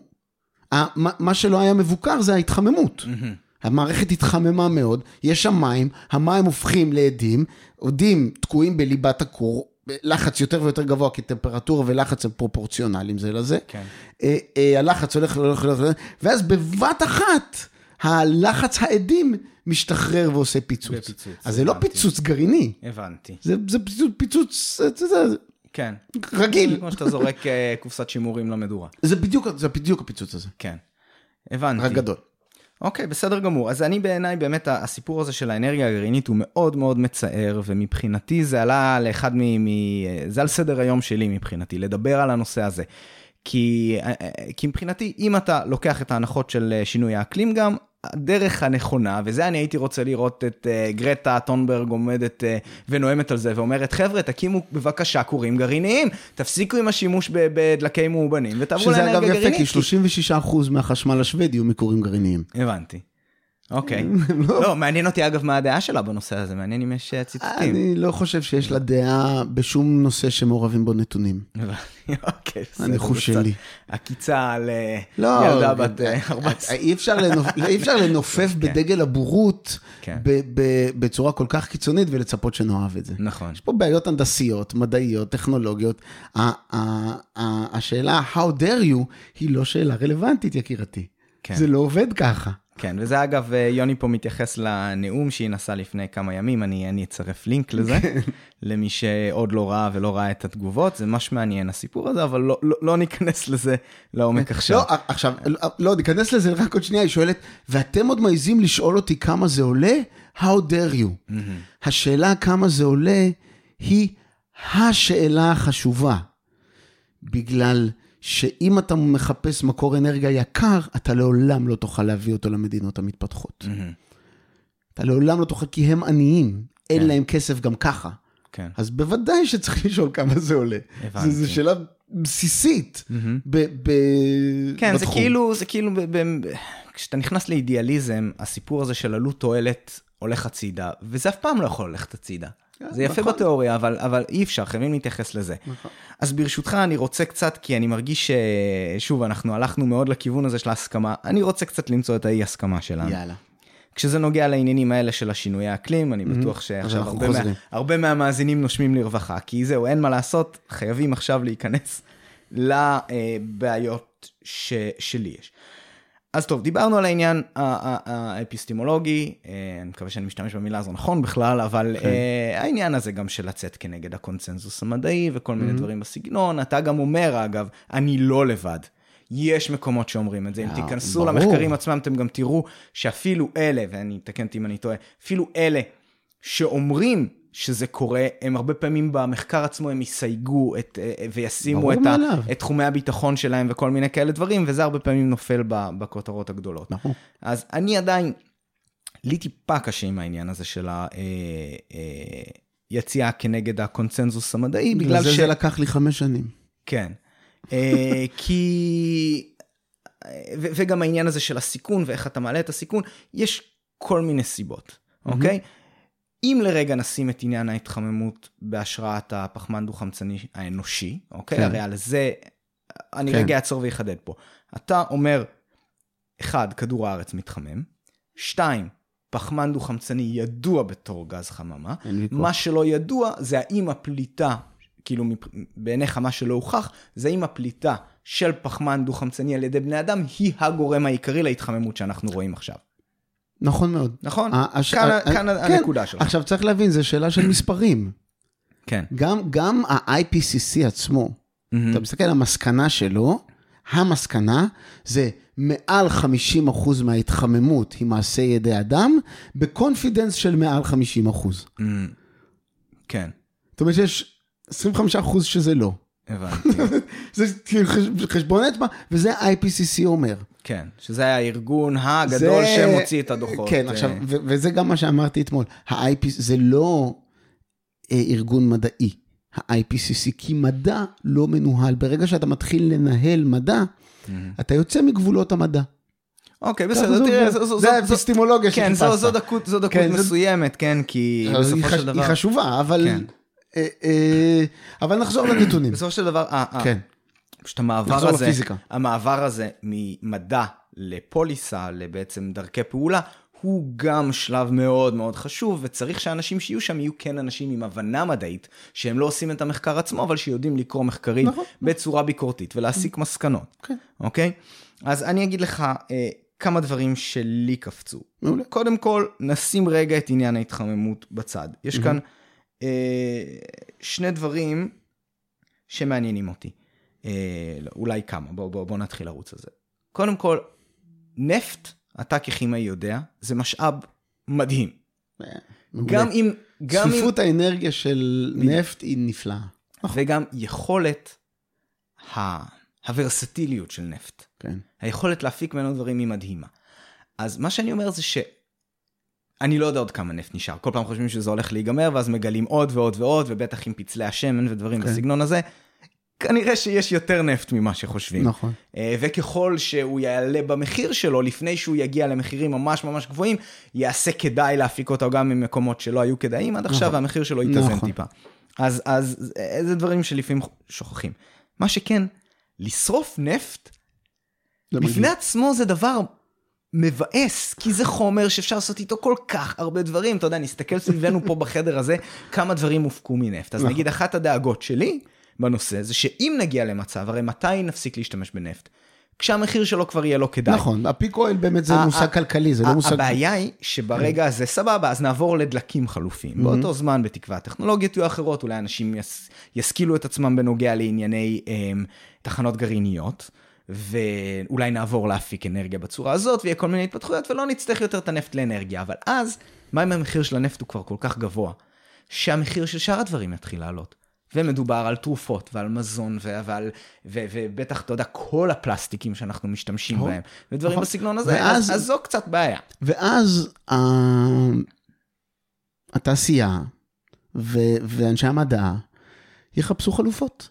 מה שלא היה מבוקר זה ההתחממות. המערכת התחממה מאוד, יש שם מים, המים הופכים לעדים, עדים תקועים בליבת הכור, לחץ יותר ויותר גבוה, כי טמפרטורה ולחץ הם פרופורציונליים זה לזה. כן. אה, אה, הלחץ הולך, הולך, הולך, הולך, ואז בבת אחת, הלחץ העדים משתחרר ועושה פיצוץ. בפיצוץ. אז זה לא פיצוץ גרעיני. הבנתי. זה, זה פיצוץ, פיצוץ, זה, זה, כן. רגיל. כמו שאתה זורק אה, קופסת שימורים למדורה. זה בדיוק, זה בדיוק הפיצוץ הזה. כן. הבנתי. רק גדול. אוקיי, בסדר גמור. אז אני בעיניי, באמת, הסיפור הזה של האנרגיה הגרעינית הוא מאוד מאוד מצער, ומבחינתי זה עלה לאחד מ... מ זה על סדר היום שלי מבחינתי, לדבר על הנושא הזה. כי, אה, אה, כי מבחינתי, אם אתה לוקח את ההנחות של שינוי האקלים גם, הדרך הנכונה, וזה אני הייתי רוצה לראות את uh, גרטה טונברג עומדת uh, ונואמת על זה ואומרת, חבר'ה, תקימו בבקשה כורים גרעיניים, תפסיקו עם השימוש בדלקי מאובנים ותעברו לאנרגיה גרעינית. שזה אגב יפה, כי 36% מהחשמל השוודי הוא מכורים גרעיניים. הבנתי. אוקיי. לא. לא, מעניין אותי אגב מה הדעה שלה בנושא הזה, מעניין אם יש אה, ציטוטים. אני לא חושב שיש לה דעה בשום נושא שמעורבים בו נתונים. אוקיי, בסדר. הניחוש שלי. עקיצה על אה, לא, ילדה בת 14. אה, אי אפשר לנופף כן. בדגל הבורות כן. בצורה כל כך קיצונית ולצפות שנאהב את זה. נכון. יש פה בעיות הנדסיות, מדעיות, טכנולוגיות. השאלה how dare you היא לא שאלה רלוונטית, יקירתי. כן. זה לא עובד ככה. כן, וזה אגב, אה, יוני פה מתייחס לנאום שהיא נסעה לפני כמה ימים, אני, אני אצרף לינק לזה. למי שעוד לא ראה ולא ראה את התגובות, זה ממש מעניין הסיפור הזה, אבל לא, לא, לא ניכנס לזה לעומק לא, עכשיו. לא, עכשיו, לא, ניכנס לזה רק עוד שנייה, היא שואלת, ואתם עוד מעזים לשאול אותי כמה זה עולה? How dare you? Mm-hmm. השאלה כמה זה עולה היא השאלה החשובה, בגלל... שאם אתה מחפש מקור אנרגיה יקר, אתה לעולם לא תוכל להביא אותו למדינות המתפתחות. Mm-hmm. אתה לעולם לא תוכל, כי הם עניים, אין כן. להם כסף גם ככה. כן. אז בוודאי שצריך לשאול כמה זה עולה. הבנתי. זו שאלה בסיסית mm-hmm. ב- ב- כן, בתחום. זה כאילו, זה כאילו, ב- ב- כשאתה נכנס לאידיאליזם, הסיפור הזה של עלות תועלת הולך הצידה, וזה אף פעם לא יכול ללכת הצידה. זה יפה נכון. בתיאוריה, אבל, אבל אי אפשר, חייבים להתייחס לזה. נכון. אז ברשותך, אני רוצה קצת, כי אני מרגיש ששוב, אנחנו הלכנו מאוד לכיוון הזה של ההסכמה, אני רוצה קצת למצוא את האי הסכמה שלנו. יאללה. כשזה נוגע לעניינים האלה של השינויי האקלים, אני בטוח שעכשיו הרבה, מה, הרבה מהמאזינים נושמים לרווחה, כי זהו, אין מה לעשות, חייבים עכשיו להיכנס לבעיות ש, שלי יש. אז טוב, דיברנו על העניין האפיסטימולוגי, אה, אני מקווה שאני משתמש במילה הזו נכון בכלל, אבל כן. uh, העניין הזה גם של לצאת כנגד הקונצנזוס המדעי וכל מיני mm-hmm. דברים בסגנון, אתה גם אומר אגב, אני לא לבד. יש מקומות שאומרים את זה, אם אה, תיכנסו ברור. למחקרים עצמם אתם גם תראו שאפילו אלה, ואני אתקן אותי אם אני טועה, אפילו אלה שאומרים שזה קורה, הם הרבה פעמים במחקר עצמו הם יסייגו את, אה, וישימו את, ה, את תחומי הביטחון שלהם וכל מיני כאלה דברים, וזה הרבה פעמים נופל בכותרות הגדולות. נכון. אז אני עדיין, לי טיפה קשה עם העניין הזה של היציאה אה, אה, כנגד הקונצנזוס המדעי, בגלל ש... בגלל זה לקח לי חמש שנים. כן. כי... וגם העניין הזה של הסיכון ואיך אתה מעלה את הסיכון, יש כל מיני סיבות, אוקיי? Mm-hmm. אם לרגע נשים את עניין ההתחממות בהשראת הפחמן דו-חמצני האנושי, אוקיי? כן. הרי על זה, אני כן. רגע אעצור ואחדד פה. אתה אומר, אחד, כדור הארץ מתחמם, שתיים, פחמן דו-חמצני ידוע בתור גז חממה, מה שלא ידוע זה האם הפליטה, כאילו בעיניך מה שלא הוכח, זה האם הפליטה של פחמן דו-חמצני על ידי בני אדם היא הגורם העיקרי להתחממות שאנחנו רואים עכשיו. נכון מאוד. נכון, הש... כאן, ה... כאן כן. הנקודה שלך. עכשיו צריך להבין, זו שאלה של מספרים. כן. גם, גם ה-IPCC עצמו, mm-hmm. אתה מסתכל על המסקנה שלו, המסקנה זה מעל 50% מההתחממות היא מעשה ידי אדם, בקונפידנס של מעל 50%. Mm-hmm. כן. זאת אומרת שיש 25% שזה לא. הבנתי. זה כאילו חשבון אצבע, וזה ה-IPCC אומר. כן, שזה היה הארגון הגדול זה... שמוציא את הדוחות. כן, עכשיו, אה. ו- וזה גם מה שאמרתי אתמול, ה-IPCC זה לא אה, ארגון מדעי, ה-IPCC, כי מדע לא מנוהל. ברגע שאתה מתחיל לנהל מדע, mm-hmm. אתה יוצא מגבולות המדע. אוקיי, בסדר, תראה, זה האפיסטימולוגיה שחיפשת. כן, זו דקות כן, מסוימת, כן, כי בסופו של דבר... היא חשובה, אבל... כן. אה, אבל נחזור לנתונים. בסופו של דבר, כן. פשוט המעבר הזה, לפיזיקה. המעבר הזה ממדע לפוליסה, לבעצם דרכי פעולה, הוא גם שלב מאוד מאוד חשוב, וצריך שאנשים שיהיו שם יהיו כן אנשים עם הבנה מדעית, שהם לא עושים את המחקר עצמו, אבל שיודעים לקרוא מחקרים נכון. בצורה ביקורתית ולהסיק מסקנות, כן. אוקיי? אז אני אגיד לך אה, כמה דברים שלי קפצו. מעולה. קודם כל, נשים רגע את עניין ההתחממות בצד. יש כאן אה, שני דברים שמעניינים אותי. אה, לא, אולי כמה, בואו בוא, בוא נתחיל לרוץ על זה. קודם כל, נפט, אתה ככימאי יודע, זה משאב מדהים. אה, גם אם... גם צפיפות אם... האנרגיה של נפט היא נפלאה. וגם יכולת ה... הוורסטיליות של נפט. כן. היכולת להפיק ממנו דברים היא מדהימה. אז מה שאני אומר זה ש... אני לא יודע עוד כמה נפט נשאר. כל פעם חושבים שזה הולך להיגמר, ואז מגלים עוד ועוד ועוד, ובטח עם פצלי השמן ודברים כן. בסגנון הזה. כנראה שיש יותר נפט ממה שחושבים. נכון. אה, וככל שהוא יעלה במחיר שלו, לפני שהוא יגיע למחירים ממש ממש גבוהים, יעשה כדאי להפיק אותו גם ממקומות שלא היו כדאיים עד עכשיו, נכון. והמחיר שלו יתאזן נכון. טיפה. אז, אז זה דברים שלפעמים שוכחים. מה שכן, לשרוף נפט, בפני מגיע. עצמו זה דבר מבאס, כי זה חומר שאפשר לעשות איתו כל כך הרבה דברים. אתה יודע, נסתכל סביבנו פה בחדר הזה, כמה דברים הופקו מנפט. אז נכון. נגיד, אחת הדאגות שלי בנושא זה שאם נגיע למצב, הרי מתי נפסיק להשתמש בנפט? כשהמחיר שלו כבר יהיה לא כדאי. נכון, הפיק אויל באמת זה מושג כלכלי, זה לא מושג... הבעיה היא שברגע הזה, סבבה, אז נעבור לדלקים חלופיים. באותו זמן, בתקווה הטכנולוגיות יהיו אחרות, אולי אנשים ישכילו את עצמם בנוגע לענייני אמ, תחנות גרעיניות. ואולי נעבור להפיק אנרגיה בצורה הזאת, ויהיה כל מיני התפתחויות, ולא נצטרך יותר את הנפט לאנרגיה. אבל אז, מה אם המחיר של הנפט הוא כבר כל כך גבוה, שהמחיר של שאר הדברים יתחיל לעלות? ומדובר על תרופות ועל מזון ועל, ו, ובטח, אתה יודע, כל הפלסטיקים שאנחנו משתמשים בהם, ודברים נכון. בסגנון הזה, ואז, אז, אז זו קצת בעיה. ואז uh, התעשייה ו, ואנשי המדע יחפשו חלופות.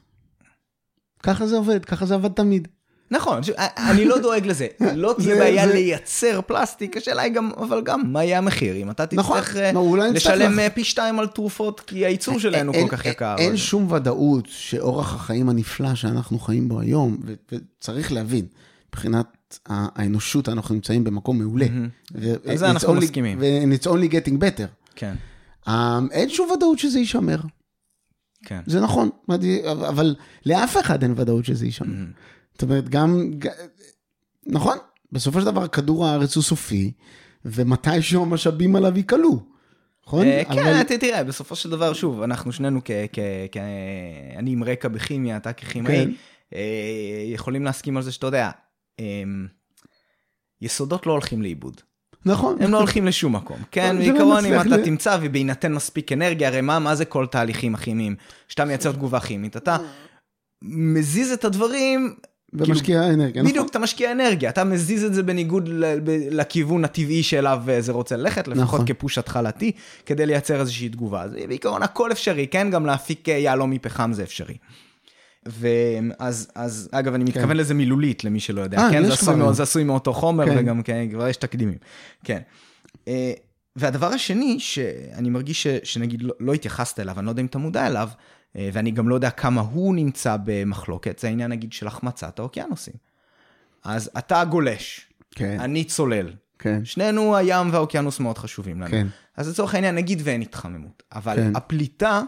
ככה זה עובד, ככה זה עבד תמיד. נכון, אני לא דואג לזה. לא תהיה בעיה לייצר פלסטיק, השאלה היא גם, אבל גם, מה יהיה המחיר? אם אתה נכון, תצטרך אה, לשלם אה, פי שתיים על תרופות, כי הייצור שלהם הוא כל כך יקר. אין שום ודאות שאורח החיים הנפלא שאנחנו חיים בו היום, וצריך להבין, מבחינת האנושות אנחנו נמצאים במקום מעולה. על זה אנחנו מסכימים. ו-it's only getting better. כן. אמ, אין שום ודאות שזה יישמר. כן. זה נכון, אבל לאף אחד אין ודאות שזה יישמר. זאת אומרת, גם, נכון, בסופו של דבר כדור הארץ הוא סופי, ומתישהו המשאבים עליו ייקלו. נכון? אה, כן, תראה, בסופו של דבר, שוב, אנחנו שנינו, אני עם רקע בכימיה, אתה ככימאי, כן. אה, יכולים להסכים על זה שאתה יודע, אמ, יסודות לא הולכים לאיבוד. נכון. הם לא הולכים לשום מקום. כן, לא בעיקרון אם אתה תמצא ובהינתן מספיק אנרגיה, הרי מה זה כל תהליכים הכימיים? שאתה מייצר תגובה כימית, אתה מזיז את הדברים ומשקיע כאילו, אנרגיה, נכון. בדיוק, אתה משקיע אנרגיה, אתה מזיז את זה בניגוד לכיוון הטבעי שאליו אה, זה רוצה ללכת, לפחות נכון. כפוש התחלתי, כדי לייצר איזושהי תגובה. אז בעיקרון הכל אפשרי, כן? גם להפיק אה, יהלום מפחם זה אפשרי. ואז, אז, אגב, אני מתכוון כן. לזה מילולית, למי שלא יודע, 아, אה, כן? זה עשוי, מאוד, זה עשוי מאותו חומר, כן. וגם כן, כבר יש תקדימים. כן. והדבר השני, שאני מרגיש ש, שנגיד לא, לא התייחסת אליו, אני לא יודע אם אתה מודע אליו, ואני גם לא יודע כמה הוא נמצא במחלוקת, זה העניין נגיד של החמצת האוקיינוסים. אז אתה גולש, כן. אני צולל. כן. שנינו הים והאוקיינוס מאוד חשובים לנו. כן. אז לצורך העניין נגיד ואין התחממות, אבל כן. הפליטה,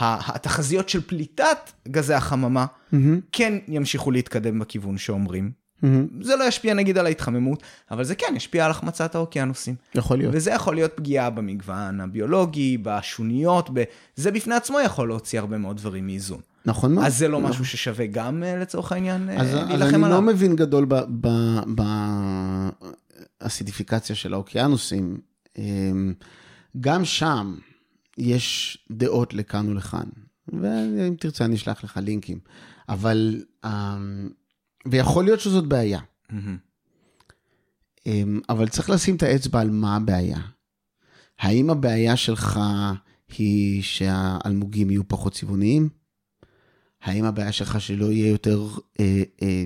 התחזיות של פליטת גזי החממה, mm-hmm. כן ימשיכו להתקדם בכיוון שאומרים. Mm-hmm. זה לא ישפיע נגיד על ההתחממות, אבל זה כן ישפיע על החמצת האוקיינוסים. יכול להיות. וזה יכול להיות פגיעה במגוון הביולוגי, בשוניות, ב... זה בפני עצמו יכול להוציא הרבה מאוד דברים מאיזון. נכון מאוד. אז זה לא משהו ששווה גם אה, לצורך העניין אז, להילחם עליו. אז אני לא מבין גדול באסידיפיקציה של האוקיינוסים. אמ, גם שם יש דעות לכאן ולכאן, ואם תרצה אני אשלח לך לינקים. אבל אמ, ויכול להיות שזאת בעיה. Mm-hmm. אבל צריך לשים את האצבע על מה הבעיה. האם הבעיה שלך היא שהאלמוגים יהיו פחות צבעוניים? האם הבעיה שלך שלא יהיה יותר אה, אה,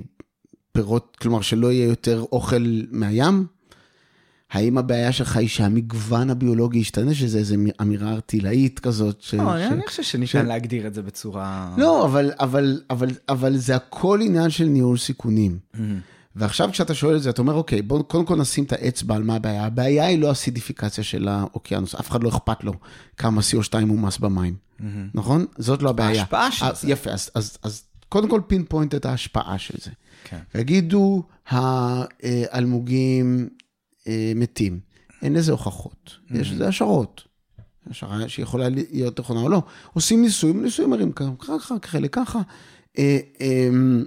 פירות, כלומר שלא יהיה יותר אוכל מהים? האם הבעיה שלך היא שהמגוון הביולוגי ישתנה, שזה איזו אמירה ארטילאית כזאת? ש... לא, ש... אני חושב שניתן ש... להגדיר את זה בצורה... לא, אבל, אבל, אבל, אבל זה הכל עניין של ניהול סיכונים. Mm-hmm. ועכשיו כשאתה שואל את זה, אתה אומר, אוקיי, בואו קודם כל נשים את האצבע על מה הבעיה. הבעיה היא לא הסידיפיקציה של האוקיינוס, אף אחד לא אכפת לו כמה CO2 מומס במים, mm-hmm. נכון? זאת לא הבעיה. ההשפעה של זה. יפה, אז, אז, אז קודם כל פין פוינט את ההשפעה של זה. כן. ויגידו, האלמוגים אה, מתים. אין לזה הוכחות, mm-hmm. יש לזה השערות. השערה שיכולה להיות נכונה או לא. עושים ניסויים, ניסויים מראים ככה, חלק ככה. אה, אמ,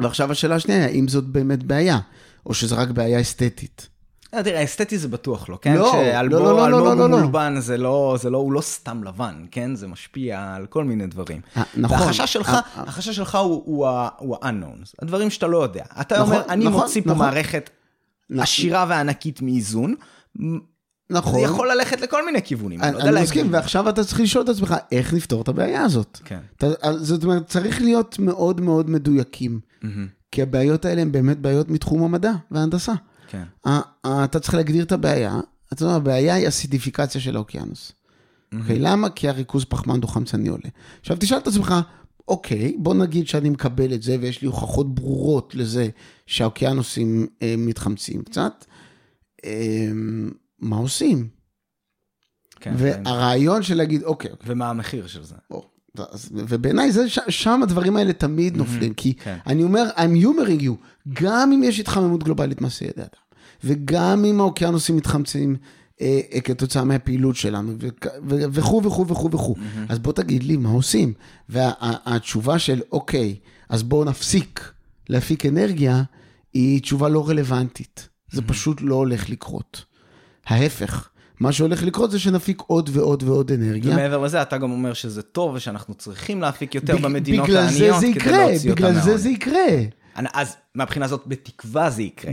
ועכשיו השאלה השנייה, האם זאת באמת בעיה, או שזה רק בעיה אסתטית. לא, תראה, אסתטי זה בטוח לא, כן? לא, לא, לא, לא, לא, לא, לא. מולבן זה לא, זה לא, הוא לא סתם לבן, כן? זה משפיע על כל מיני דברים. 아, נכון. והחשש שלך, 아, החשש שלך הוא, הוא, הוא ה-unknowns, הדברים שאתה לא יודע. אתה נכון, אומר, אני נכון, מוציא פה נכון. מערכת. עשירה וענקית מאיזון. נכון. זה יכול ללכת לכל מיני כיוונים. אני, אני מסכים, ועכשיו אתה צריך לשאול את עצמך, איך לפתור את הבעיה הזאת? כן. אתה, זאת אומרת, צריך להיות מאוד מאוד מדויקים. Mm-hmm. כי הבעיות האלה הן באמת בעיות מתחום המדע וההנדסה. כן. אתה צריך להגדיר את הבעיה, אתה יודע, הבעיה היא אסידיפיקציה של האוקיינוס. אוקיי, למה? כי הריכוז פחמן דו-חמצני עולה. עכשיו תשאל את עצמך, אוקיי, בוא נגיד שאני מקבל את זה ויש לי הוכחות ברורות לזה שהאוקיינוסים אה, מתחמצים קצת, אה, מה עושים? כן, והרעיון של להגיד, אוקיי, אוקיי. ומה המחיר של זה? או, ובעיניי זה, שם הדברים האלה תמיד נופלים, כי כן. אני אומר, I'm humoring you, גם אם יש התחממות גלובלית ידי אדם, וגם אם האוקיינוסים מתחמצים כתוצאה מהפעילות שלנו, וכו' וכו' וכו' וכו', אז בוא תגיד לי מה עושים. והתשובה של, אוקיי, אז בואו נפסיק להפיק אנרגיה, היא תשובה לא רלוונטית. זה פשוט לא הולך לקרות. ההפך. מה שהולך לקרות זה שנפיק עוד ועוד ועוד אנרגיה. ומעבר לזה, אתה גם אומר שזה טוב ושאנחנו צריכים להפיק יותר במדינות העניות כדי להוציא אותה מהעוני. בגלל זה זה יקרה. אז מהבחינה הזאת, בתקווה זה יקרה.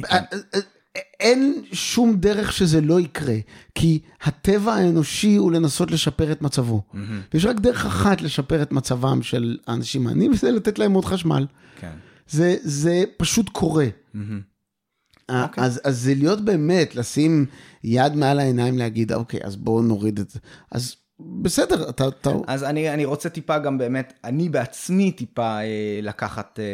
אה, אה, אה, אין שום דרך שזה לא יקרה, כי הטבע האנושי הוא לנסות לשפר את מצבו. Mm-hmm. ויש רק דרך אחת לשפר את מצבם של האנשים העניים, וזה לתת להם עוד חשמל. כן. זה, זה פשוט קורה. Mm-hmm. Okay. אוקיי. אז, אז זה להיות באמת, לשים יד מעל העיניים, להגיד, אוקיי, אז בואו נוריד את זה. אז בסדר, אתה... אתה... אז אני, אני רוצה טיפה גם באמת, אני בעצמי טיפה אה, לקחת, אה,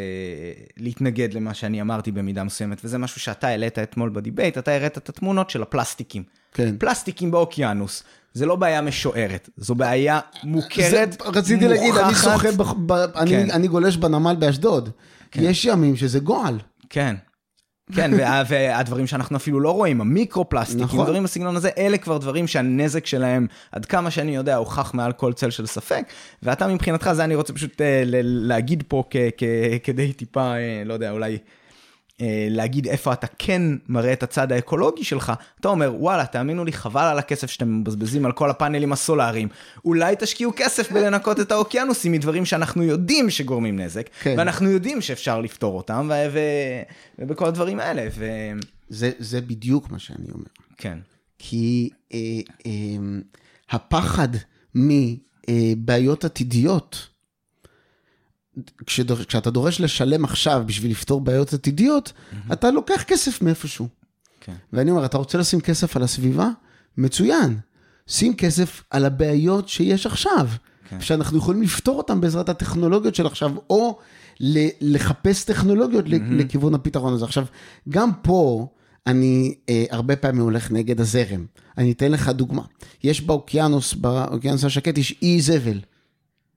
להתנגד למה שאני אמרתי במידה מסוימת, וזה משהו שאתה העלית אתמול בדיבייט, אתה הראת את התמונות של הפלסטיקים. כן. פלסטיקים באוקיינוס. זה לא בעיה משוערת, זו בעיה מוכרת, זה, רציתי מוכחת. להגיד, אני שוחה, ב, ב, אני, כן. אני גולש בנמל באשדוד. כן. יש ימים שזה גועל. כן. כן, וה, והדברים שאנחנו אפילו לא רואים, המיקרו-פלסטיקים, נכון. דברים בסגנון הזה, אלה כבר דברים שהנזק שלהם, עד כמה שאני יודע, הוכח מעל כל צל של ספק. ואתה מבחינתך, זה אני רוצה פשוט uh, להגיד פה כ- כ- כדי טיפה, uh, לא יודע, אולי אה, להגיד איפה אתה כן מראה את הצד האקולוגי שלך, אתה אומר, וואלה, תאמינו לי, חבל על הכסף שאתם מבזבזים על כל הפאנלים הסולאריים. אולי תשקיעו כסף בלנקות את האוקיינוסים מדברים שאנחנו יודעים שגורמים נזק, כן. ואנחנו יודעים שאפשר לפתור אותם, ו- ו- ובכל הדברים האלה. ו- זה, זה בדיוק מה שאני אומר. כן. כי אה, אה, הפחד מבעיות עתידיות, כשדור, כשאתה דורש לשלם עכשיו בשביל לפתור בעיות עתידיות, mm-hmm. אתה לוקח כסף מאיפשהו. כן. ואני אומר, אתה רוצה לשים כסף על הסביבה? מצוין. שים כסף על הבעיות שיש עכשיו, כן. שאנחנו יכולים לפתור אותן בעזרת הטכנולוגיות של עכשיו, או לחפש טכנולוגיות mm-hmm. לכיוון הפתרון הזה. עכשיו, גם פה, אני אה, הרבה פעמים הולך נגד הזרם. אני אתן לך דוגמה. יש באוקיינוס, באוקיינוס השקט, יש אי זבל.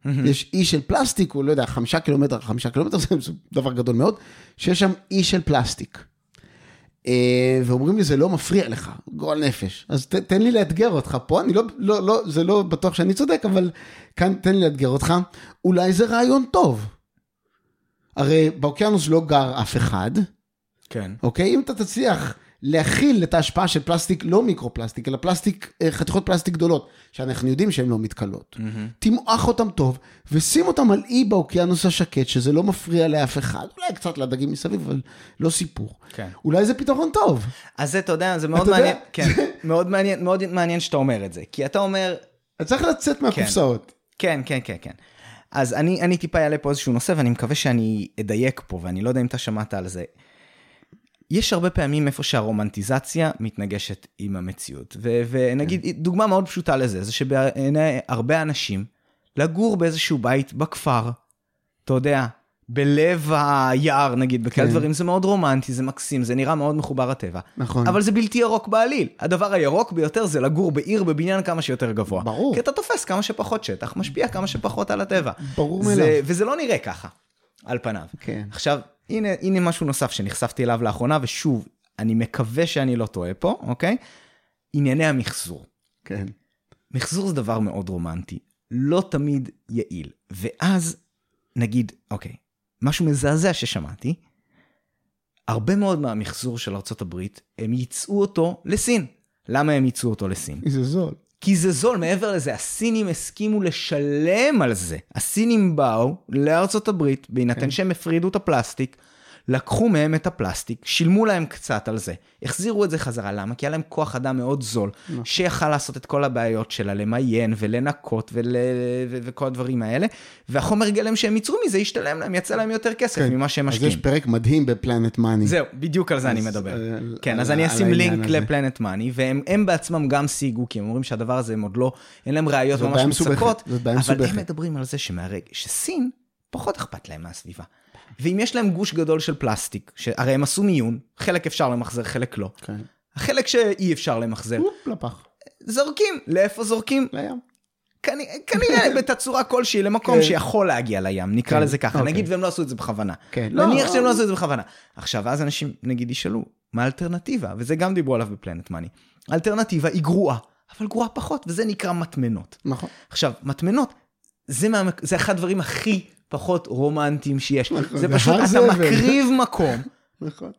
יש אי של פלסטיק, הוא לא יודע, חמישה קילומטר, חמישה קילומטר, זה דבר גדול מאוד, שיש שם אי של פלסטיק. אה, ואומרים לי, זה לא מפריע לך, גועל נפש. אז ת, תן לי לאתגר אותך פה, אני לא, לא, לא, זה לא בטוח שאני צודק, אבל כאן תן לי לאתגר אותך. אולי זה רעיון טוב. הרי באוקיינוס לא גר אף אחד. כן. אוקיי? אם אתה תצליח להכיל את ההשפעה של פלסטיק, לא מיקרו-פלסטיק, אלא פלסטיק, אה, חתיכות פלסטיק גדולות, שאנחנו יודעים שהן לא מתכלות. Mm-hmm. תמעך אותם טוב, ושים אותם על אי באוקיינוס השקט, שזה לא מפריע לאף אחד. אולי קצת לדגים מסביב, אבל לא סיפור. כן. אולי זה פתרון טוב. אז זה, אתה יודע, זה מאוד מעניין, כן, מאוד מעניין, מאוד מעניין שאתה אומר את זה. כי אתה אומר... אתה צריך לצאת כן. מהקופסאות. כן, כן, כן, כן. אז אני, אני טיפה אעלה פה איזשהו נושא, ואני מקווה שאני אדייק פה, ואני לא יודע אם אתה שמעת על זה. יש הרבה פעמים איפה שהרומנטיזציה מתנגשת עם המציאות. ו- ונגיד, כן. דוגמה מאוד פשוטה לזה, זה שבעיני הרבה אנשים, לגור באיזשהו בית בכפר, אתה יודע, בלב היער נגיד, בכאלה כן. דברים, זה מאוד רומנטי, זה מקסים, זה נראה מאוד מחובר לטבע. נכון. אבל זה בלתי ירוק בעליל. הדבר הירוק ביותר זה לגור בעיר בבניין כמה שיותר גבוה. ברור. כי אתה תופס כמה שפחות שטח, משפיע כמה שפחות על הטבע. ברור מאליו. וזה לא נראה ככה, על פניו. כן. עכשיו, הנה, הנה משהו נוסף שנחשפתי אליו לאחרונה, ושוב, אני מקווה שאני לא טועה פה, אוקיי? ענייני המחזור. כן. מחזור זה דבר מאוד רומנטי, לא תמיד יעיל. ואז, נגיד, אוקיי, משהו מזעזע ששמעתי, הרבה מאוד מהמחזור של ארה"ב, הם ייצאו אותו לסין. למה הם ייצאו אותו לסין? כי זה זול. כי זה זול, מעבר לזה, הסינים הסכימו לשלם על זה. הסינים באו לארצות הברית, בהינתן כן. שהם הפרידו את הפלסטיק, לקחו מהם את הפלסטיק, שילמו להם קצת על זה, החזירו את זה חזרה, למה? כי היה להם כוח אדם מאוד זול, נכון. שיכל לעשות את כל הבעיות שלה, למיין ולנקות ול... ו... וכל הדברים האלה, והחומר גלם שהם ייצרו מזה ישתלם להם, יצא להם יותר כסף כן. ממה שהם משקיעים. אז יש פרק מדהים בפלנט מאני. זהו, בדיוק על זה אז, אני מדבר. על, כן, על, אז אני אשים לינק לפלנט מאני, והם בעצמם גם סייגו, כי הם אומרים שהדבר הזה הם עוד לא, אין להם ראיות ממש מוצקות, אבל הם מדברים על זה שמהרגע, שסין, פחות אכפת להם מהסביבה. ואם יש להם גוש גדול של פלסטיק, שהרי הם עשו מיון, חלק אפשר למחזר, חלק לא. כן. החלק שאי אפשר למחזר. לפח. זורקים. לאיפה זורקים? לים. כנראה בתצורה כלשהי למקום כן. שיכול להגיע לים, נקרא כן. לזה ככה, אוקיי. נגיד והם לא עשו את זה בכוונה. כן. נניח לא. שהם לא עשו את זה בכוונה. עכשיו, אז אנשים נגיד ישאלו, מה האלטרנטיבה? וזה גם דיברו עליו בפלנט מאני. האלטרנטיבה היא גרועה, אבל גרועה פחות, וזה נקרא מטמנות. נכון. עכשיו, מטמנות, זה, מה, זה אחד הדברים הכי פחות רומנטיים שיש. נכון, זה פשוט, אתה זבל. מקריב מקום. נכון.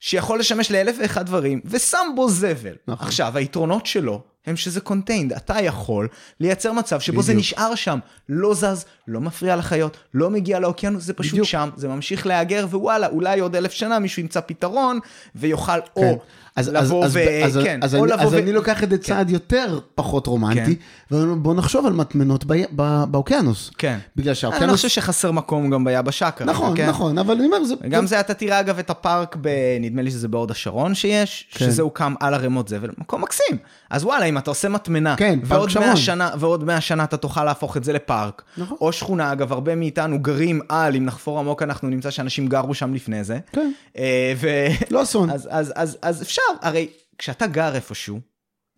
שיכול לשמש לאלף ואחד דברים, ושם בו זבל. נכון. עכשיו, היתרונות שלו הם שזה contained. אתה יכול לייצר מצב שבו בדיוק. זה נשאר שם, לא זז, לא מפריע לחיות, לא מגיע לאוקיינוס, זה פשוט בדיוק. שם, זה ממשיך להגר, ווואלה, אולי עוד אלף שנה מישהו ימצא פתרון, ויוכל כן. או אז, לבוא אז, ו... אז, כן, אז, או אני, לבוא אז ו... אני לוקח את זה כן. צעד יותר פחות רומנטי, כן. ובוא נחשוב על מטמנות ב... ב... באוקיינוס. כן. בגלל שהאוקיינוס... אני לא חושב שחסר מקום גם ביבשה כרגע, נכון, כן? נכון, אבל אני אומר... זה... גם זה, אתה תראה אגב את הפארק, ב... נדמה לי שזה בהוד השרון שיש, כן. שזה הוקם על ערימות זבל, מקום מקסים. אז וואלה, אם אתה עושה מטמנה, כן, ועוד 100 שנה, ועוד 100 שנה אתה תוכל להפוך את זה לפארק. נכון. או שכונה, אגב, הרבה מאיתנו גרים על, אם נחפור עמוק אנחנו נמצא שאנשים גרו שם לפני זה. כן. אה, ו... לא אסון. אז, אז, אז, אז אפשר, הרי כשאתה גר איפשהו,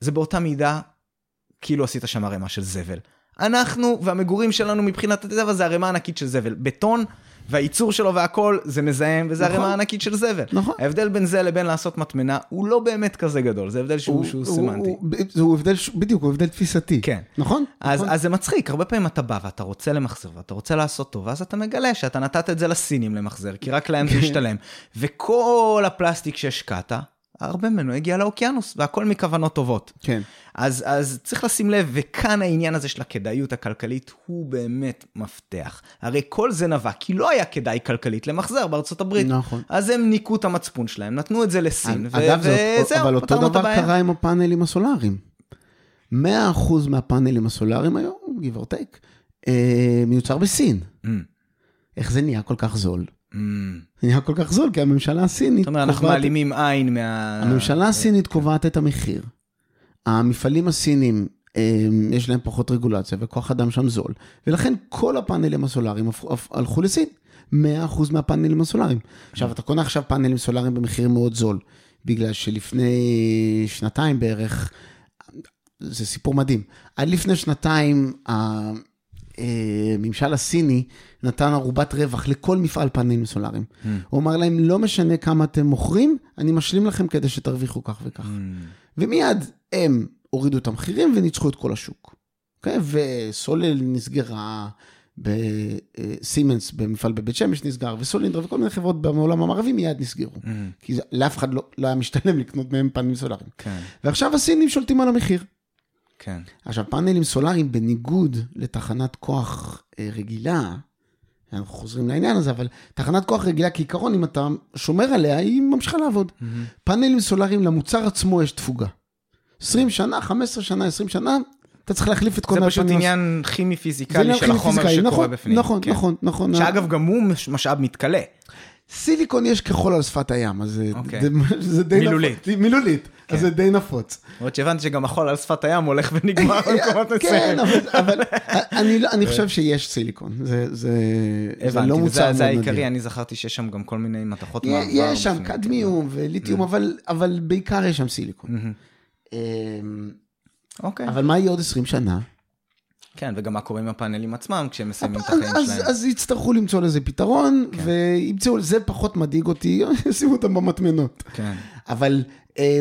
זה באותה מידה כאילו עשית שם ערימה של זבל. אנחנו והמגורים שלנו מבחינת הטבע זה ערימה ענקית של זבל. בטון והייצור שלו והכל זה מזהם וזה נכון. ערימה ענקית של זבל. נכון. ההבדל בין זה לבין לעשות מטמנה הוא לא באמת כזה גדול, זה הבדל שהוא, הוא, שהוא הוא, סמנטי. הוא, הוא, הוא הבדל, בדיוק, הוא הבדל תפיסתי. כן. נכון? אז, נכון. אז זה מצחיק, הרבה פעמים אתה בא ואתה רוצה למחזר ואתה רוצה לעשות טוב, ואז אתה מגלה שאתה נתת את זה לסינים למחזר, כי רק להם זה ישתלם. וכל הפלסטיק שהשקעת, הרבה ממנו הגיע לאוקיינוס, והכל מכוונות טובות. כן. אז, אז צריך לשים לב, וכאן העניין הזה של הכדאיות הכלכלית הוא באמת מפתח. הרי כל זה נבע, כי לא היה כדאי כלכלית למחזר בארצות הברית. נכון. אז הם ניקו את המצפון שלהם, נתנו את זה לסין, ו- אגב, וזהו, אבל אותו דבר קרה עם הפאנלים הסולאריים. 100% מהפאנלים הסולאריים היום, give or take, אה, מיוצר בסין. Mm. איך זה נהיה כל כך זול? Mm. נהיה כל כך זול, כי הממשלה הסינית... זאת אומרת, אנחנו מעלימים עין מה... הממשלה הסינית קובעת את המחיר. המפעלים הסינים, יש להם פחות רגולציה וכוח אדם שם זול, ולכן כל הפאנלים הסולאריים הלכו לסין. 100% מהפאנלים הסולאריים. עכשיו, אתה קונה עכשיו פאנלים סולאריים במחיר מאוד זול, בגלל שלפני שנתיים בערך, זה סיפור מדהים. עד לפני שנתיים, הממשל הסיני נתן ערובת רווח לכל מפעל פאנלים סולאריים. Mm. הוא אמר להם, לא משנה כמה אתם מוכרים, אני משלים לכם כדי שתרוויחו כך וכך. Mm. ומיד הם הורידו את המחירים וניצחו את כל השוק. Okay? אוקיי? וסולל נסגרה, סימנס במפעל בבית שמש נסגר, וסולינדר וכל מיני חברות בעולם המערבי מיד נסגרו. Mm. כי לאף אחד לא, לא היה משתלם לקנות מהם פאנלים סולאריים. כן. ועכשיו הסינים שולטים על המחיר. כן. עכשיו, פאנלים סולאריים, בניגוד לתחנת כוח אה, רגילה, אנחנו חוזרים לעניין הזה, אבל תחנת כוח רגילה כעיקרון, אם אתה שומר עליה, היא ממשיכה לעבוד. Mm-hmm. פאנלים סולאריים, למוצר עצמו יש תפוגה. 20 שנה, 15 שנה, 20 שנה, אתה צריך להחליף את כל הפאנלים. זה פשוט עניין כימי-פיזיקלי של החומר שקורה נכון, בפנים. נכון, כן. נכון, נכון. שאגב, גם הוא משאב מתכלה. סיליקון יש כחול על שפת הים, אז זה, אוקיי. זה, זה די מילולית. נפוץ. מילולית, כן. אז זה די נפוץ. למרות שהבנתי שגם החול על שפת הים הולך ונגמר במקומות כן, מסוימים. אבל, אבל אני, לא- אני חושב שיש סיליקון, זה, זה, זה הבנתי, לא וזה מוצר זה מאוד העיקרי, נדיר. אני זכרתי שיש שם גם כל מיני מתכות מעבר. יש שם כן. קדמיום וליתיום, אבל, אבל בעיקר יש שם סיליקון. מהמם. אמ, אוקיי. אבל מה יהיה עוד 20 שנה? כן, וגם מה קורה עם הפאנלים עצמם כשהם מסיימים את החיים אז, שלהם. אז יצטרכו למצוא לזה פתרון, כן. וימצאו, זה פחות מדאיג אותי, ישימו אותם במטמנות. כן. אבל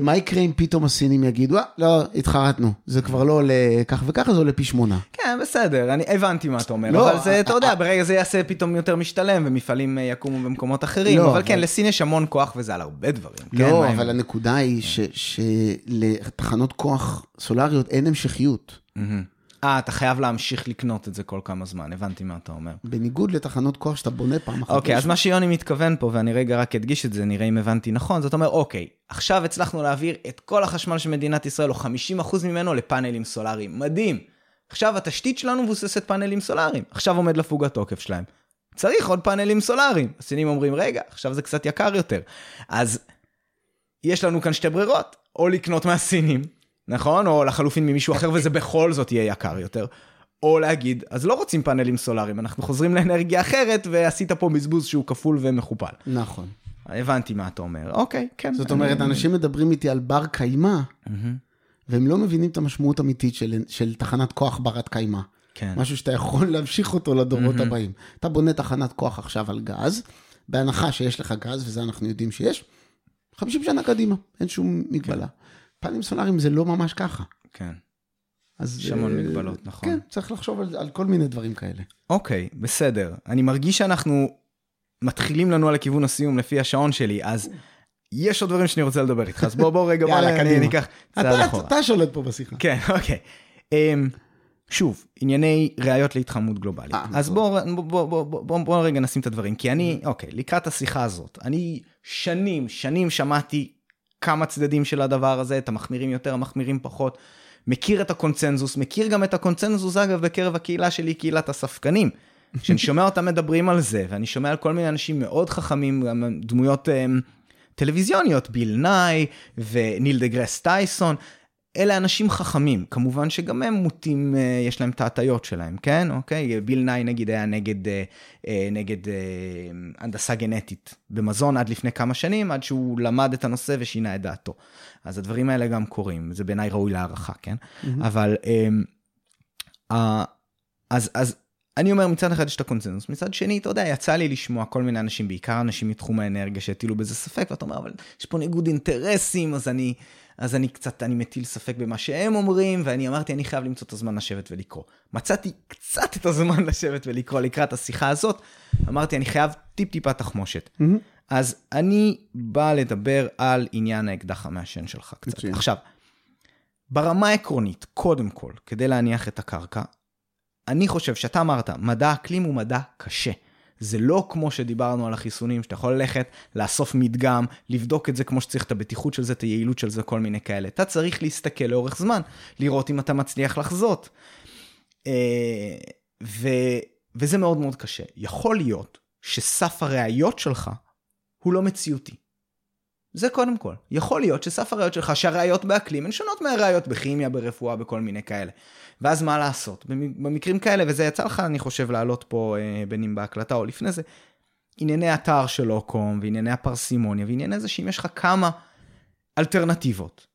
מה יקרה אם פתאום הסינים יגידו, אה, לא, התחרטנו, זה כבר לא עולה כך וככה, זה עולה פי שמונה. כן, בסדר, אני הבנתי מה אתה אומר, לא, אבל זה, אתה א- יודע, א- ברגע זה יעשה פתאום יותר משתלם, ומפעלים אה, יקומו במקומות אחרים, לא, אבל כן, אבל- לסין יש המון כוח וזה על הרבה דברים. כן, לא, מה אבל הנקודה היא ש- שלתחנות כוח סולריות אין המשכיות. מהמם. אה, אתה חייב להמשיך לקנות את זה כל כמה זמן, הבנתי מה אתה אומר. בניגוד לתחנות כוח שאתה בונה פעם אחת. אוקיי, אז. מה שיוני מתכוון פה, ואני רגע רק אדגיש את זה, נראה אם הבנתי נכון, זאת אומרת, אוקיי, עכשיו הצלחנו להעביר את כל החשמל של מדינת ישראל, או 50% ממנו, לפאנלים סולאריים. מדהים. עכשיו התשתית שלנו מבוססת פאנלים סולאריים. עכשיו עומד לפוג התוקף שלהם. צריך עוד פאנלים סולאריים. הסינים אומרים, רגע, עכשיו זה קצת יקר יותר. אז יש לנו כאן שתי ברירות, או לקנות מהסינים, נכון? או לחלופין ממישהו אחר, וזה בכל זאת יהיה יקר יותר. או להגיד, אז לא רוצים פאנלים סולאריים, אנחנו חוזרים לאנרגיה אחרת, ועשית פה בזבוז שהוא כפול ומכופל. נכון. הבנתי מה אתה אומר. אוקיי, כן. זאת אומרת, אנשים מדברים איתי על בר קיימא. והם לא מבינים את המשמעות האמיתית של, של תחנת כוח ברת קיימא. כן. משהו שאתה יכול להמשיך אותו לדורות הבאים. אתה בונה תחנת כוח עכשיו על גז, בהנחה שיש לך גז, וזה אנחנו יודעים שיש, 50 שנה קדימה, אין שום מגבלה. פאנלים סולאריים זה לא ממש ככה. כן. אז... יש המון אה, מגבלות, נכון. כן, צריך לחשוב על, על כל מיני דברים כאלה. אוקיי, בסדר. אני מרגיש שאנחנו מתחילים לנו על הכיוון הסיום לפי השעון שלי, אז יש עוד דברים שאני רוצה לדבר איתך, אז בוא, בוא רגע, בוא יאללה, אני קדימה. ניקח צעד אתה, אחורה. אתה שולט פה בשיחה. כן, אוקיי. Um, שוב, ענייני ראיות להתחממות גלובלית. אה, אז נכון. בואו בוא, בוא, בוא, בוא, בוא רגע נשים את הדברים, כי אני, אוקיי, לקראת השיחה הזאת, אני שנים, שנים שמעתי כמה צדדים של הדבר הזה, את המחמירים יותר, המחמירים פחות, מכיר את הקונצנזוס, מכיר גם את הקונצנזוס, אגב, בקרב הקהילה שלי, קהילת הספקנים. שאני שומע אותם מדברים על זה, ואני שומע על כל מיני אנשים מאוד חכמים, גם דמויות um, טלוויזיוניות, ביל נאי וניל דה גרס טייסון, אלה אנשים חכמים, כמובן שגם הם מוטים, אה, יש להם את ההטיות שלהם, כן? אוקיי? ביל נאי נגיד היה נגד, אה, אה, נגד הנדסה גנטית במזון עד לפני כמה שנים, עד שהוא למד את הנושא ושינה את דעתו. אז הדברים האלה גם קורים, זה בעיניי ראוי להערכה, כן? אבל אה, אה, אז, אז אני אומר מצד אחד יש את הקונצנזוס, מצד שני, אתה יודע, יצא לי לשמוע כל מיני אנשים, בעיקר אנשים מתחום האנרגיה שהטילו בזה ספק, ואתה אומר, אבל יש פה ניגוד אינטרסים, אז אני, אז אני קצת, אני מטיל ספק במה שהם אומרים, ואני אמרתי, אני חייב למצוא את הזמן לשבת ולקרוא. מצאתי קצת את הזמן לשבת ולקרוא לקראת השיחה הזאת, אמרתי, אני חייב טיפ-טיפה תחמושת. אז אני בא לדבר על עניין האקדח המעשן שלך קצת. מצוין. עכשיו, ברמה העקרונית, קודם כל, כדי להניח את הקרקע, אני חושב שאתה אמרת, מדע אקלים הוא מדע קשה. זה לא כמו שדיברנו על החיסונים, שאתה יכול ללכת, לאסוף מדגם, לבדוק את זה כמו שצריך, את הבטיחות של זה, את היעילות של זה, כל מיני כאלה. אתה צריך להסתכל לאורך זמן, לראות אם אתה מצליח לחזות. אה, ו, וזה מאוד מאוד קשה. יכול להיות שסף הראיות שלך הוא לא מציאותי. זה קודם כל. יכול להיות שסף הראיות שלך, שהראיות באקלים הן שונות מהראיות בכימיה, ברפואה, בכל מיני כאלה. ואז מה לעשות? במ- במקרים כאלה, וזה יצא לך, אני חושב, לעלות פה, אה, בין אם בהקלטה או לפני זה, ענייני אתר של אוקום, וענייני הפרסימוניה, וענייני זה שאם יש לך כמה אלטרנטיבות.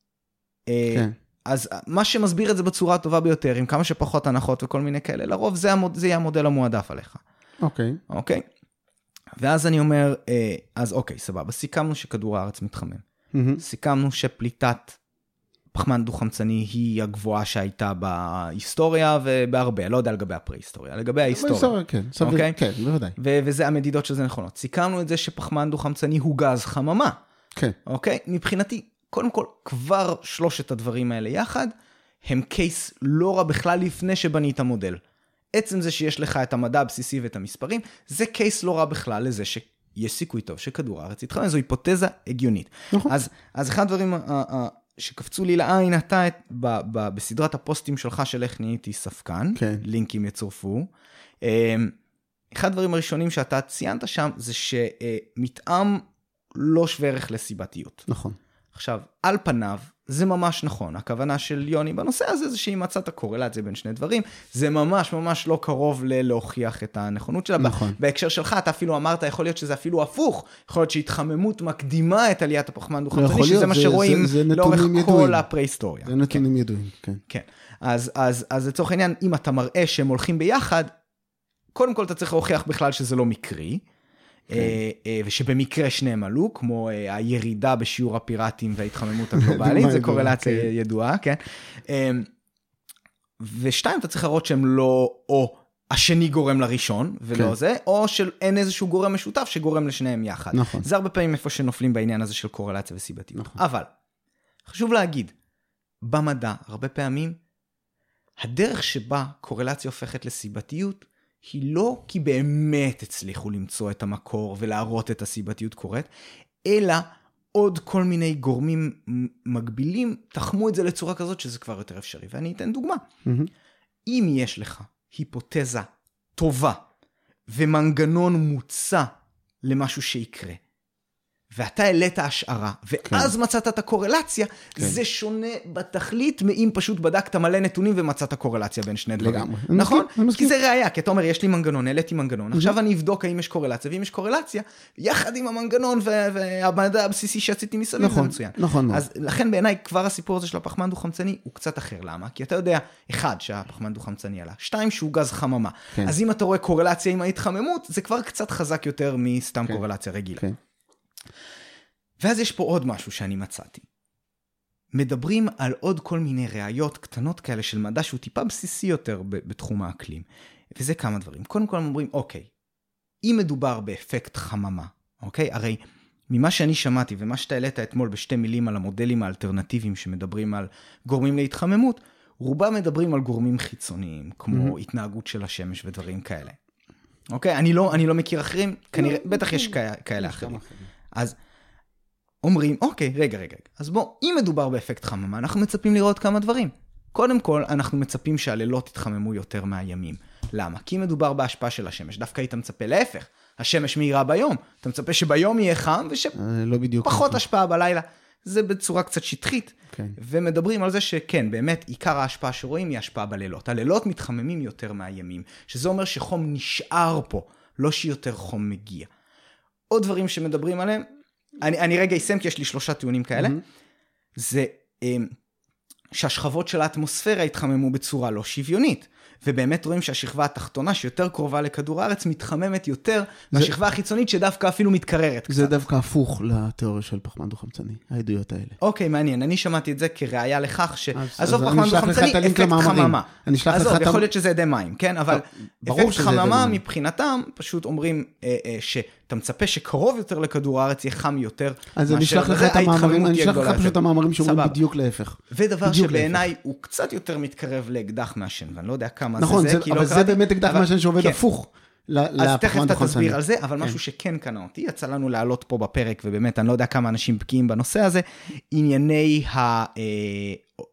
אה, כן. אז מה שמסביר את זה בצורה הטובה ביותר, עם כמה שפחות הנחות וכל מיני כאלה, לרוב זה, המוד, זה יהיה המודל המועדף עליך. אוקיי. אוקיי? ואז אני אומר, אה, אז אוקיי, סבבה, סיכמנו שכדור הארץ מתחמם. מהמם. סיכמנו שפליטת פחמן דו-חמצני היא הגבוהה שהייתה בהיסטוריה ובהרבה, לא יודע לגבי הפרה-היסטוריה, לגבי ההיסטוריה. בהיסטוריה, כן, סביר, אוקיי? כן, בוודאי. ו- וזה המדידות של זה נכונות. סיכמנו את זה שפחמן דו-חמצני הוא גז חממה, כן. אוקיי? מבחינתי, קודם כל, כבר שלושת הדברים האלה יחד, הם קייס לא רע בכלל לפני שבנית מודל. עצם זה שיש לך את המדע הבסיסי ואת המספרים, זה קייס לא רע בכלל לזה שיש סיכוי טוב שכדור הארץ יתחמם, זו היפותזה הגיונית. נכון. אז, אז אחד הדברים ה- ה- שקפצו לי לעין, אתה את- ב, ב, בסדרת הפוסטים שלך של איך נהייתי ספקן, כן. לינקים יצורפו. אחד הדברים הראשונים שאתה ציינת שם זה שמתאם לא שווה ערך לסיבתיות. נכון. עכשיו, על פניו, זה ממש נכון. הכוונה של יוני בנושא הזה זה שהיא מצאה את הקורלציה בין שני דברים. זה ממש ממש לא קרוב ללהוכיח את הנכונות שלה. נכון. בהקשר שלך, אתה אפילו אמרת, יכול להיות שזה אפילו הפוך. יכול להיות שהתחממות מקדימה את עליית הפחמן דו-חמצני, שזה מה שרואים זה, זה לאורך ידועים. כל הפרה-היסטוריה. זה נתונים כן. ידועים, כן. כן. אז, אז, אז לצורך העניין, אם אתה מראה שהם הולכים ביחד, קודם כל אתה צריך להוכיח בכלל שזה לא מקרי. כן. אה, אה, ושבמקרה שניהם עלו, כמו אה, הירידה בשיעור הפיראטים וההתחממות הגלובלית, זה קורלציה כן. ידועה, כן. ושתיים, אתה צריך להראות שהם לא או השני גורם לראשון, ולא כן. זה, או שאין איזשהו גורם משותף שגורם לשניהם יחד. נכון. זה הרבה פעמים איפה שנופלים בעניין הזה של קורלציה וסיבתיות. נכון. אבל, חשוב להגיד, במדע, הרבה פעמים, הדרך שבה קורלציה הופכת לסיבתיות, היא לא כי באמת הצליחו למצוא את המקור ולהראות את הסיבתיות קורית, אלא עוד כל מיני גורמים מקבילים תחמו את זה לצורה כזאת שזה כבר יותר אפשרי. ואני אתן דוגמה. Mm-hmm. אם יש לך היפותזה טובה ומנגנון מוצע למשהו שיקרה, ואתה העלית השערה, ואז כן. מצאת את הקורלציה, כן. זה שונה בתכלית מאם פשוט בדקת מלא נתונים ומצאת קורלציה בין שני דברים. לגמרי. נכון? אני מסכים. כי זה ראייה, כי אתה אומר, יש לי מנגנון, העליתי מנגנון, mm-hmm. עכשיו אני אבדוק האם יש קורלציה, ואם יש קורלציה, יחד עם המנגנון והמדע הבסיסי שעשיתי מסביב, נכון, זה מצוין. נכון. אז לכן בעיניי כבר הסיפור הזה של הפחמן דו-חמצני הוא קצת אחר, למה? כי אתה יודע, אחד, שהפחמן דו-חמצני עלה, שתיים, שהוא גז חממה. כן. אז אם אתה רואה קורלציה עם ההתחממות, זה כבר קצת חזק יותר מסתם כן. קורלציה רגילה. כן. ואז יש פה עוד משהו שאני מצאתי. מדברים על עוד כל מיני ראיות קטנות כאלה של מדע שהוא טיפה בסיסי יותר בתחום האקלים. וזה כמה דברים. קודם כל אומרים, אוקיי, אם מדובר באפקט חממה, אוקיי? הרי ממה שאני שמעתי ומה שאתה העלית אתמול בשתי מילים על המודלים האלטרנטיביים שמדברים על גורמים להתחממות, רובם מדברים על גורמים חיצוניים, כמו mm-hmm. התנהגות של השמש ודברים כאלה. אוקיי? אני לא, אני לא מכיר אחרים, כנראה, בטח יש כאלה, כאלה אחרים. אז אומרים, אוקיי, רגע, רגע, אז בוא, אם מדובר באפקט חממה, אנחנו מצפים לראות כמה דברים. קודם כל, אנחנו מצפים שהלילות יתחממו יותר מהימים. למה? כי מדובר בהשפעה של השמש, דווקא היית מצפה להפך. השמש מהירה ביום. אתה מצפה שביום יהיה חם ושפחות לא השפעה בלילה. זה בצורה קצת שטחית. כן. ומדברים על זה שכן, באמת, עיקר ההשפעה שרואים היא השפעה בלילות. הלילות מתחממים יותר מהימים, שזה אומר שחום נשאר פה, לא שיותר חום מגיע. עוד דברים שמדברים עליהם, אני, אני רגע אסיים כי יש לי שלושה טיעונים כאלה. Mm-hmm. זה um, שהשכבות של האטמוספירה התחממו בצורה לא שוויונית. ובאמת רואים שהשכבה התחתונה, שיותר קרובה לכדור הארץ, מתחממת יותר זה... מהשכבה החיצונית, שדווקא אפילו מתקררת זה קצת. דווקא הפוך לתיאוריה של פחמן דו-חמצני, העדויות האלה. אוקיי, מעניין. אני שמעתי את זה כראיה לכך ש... עזוב פחמן דו-חמצני, אפקט חממה. אני אשלח לך עזוב, יכול להיות שזה אדי מים, כן? אבל אפקט חממה מבחינתם, פשוט אומרים אה, אה, שאתה מצפה שקרוב יותר לכדור הארץ יהיה חם יותר. אז אני אשלח לך את המאמרים, אני אשלח לך פשוט את המאמרים שאומרים בדיוק להפך. ודבר שבעיניי הוא קצת יותר מתקרב לאקדח מעשן, ואני לא יודע כמה מה נכון, זה, זה, כאילו אבל זה באמת אקדח מעשן שעובד כן. הפוך. אז תכף אתה תסביר על זה, אבל כן. משהו שכן קנה אותי, יצא לנו לעלות פה בפרק, ובאמת, אני לא יודע כמה אנשים בקיאים בנושא הזה, ענייני אה,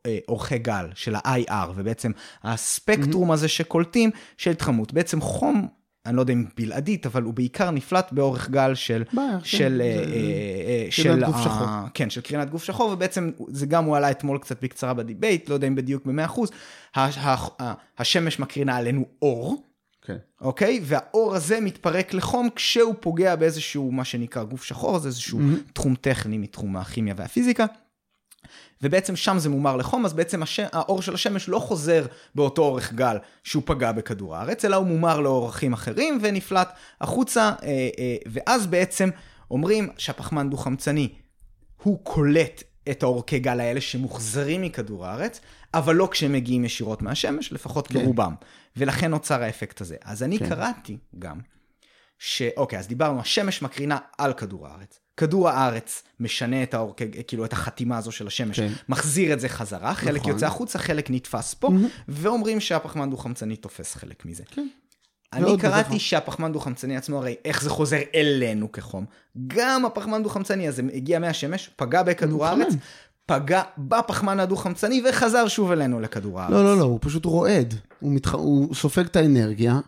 אה, גל של ה-IR, ובעצם הספקטרום הזה שקולטים של התחממות. בעצם חום אני לא יודע אם בלעדית, אבל הוא בעיקר נפלט באורך גל של... בעיה, כן. של... של קרינת גוף שחור. כן, של קרינת גוף שחור, ובעצם זה גם הוא עלה אתמול קצת בקצרה בדיבייט, לא יודע אם בדיוק ב-100%. השמש מקרינה עלינו אור. כן. אוקיי? והאור הזה מתפרק לחום כשהוא פוגע באיזשהו, מה שנקרא גוף שחור, זה איזשהו. תחום טכני מתחום הכימיה והפיזיקה. ובעצם שם זה מומר לחום, אז בעצם הש... האור של השמש לא חוזר באותו אורך גל שהוא פגע בכדור הארץ, אלא הוא מומר לאורכים אחרים ונפלט החוצה, אה, אה, ואז בעצם אומרים שהפחמן דו-חמצני הוא קולט את האורכי גל האלה שמוחזרים מכדור הארץ, אבל לא כשהם מגיעים ישירות מהשמש, לפחות כן. ברובם. ולכן נוצר האפקט הזה. אז אני כן. קראתי גם, שאוקיי, אז דיברנו, השמש מקרינה על כדור הארץ. כדור הארץ משנה את האור, כאילו את החתימה הזו של השמש, כן. מחזיר את זה חזרה, חלק נכון. יוצא החוצה, חלק נתפס פה, mm-hmm. ואומרים שהפחמן דו-חמצני תופס חלק מזה. כן. אני קראתי בדבר. שהפחמן דו-חמצני עצמו, הרי איך זה חוזר אלינו כחום. גם הפחמן דו-חמצני הזה הגיע מהשמש, פגע בכדור הארץ, פגע בפחמן הדו-חמצני וחזר שוב אלינו לכדור הארץ. לא, לא, לא, הוא פשוט רועד. הוא, מתח... הוא סופג את האנרגיה,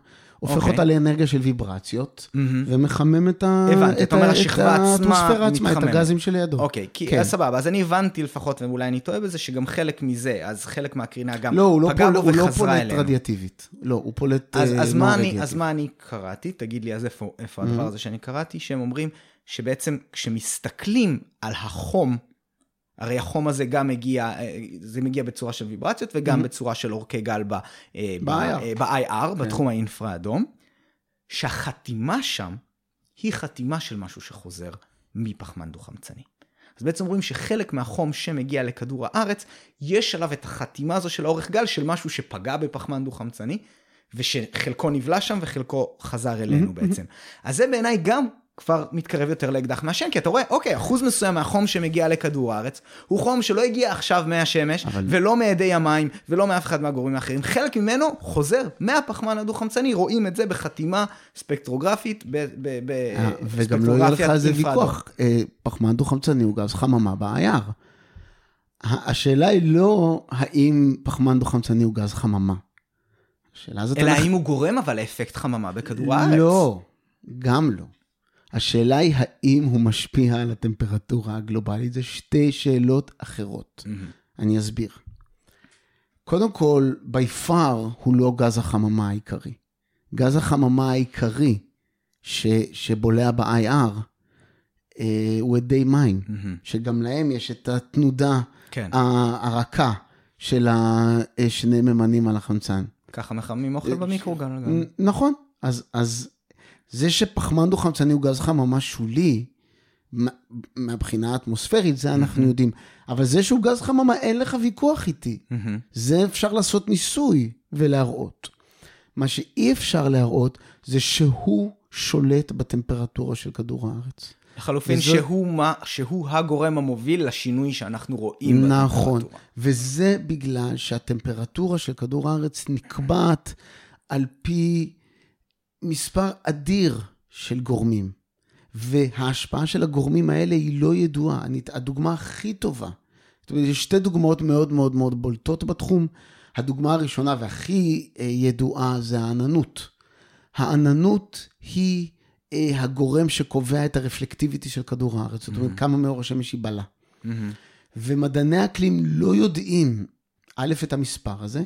הופך okay. אותה לאנרגיה של ויברציות, mm-hmm. ומחמם את, ה... הבנתי, את, ה... את האטמוספירה עצמה, את הגזים שלידו. אוקיי, כי כן. סבבה, אז אני הבנתי לפחות, ואולי אני טועה בזה, שגם חלק מזה, אז חלק מהקרינה גם לא, לא פגע בו וחזרה אלינו. לא, הוא לא פולט רדיאטיבית. לא, הוא פולט אז, אז, מה אני, אז מה אני קראתי? תגיד לי, אז איפה, איפה mm-hmm. הדבר הזה שאני קראתי? שהם אומרים שבעצם כשמסתכלים על החום, הרי החום הזה גם מגיע, אה, זה מגיע בצורה של ויברציות וגם mm-hmm. בצורה של אורכי גל ב-IR, אה, כן. בתחום האינפרה האדום, שהחתימה שם היא חתימה של משהו שחוזר מפחמן דו-חמצני. אז בעצם רואים שחלק מהחום שמגיע לכדור הארץ, יש עליו את החתימה הזו של האורך גל של משהו שפגע בפחמן דו-חמצני, ושחלקו נבלע שם וחלקו חזר אלינו mm-hmm. בעצם. אז זה בעיניי גם כבר מתקרב יותר לאקדח מעשן, כי אתה רואה, אוקיי, אחוז מסוים מהחום שמגיע לכדור הארץ, הוא חום שלא הגיע עכשיו מהשמש, אבל... ולא מאדי המים, ולא מאף אחד מהגורמים האחרים. חלק ממנו חוזר מהפחמן הדו-חמצני, רואים את זה בחתימה ספקטרוגרפית, ב... ב, ב אה, וגם לא יהיה לך על זה ויכוח, אה, פחמן דו-חמצני הוא גז חממה ביער. השאלה היא לא האם פחמן דו-חמצני הוא גז חממה. השאלה הזאת... אלא האם הוא גורם אבל לאפקט חממה בכדור הארץ. לא, גם לא. השאלה היא האם הוא משפיע על הטמפרטורה הגלובלית, זה שתי שאלות אחרות. Mm-hmm. אני אסביר. קודם כל, by far הוא לא גז החממה העיקרי. גז החממה העיקרי ש, שבולע ב-IR אה, הוא אדי מים, mm-hmm. שגם להם יש את התנודה כן. הרכה של השני ממנים על החמצן. ככה מחממים אוכל במיקרוגל. נכון, אז, אז זה שפחמן דו-חמצני הוא גז חממה שולי, מהבחינה האטמוספרית, זה אנחנו יודעים. אבל זה שהוא גז חממה, אין לך ויכוח איתי. זה אפשר לעשות ניסוי ולהראות. מה שאי אפשר להראות, זה שהוא שולט בטמפרטורה של כדור הארץ. לחלופין, וזו... שהוא, מה, שהוא הגורם המוביל לשינוי שאנחנו רואים נכון, בטמפרטורה. נכון, וזה בגלל שהטמפרטורה של כדור הארץ נקבעת על פי מספר אדיר של גורמים, וההשפעה של הגורמים האלה היא לא ידועה. אני, הדוגמה הכי טובה, זאת אומרת, יש שתי דוגמאות מאוד מאוד מאוד בולטות בתחום. הדוגמה הראשונה והכי אה, ידועה זה העננות. העננות היא אה, הגורם שקובע את הרפלקטיביטי של כדור הארץ, זאת אומרת, mm-hmm. כמה מאור השמש היא בלה. Mm-hmm. ומדעני אקלים לא יודעים, א', את המספר הזה,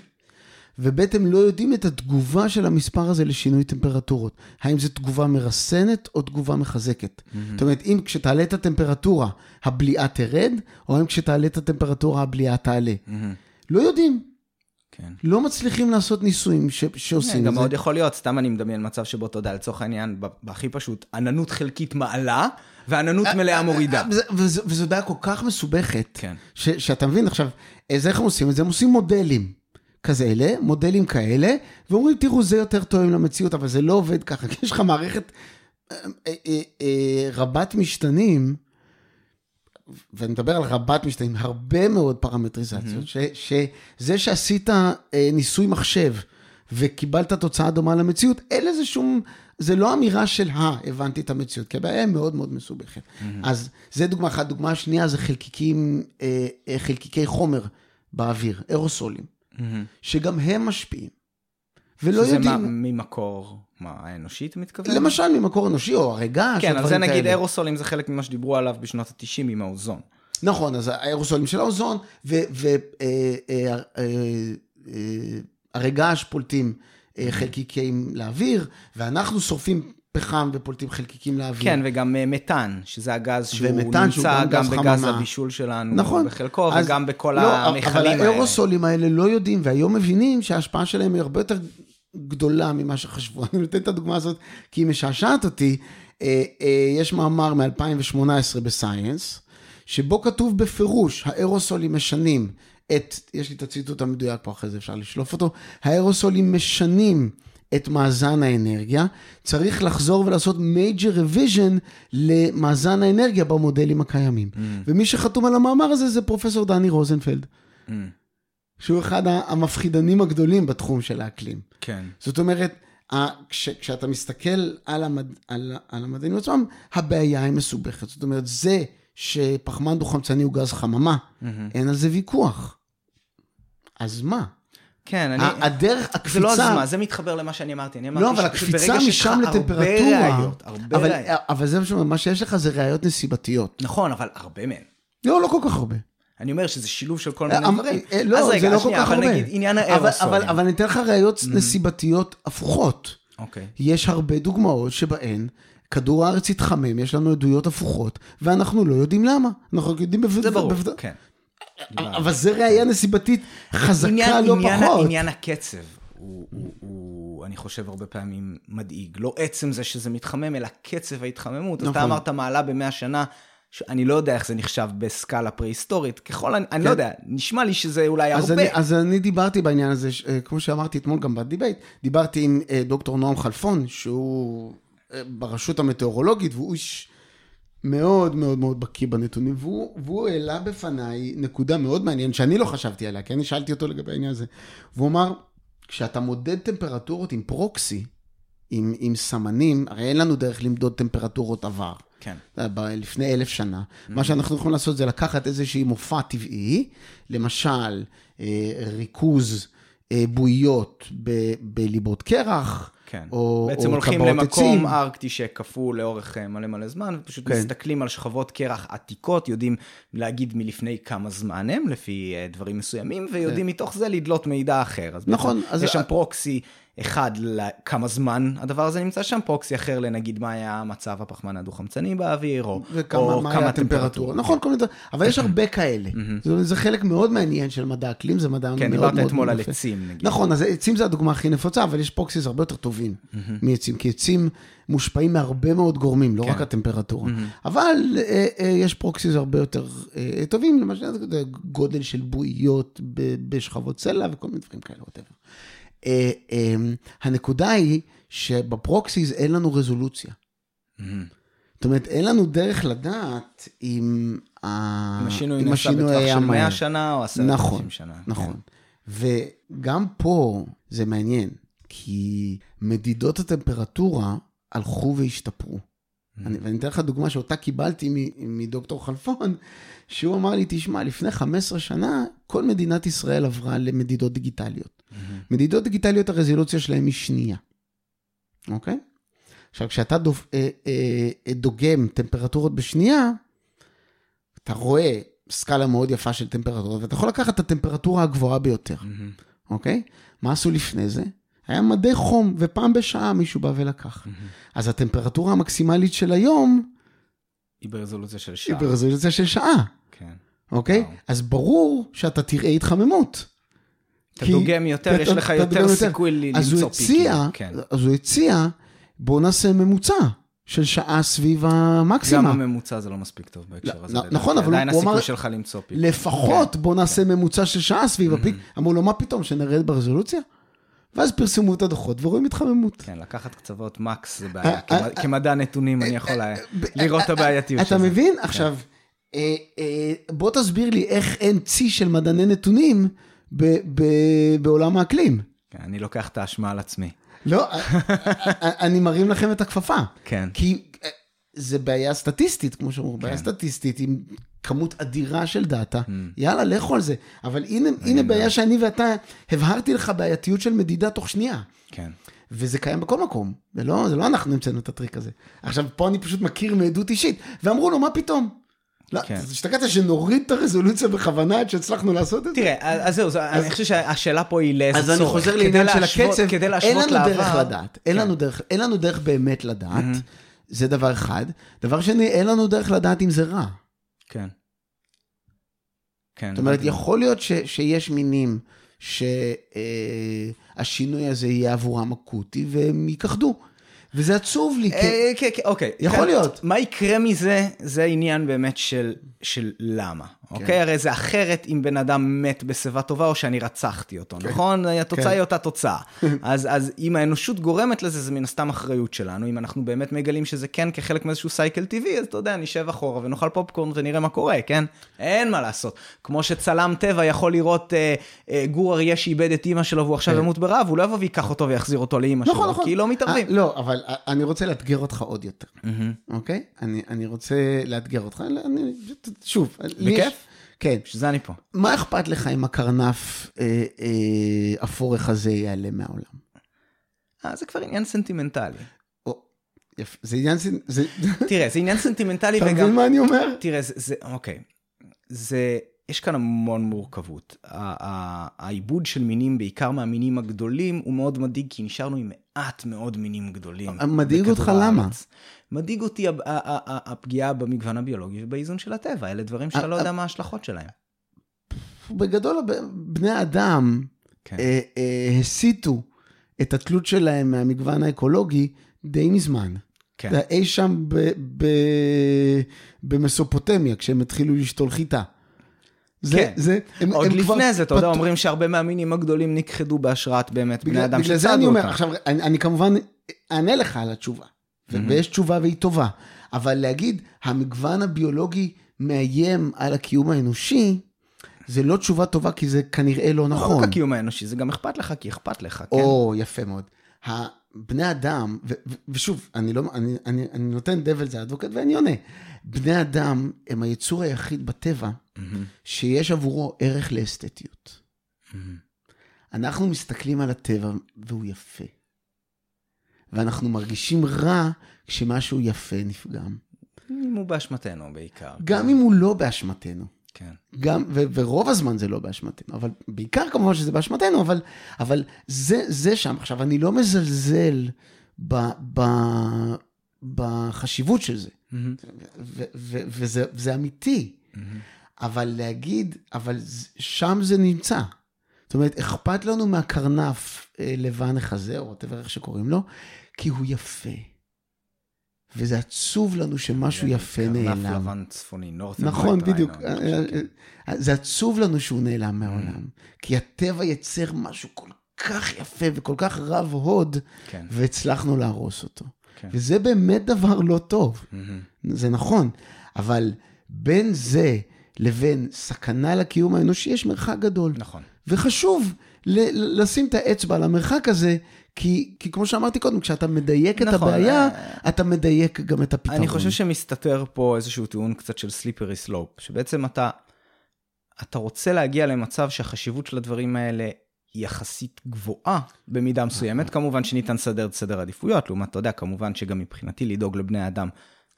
וב' הם לא יודעים את התגובה של המספר הזה לשינוי טמפרטורות. האם זו תגובה מרסנת או תגובה מחזקת. Mm-hmm. זאת אומרת, אם כשתעלה את הטמפרטורה, הבליעה תרד, או אם כשתעלה את הטמפרטורה, הבליעה תעלה. Mm-hmm. לא יודעים. כן. לא מצליחים לעשות ניסויים ש- שעושים את זה. גם מאוד יכול להיות, סתם אני מדמיין מצב שבו, אתה יודע, לצורך העניין, בהכי פשוט, עננות חלקית מעלה, ועננות מלאה מורידה. וזו דעה כל כך מסובכת, כן. ש- שאתה מבין עכשיו, אז איך הם עושים את זה? הם עושים מודלים. כאלה, מודלים כאלה, ואומרים, תראו, זה יותר תואם למציאות, אבל זה לא עובד ככה, כי יש לך מערכת אה, אה, אה, רבת משתנים, ואני מדבר על רבת משתנים, הרבה מאוד פרמטריזציות, mm-hmm. שזה שעשית ניסוי מחשב וקיבלת תוצאה דומה למציאות, אין לזה שום, זה לא אמירה של, אה, הבנתי את המציאות, כי הבעיה היא מאוד מאוד מסובכת. Mm-hmm. אז זה דוגמה אחת. דוגמה שנייה זה חלקיקים, חלקיקי חומר באוויר, אירוסולים. שגם הם משפיעים. ולא שזה יודעים... שזה ממקור, מה, האנושי אתה מתכוון? למשל ממקור אנושי או הרגע. כן, אז זה נגיד כאלה. אירוסולים זה חלק ממה שדיברו עליו בשנות ה-90 עם האוזון. נכון, אז האירוסולים של האוזון, והרגש פולטים חלקיקים לאוויר, ואנחנו שורפים פחם ופולטים חלקיקים לאוויר. כן, וגם uh, מתאן, שזה הגז שהוא נמצא שהוא גם, גם בגז חממה. הבישול שלנו, נכון, בחלקו, אז, וגם בכל לא, המכלים האלה. אבל האירוסולים האלה לא יודעים, והיום מבינים שההשפעה שלהם היא הרבה יותר גדולה ממה שחשבו. אני נותן את הדוגמה הזאת כי היא משעשעת אותי. אה, אה, יש מאמר מ-2018 בסייאנס, שבו כתוב בפירוש, האירוסולים משנים את, יש לי את הציטוט המדויק פה, אחרי זה אפשר לשלוף אותו, האירוסולים משנים את מאזן האנרגיה, צריך לחזור ולעשות major revision למאזן האנרגיה במודלים הקיימים. Mm. ומי שחתום על המאמר הזה זה פרופסור דני רוזנפלד. Mm. שהוא אחד המפחידנים הגדולים בתחום של האקלים. כן. זאת אומרת, כש, כשאתה מסתכל על, המד, על, על המדענים עצמם, הבעיה היא מסובכת. זאת אומרת, זה שפחמן דו-חמצני הוא גז חממה, mm-hmm. אין על זה ויכוח. אז מה? כן, אני... הדרך, הקפיצה... זה לא הזמן, זה מתחבר למה שאני אמרתי. אני אמרתי לא, אבל הקפיצה משם לטמפרטורה... הרבה ראיות, הרבה אבל, ראיות. אבל זה משהו, מה שיש לך זה ראיות נסיבתיות. נכון, אבל הרבה מהן. לא, לא כל כך הרבה. אני אומר שזה שילוב של כל מיני דברים. לא, אז רגע, זה לא כל שנייה, כך הרבה. אבל נגיד עניין האירוסולים. אבל, אני אתן לך ראיות נסיבתיות הפוכות. אוקיי. יש הרבה דוגמאות שבהן כדור הארץ התחמם, יש לנו עדויות הפוכות, ואנחנו לא יודעים למה. אנחנו יודעים בוודאות. זה ברור, כן. אבל זה ראייה נסיבתית חזקה עניין, לא עניין, פחות. עניין הקצב הוא, הוא, הוא, אני חושב, הרבה פעמים מדאיג. לא עצם זה שזה מתחמם, אלא קצב ההתחממות. אז אתה נכון. אמרת מעלה במאה שנה, אני לא יודע איך זה נחשב בסקאלה פרה-היסטורית. ככל, אני, אני לא יודע, נשמע לי שזה אולי אז הרבה. אני, אז אני דיברתי בעניין הזה, אה, כמו שאמרתי אתמול גם בדיבייט, דיברתי עם אה, דוקטור נועם חלפון, שהוא אה, ברשות המטאורולוגית, והוא איש מאוד מאוד מאוד בקיא בנתונים, והוא, והוא העלה בפניי נקודה מאוד מעניינת, שאני לא חשבתי עליה, כי אני שאלתי אותו לגבי העניין הזה. והוא אמר, כשאתה מודד טמפרטורות עם פרוקסי, עם, עם סמנים, הרי אין לנו דרך למדוד טמפרטורות עבר. כן. ב- לפני אלף שנה. מה שאנחנו יכולים לעשות זה לקחת איזשהי מופע טבעי, למשל אה, ריכוז אה, בועיות ב- בליבות קרח, כן. או, בעצם או הולכים טבעות למקום עצים. ארקטי שקפוא לאורך אה, מלא מלא זמן, ופשוט כן. מסתכלים על שכבות קרח עתיקות, יודעים להגיד מלפני כמה זמן הם, לפי אה, דברים מסוימים, ויודעים מתוך זה לדלות מידע אחר. אז כן. נכון, בעצם אז- יש שם proxy אחד לכמה זמן הדבר הזה נמצא שם, proxy אחר לנגיד מה היה מצב הפחמן הדו-חמצני באוויר, או, וכמה או מה כמה היה הטמפרטורה. נכון, כל מיני דברים. אבל יש הרבה כאלה. זה, זה חלק מאוד מעניין של מדע אקלים, זה מדע כן, מאוד דיברת מאוד אתמול על יפה. עצים, נגיד. נכון, אז עצים זה הדוגמה הכי נפוצה, אבל יש proxies הרבה יותר טובים מעצים, כי עצים מושפעים מהרבה מאוד גורמים, לא כן. רק הטמפרטורה. אבל אה, אה, יש proxies הרבה יותר אה, טובים, למשל גודל של בועיות בשכבות סלע וכל מיני דברים כאלה, whatever. אה, אה, הנקודה היא שב proxies אין לנו רזולוציה. זאת אומרת, אין לנו דרך לדעת אם השינוי נעשה בטווח של מהר. 100 שנה או 10,000 נכון, שנה. נכון. וגם פה זה מעניין, כי מדידות הטמפרטורה הלכו והשתפרו. אני, ואני אתן לך דוגמה שאותה קיבלתי מדוקטור חלפון, שהוא אמר לי, תשמע, לפני 15 שנה, כל מדינת ישראל עברה למדידות דיגיטליות. מדידות דיגיטליות, הרזולוציה שלהן היא שנייה, אוקיי? עכשיו, כשאתה דופ, אה, אה, דוגם טמפרטורות בשנייה, אתה רואה סקאלה מאוד יפה של טמפרטורות, ואתה יכול לקחת את הטמפרטורה הגבוהה ביותר, אוקיי? מה עשו לפני זה? היה מדי חום, ופעם בשעה מישהו בא ולקח. אז הטמפרטורה המקסימלית של היום, היא ברזולוציה של היא שעה. ברזולוציה של שעה, כן. אוקיי? וואו. אז ברור שאתה תראה התחממות. אתה כי- דוגם יותר, יש לך יותר סיכוי ל- אז הוא למצוא פיקים. הציע, כן. אז הוא הציע, בוא נעשה ממוצע של שעה סביב גם המקסימה. הממוצע זה לא מספיק טוב בהקשר לא, הזה. לדעתי. נכון, אבל עדיין הוא אמר- הסיכוי שלך למצוא פיק. לפחות כן. בוא נעשה ממוצע של שעה סביב הפיק. אמרו לו, מה פתאום, שנרד ברזולוציה? ואז פרסמו את הדוחות ורואים התחממות. כן, לקחת קצוות מקס זה אה, בעיה. אה, כמ- כמדע נתונים אני יכול לראות את הבעייתיות של אתה. מבין? עכשיו, אה, אה, בוא תסביר לי איך אין צי של מדעני נתונים ב- ב- בעולם האקלים. כן, אני לוקח את האשמה על עצמי. לא, אה, אה, אני מרים לכם את הכפפה. כן. כי אה, זה בעיה סטטיסטית, כמו שאומרים, בעיה כן. סטטיסטית עם כמות אדירה של דאטה. יאללה, לכו על זה. אבל הנה, הנה. בעיה שאני ואתה הבהרתי לך בעייתיות של מדידה תוך שנייה. כן. וזה קיים בכל מקום, זה לא, זה לא אנחנו המצאנו את הטריק הזה. עכשיו, פה אני פשוט מכיר מעדות אישית, ואמרו לו, מה פתאום? לא, כן. אז השתגעת שנוריד את הרזולוציה בכוונה עד שהצלחנו לעשות את זה? תראה, אז זהו, זה- אני חושב שהשאלה פה היא לאיזה אז צורך. אני חוזר לעניין של הקצב, כדי אין להשוות לנו דרך לעבר. לדעת, אין כן. לנו דרך, אין לנו דרך באמת לדעת, זה דבר אחד. דבר שני, אין לנו דרך לדעת אם זה רע. כן. כן. זאת אומרת. יכול להיות ש, שיש מינים שהשינוי הזה יהיה עבורם אקוטי והם ייכחדו. וזה עצוב לי, כי... אה, כן, כן, אוקיי. יכול להיות. מה יקרה מזה, זה עניין באמת של, של למה. כן. אוקיי? הרי זה אחרת אם בן אדם מת בשיבה טובה או שאני רצחתי אותו, נכון? התוצאה כן. היא אותה תוצאה. אז, אז אם האנושות גורמת לזה, זה מן הסתם אחריות שלנו. אם אנחנו באמת מגלים שזה כן כחלק מאיזשהו סייקל טבעי, אז אתה יודע, נשב אחורה ונאכל פופקורן ונראה מה קורה, כן? אין מה לעשות. כמו שצלם טבע יכול לראות אה, אה, גור אריה שאיבד את אימא שלו והוא עכשיו כן. ימות ברעב, הוא לא יבוא וייקח אותו ויחזיר אותו לאימא נכון, שלו, נכון. כי לא מתערבים. אה, לא, אבל אה, אני רוצה לאתגר אותך עוד יותר, אוקיי? אני, אני רוצה לאתגר אותך, אני, שוב, בכיף? כן. שזה אני פה. מה אכפת לך אם הקרנף אה, אה, הפורך הזה ייעלם מהעולם? אה, זה כבר עניין סנטימנטלי. יפה, זה עניין, זה... תראה, זה עניין סנטימנטלי וגם... אתה מבין מה אני אומר? תראה, זה, זה, אוקיי. זה, יש כאן המון מורכבות. האיבוד של מינים, בעיקר מהמינים הגדולים, הוא מאוד מדאיג, כי נשארנו עם מעט מאוד מינים גדולים. מדאיג אותך למה? מדאיג אותי הפגיעה במגוון הביולוגי ובאיזון של הטבע. אלה דברים שאתה לא יודע מה ההשלכות שלהם. בגדול, בני אדם כן. אה, אה, הסיטו את התלות שלהם מהמגוון האקולוגי די מזמן. כן. אי שם במסופוטמיה, כשהם התחילו לשתול חיטה. זה, כן, זה, הם, עוד הם לפני זה, אתה יודע, אומרים שהרבה מהמינים הגדולים נכחדו בהשראת באמת בגלל, בני אדם שצדו אותם. בגלל זה אני אומר, עכשיו, אני, אני כמובן אענה לך על התשובה, mm-hmm. ויש תשובה והיא טובה, אבל להגיד, המגוון הביולוגי מאיים על הקיום האנושי, זה לא תשובה טובה, כי זה כנראה לא נכון. לא רק הקיום האנושי, זה גם אכפת לך, כי אכפת לך, כן? או, יפה מאוד. בני אדם, ו, ו, ושוב, אני, לא, אני, אני, אני נותן דבל זה אדבוקט ואני עונה. בני אדם הם היצור היחיד בטבע mm-hmm. שיש עבורו ערך לאסתטיות. Mm-hmm. אנחנו מסתכלים על הטבע והוא יפה. ואנחנו מרגישים רע כשמשהו יפה נפגם. אם הוא באשמתנו בעיקר. גם. אם הוא לא באשמתנו. כן. גם, ו, ורוב הזמן זה לא באשמתנו, אבל בעיקר כמובן שזה באשמתנו, אבל, אבל זה, זה שם. עכשיו, אני לא מזלזל ב, ב, בחשיבות של זה, mm-hmm. ו, ו, וזה, וזה אמיתי, mm-hmm. אבל להגיד, אבל שם זה נמצא. זאת אומרת, אכפת לנו מהקרנף אה, לבן החזה, או איך שקוראים לו, כי הוא יפה. וזה עצוב לנו שמשהו יפה נעלם. קרנף לבן צפוני, נכון, בדיוק. אה, אה, אה, זה עצוב לנו שהוא נעלם מהעולם. כי הטבע יצר משהו כל כך יפה וכל כך רב הוד, כן. והצלחנו להרוס אותו. כן. וזה באמת דבר לא טוב. זה נכון, אבל בין זה לבין סכנה לקיום האנושי יש מרחק גדול. נכון. וחשוב לשים את האצבע על המרחק הזה, כי, כי כמו שאמרתי קודם, כשאתה מדייק נכון, את הבעיה, אה... אתה מדייק גם את הפתרון. אני חושב שמסתתר פה איזשהו טיעון קצת של סליפרי סלופ, שבעצם אתה, אתה רוצה להגיע למצב שהחשיבות של הדברים האלה היא יחסית גבוהה במידה מסוימת. כמובן שניתן לסדר את סדר העדיפויות, לעומת, אתה יודע, כמובן שגם מבחינתי לדאוג לבני אדם,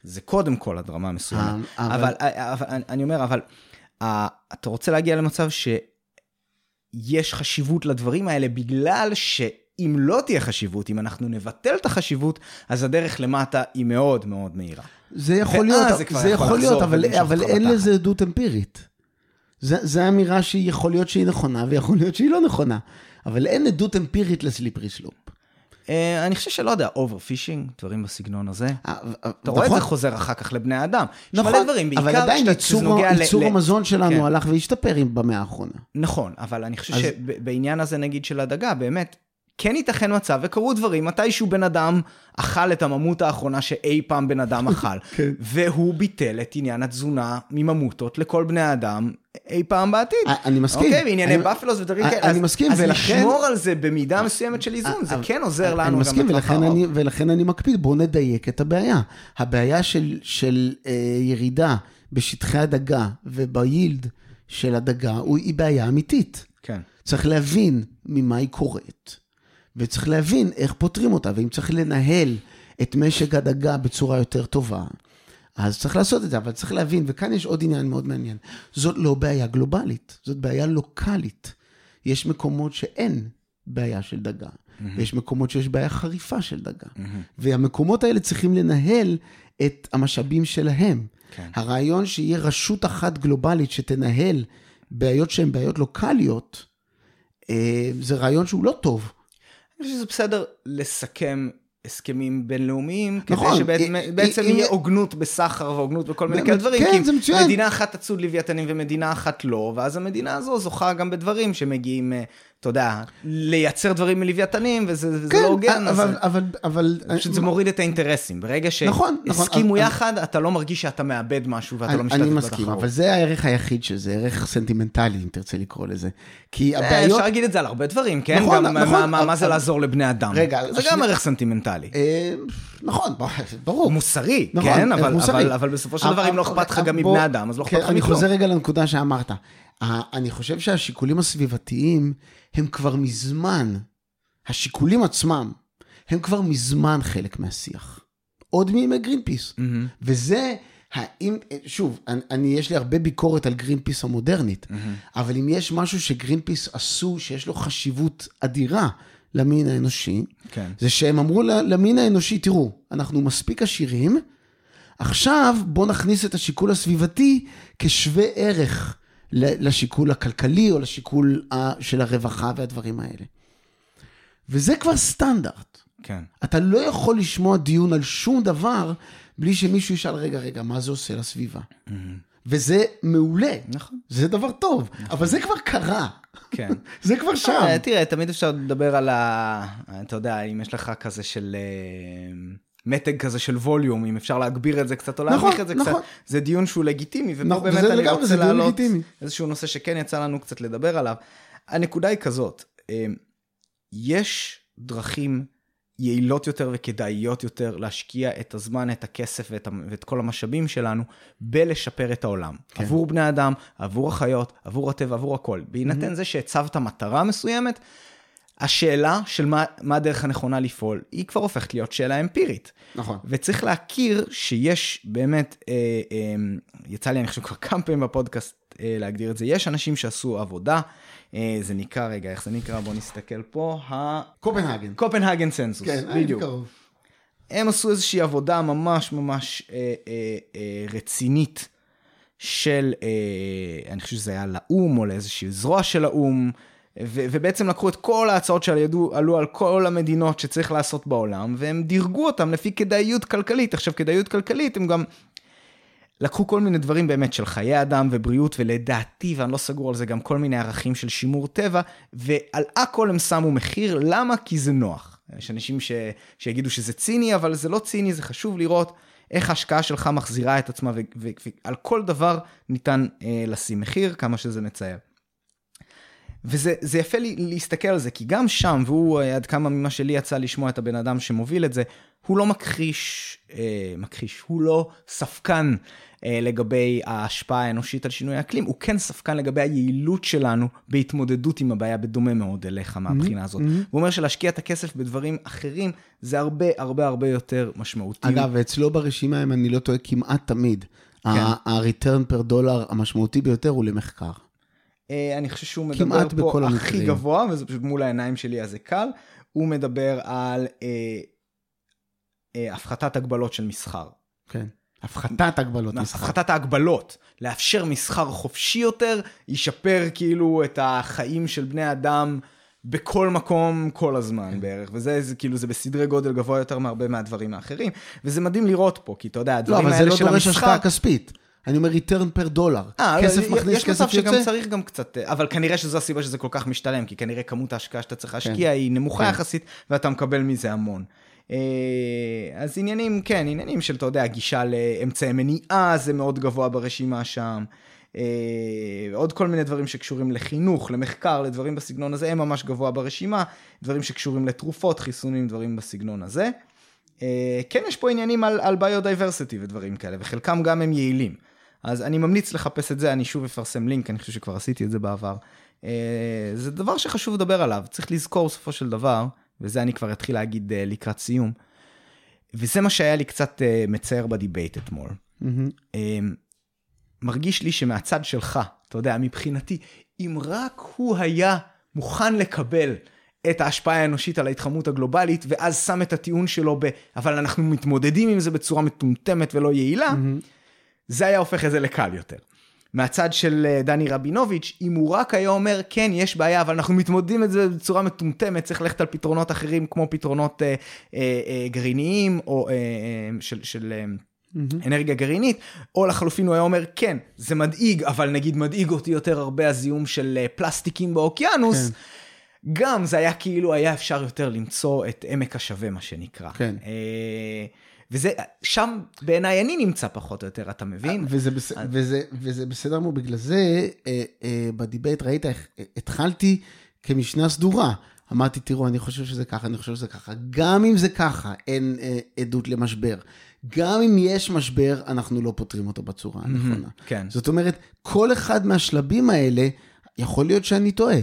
זה קודם כל עד רמה מסוימת. אה, אבל, אבל, אבל אני אומר, אבל אתה רוצה להגיע למצב שיש חשיבות לדברים האלה בגלל ש... אם לא תהיה חשיבות, אם אנחנו נבטל את החשיבות, אז הדרך למטה היא מאוד מאוד מהירה. זה יכול להיות, זה, זה יכול להיות, אבל, אבל אין לזה עדות אמפירית. זו אמירה שהיא יכול להיות שהיא נכונה, ויכול להיות שהיא לא נכונה. אבל אין עדות אמפירית ל slippery slope. אה, אני חושב שלא יודע, overfishing, דברים בסגנון הזה. אה, אה, אתה רואה את זה נכון. חוזר אחר כך לבני אדם. נכון, אבל עדיין ייצור המזון שלנו כן. הלך והשתפר במאה האחרונה. נכון, אבל אני חושב שבעניין הזה, נגיד, של הדגה, באמת, כן ייתכן מצב, וקרו דברים, מתישהו בן אדם אכל את הממותה האחרונה שאי פעם בן אדם אכל, כן. והוא ביטל את עניין התזונה מממוטות לכל בני האדם אי פעם בעתיד. אני מסכים. אוקיי, בענייני בפלוס ודברים כאלה. אני מסכים, ולכן... אז לשמור על זה במידה מסוימת של איזון, זה כן עוזר לנו גם לטווח הארוך. ולכן אני מקפיד, בואו נדייק את הבעיה. הבעיה של, אה, ירידה בשטחי הדגה וביילד של הדגה, היא בעיה אמיתית. כן. צריך להבין ממה היא קורית. וצריך להבין איך פותרים אותה, ואם צריך לנהל את משק הדגה בצורה יותר טובה, אז צריך לעשות את זה, אבל צריך להבין, וכאן יש עוד עניין מאוד מעניין, זאת לא בעיה גלובלית, זאת בעיה לוקאלית. יש מקומות שאין בעיה של דגה, mm-hmm. ויש מקומות שיש בעיה חריפה של דגה, mm-hmm. והמקומות האלה צריכים לנהל את המשאבים שלהם. כן. הרעיון שיהיה רשות אחת גלובלית שתנהל בעיות שהן בעיות לוקאליות, אה, זה רעיון שהוא לא טוב. אני חושב שזה בסדר לסכם הסכמים בינלאומיים, נכון, כדי שבעצם יהיה הוגנות בסחר והוגנות בכל מיני כאלה דברים. כן, זה מצוין. מדינה אחת תצוד לוויתנים ומדינה אחת לא, ואז המדינה הזו זוכה גם בדברים שמגיעים, אה, אתה יודע, לייצר דברים מלוויתנים, וזה כן, לא הוגן, אבל, אז אבל, אבל... פשוט זה מוריד את האינטרסים. ברגע נכון, נכון, שהסכימו אבל- יחד, אתה לא מרגיש שאתה מאבד משהו ואתה לא אני, משתתף אני בתחרות. מסכים, אבל זה הערך היחיד של זה, ערך סנטימנטלי, אם תרצה לקרוא לזה. כי אה, הבעיות... אפשר להגיד את זה על הרבה דברים, כן? נכון, גם נכון, מה- מה- מה זה אבל- לעזור לבני אדם? רגע, זה השני- גם ערך סנטימנטלי. אה, נכון, ברור. מוסרי, נכון, כן? אבל- מוסרי. אבל אבל בסופו של דבר, אם לא אכפת לך גם מבני אדם, אז לא כן, אכפת לך אני מכלום. חוזר רגע לנקודה שאמרת. אני חושב שהשיקולים הסביבתיים הם כבר מזמן, השיקולים עצמם, הם כבר מזמן חלק מהשיח. עוד מימי גרינפיס. Mm-hmm, וזה, האם, שוב, אני, אני, יש לי הרבה ביקורת על גרינפיס המודרנית, Mm-hmm. אבל אם יש משהו שגרינפיס עשו, שיש לו חשיבות אדירה למין האנושי, כן. זה שהם אמרו למין האנושי, תראו, אנחנו מספיק עשירים, עכשיו בואו נכניס את השיקול הסביבתי כשווה ערך לשיקול הכלכלי או לשיקול של הרווחה והדברים האלה. וזה כבר סטנדרט. כן. אתה לא יכול לשמוע דיון על שום דבר בלי שמישהו ישאל, רגע, רגע, מה זה עושה לסביבה? וזה מעולה, נכון. זה דבר טוב, אבל זה כבר קרה, כן. זה כבר שם. אה, תראה, תמיד אפשר לדבר על ה... אתה יודע, אם יש לך כזה של... מתג כזה של ווליום, אם אפשר להגביר את זה קצת או נכון, להנמיך את זה נכון. קצת, זה דיון שהוא לגיטימי, ופה נכון, באמת אני רוצה להעלות. איזשהו נושא שכן יצא לנו קצת לדבר עליו. הנקודה היא כזאת, אה, יש דרכים יעילות יותר וכדאיות יותר להשקיע את הזמן, את הכסף ואת, ואת כל המשאבים שלנו בלשפר את העולם. כן. עבור בני אדם, עבור החיות, עבור הטבע, עבור הכל. בהינתן mm-hmm. זה שהצבת מטרה מסוימת, השאלה של מה, מה הדרך הנכונה לפעול, היא כבר הופכת להיות שאלה אמפירית. נכון. וצריך להכיר שיש באמת, אה, אה, יצא לי אני חושב כבר כמה פעמים בפודקאסט אה, להגדיר את זה, יש אנשים שעשו עבודה, אה, זה נקרא, רגע, איך זה נקרא? בוא נסתכל פה, קופנהגן. הקופנהגן סנסוס, כן, בדיוק. קרוב. הם עשו איזושהי עבודה ממש ממש אה, אה, אה, רצינית של, אה, אני חושב שזה היה לאו"ם או לאיזושהי זרוע של האו"ם, ו- ובעצם לקחו את כל ההצעות שעלו עלו על כל המדינות שצריך לעשות בעולם, והם דירגו אותם לפי כדאיות כלכלית. עכשיו, כדאיות כלכלית הם גם לקחו כל מיני דברים באמת של חיי אדם ובריאות, ולדעתי, ואני לא סגור על זה, גם כל מיני ערכים של שימור טבע, ועל הכל הם שמו מחיר, למה? כי זה נוח. יש אנשים ש... שיגידו שזה ציני, אבל זה לא ציני, זה חשוב לראות איך ההשקעה שלך מחזירה את עצמה, ועל ו... ועל כל דבר ניתן אה, לשים מחיר, כמה שזה מצער. וזה זה יפה לי להסתכל על זה, כי גם שם, והוא, אה, עד כמה ממה שלי יצא לשמוע את הבן אדם שמוביל את זה, הוא לא מכחיש, אה, מכחיש, הוא לא ספקן אה, לגבי ההשפעה האנושית על שינוי האקלים, הוא כן ספקן לגבי היעילות שלנו בהתמודדות עם הבעיה, בדומה מאוד אליך מהבחינה הזאת. Mm-hmm. הוא אומר שלהשקיע את הכסף בדברים אחרים, זה הרבה הרבה הרבה יותר משמעותי. אגב, אצלו ברשימה, אם אני לא טועה, כמעט תמיד, כן. ה-return per דולר המשמעותי ביותר הוא למחקר. אה, אני חושב שהוא מדבר פה בכל הכי המקרים. גבוה, וזה פשוט מול העיניים שלי, אז זה קל. הוא מדבר על אה, אה, הפחתת הגבלות של מסחר. כן. הפחתת הגבלות מסחר. הפחתת ההגבלות, לאפשר מסחר חופשי יותר, ישפר כאילו את החיים של בני אדם בכל מקום כל הזמן כן. בערך, וזה זה, כאילו זה בסדרי גודל גבוה יותר מהרבה מהדברים האחרים, וזה מדהים לראות פה, כי אתה יודע, לא, הדברים אבל זה האלה לא של דורש המסחר... השקעה כספית. אני אומר return per דולר. אה, כסף לא, מכניס, יש מצב כסף שגם יוצא. צריך גם קצת, אבל כנראה שזו הסיבה שזה כל כך משתלם, כי כנראה כמות ההשקעה שאתה צריך להשקיע כן. היא נמוכה כן. יחסית, ואתה מקבל מזה המון. אה, אז עניינים, כן, עניינים של, אתה יודע, גישה לאמצעי מניעה זה מאוד גבוה ברשימה שם. אה, עוד כל מיני דברים שקשורים לחינוך, למחקר, לדברים בסגנון הזה, הם ממש גבוה ברשימה. דברים שקשורים לתרופות, חיסונים, דברים בסגנון הזה. אה, כן, יש פה עניינים על, על biodiversity ודברים כאלה, וחלקם גם הם יעילים. אז אני ממליץ לחפש את זה, אני שוב אפרסם לינק, אני חושב שכבר עשיתי את זה בעבר. אה, זה דבר שחשוב לדבר עליו, צריך לזכור בסופו של דבר, וזה אני כבר אתחיל להגיד אה, לקראת סיום, וזה מה שהיה לי קצת אה, מצער ב debate אתמול. אה, מרגיש לי שמהצד שלך, אתה יודע, מבחינתי, אם רק הוא היה מוכן לקבל את ההשפעה האנושית על ההתחממות הגלובלית, ואז שם את הטיעון שלו ב... אבל אנחנו מתמודדים עם זה בצורה מטומטמת ולא יעילה, זה היה הופך את זה לקל יותר. מהצד של אה, דני רבינוביץ', אם הוא רק היה אומר, כן, יש בעיה, אבל אנחנו מתמודדים עם זה בצורה מטומטמת, צריך ללכת על פתרונות אחרים, כמו פתרונות אה, אה, אה, גרעיניים, או אה, אה, של... של אה, אנרגיה גרעינית, או לחלופין הוא היה אומר, כן, זה מדאיג, אבל נגיד מדאיג אותי יותר הרבה הזיהום של אה, פלסטיקים באוקיינוס, כן. גם זה היה כאילו היה אפשר יותר למצוא את עמק השווה, מה שנקרא. כן. אה, וזה, שם בעיניי אני נמצא פחות או יותר, אתה מבין? וזה, בס... אז... וזה, וזה בסדר גמור, בגלל זה אה, אה, בדיבייט ראית איך התחלתי כמשנה סדורה. אמרתי, תראו, אני חושב שזה ככה, אני חושב שזה ככה. גם אם זה ככה, אין אה, עדות למשבר. גם אם יש משבר, אנחנו לא פותרים אותו בצורה הנכונה. כן. זאת אומרת, כל אחד מהשלבים האלה, יכול להיות שאני טועה.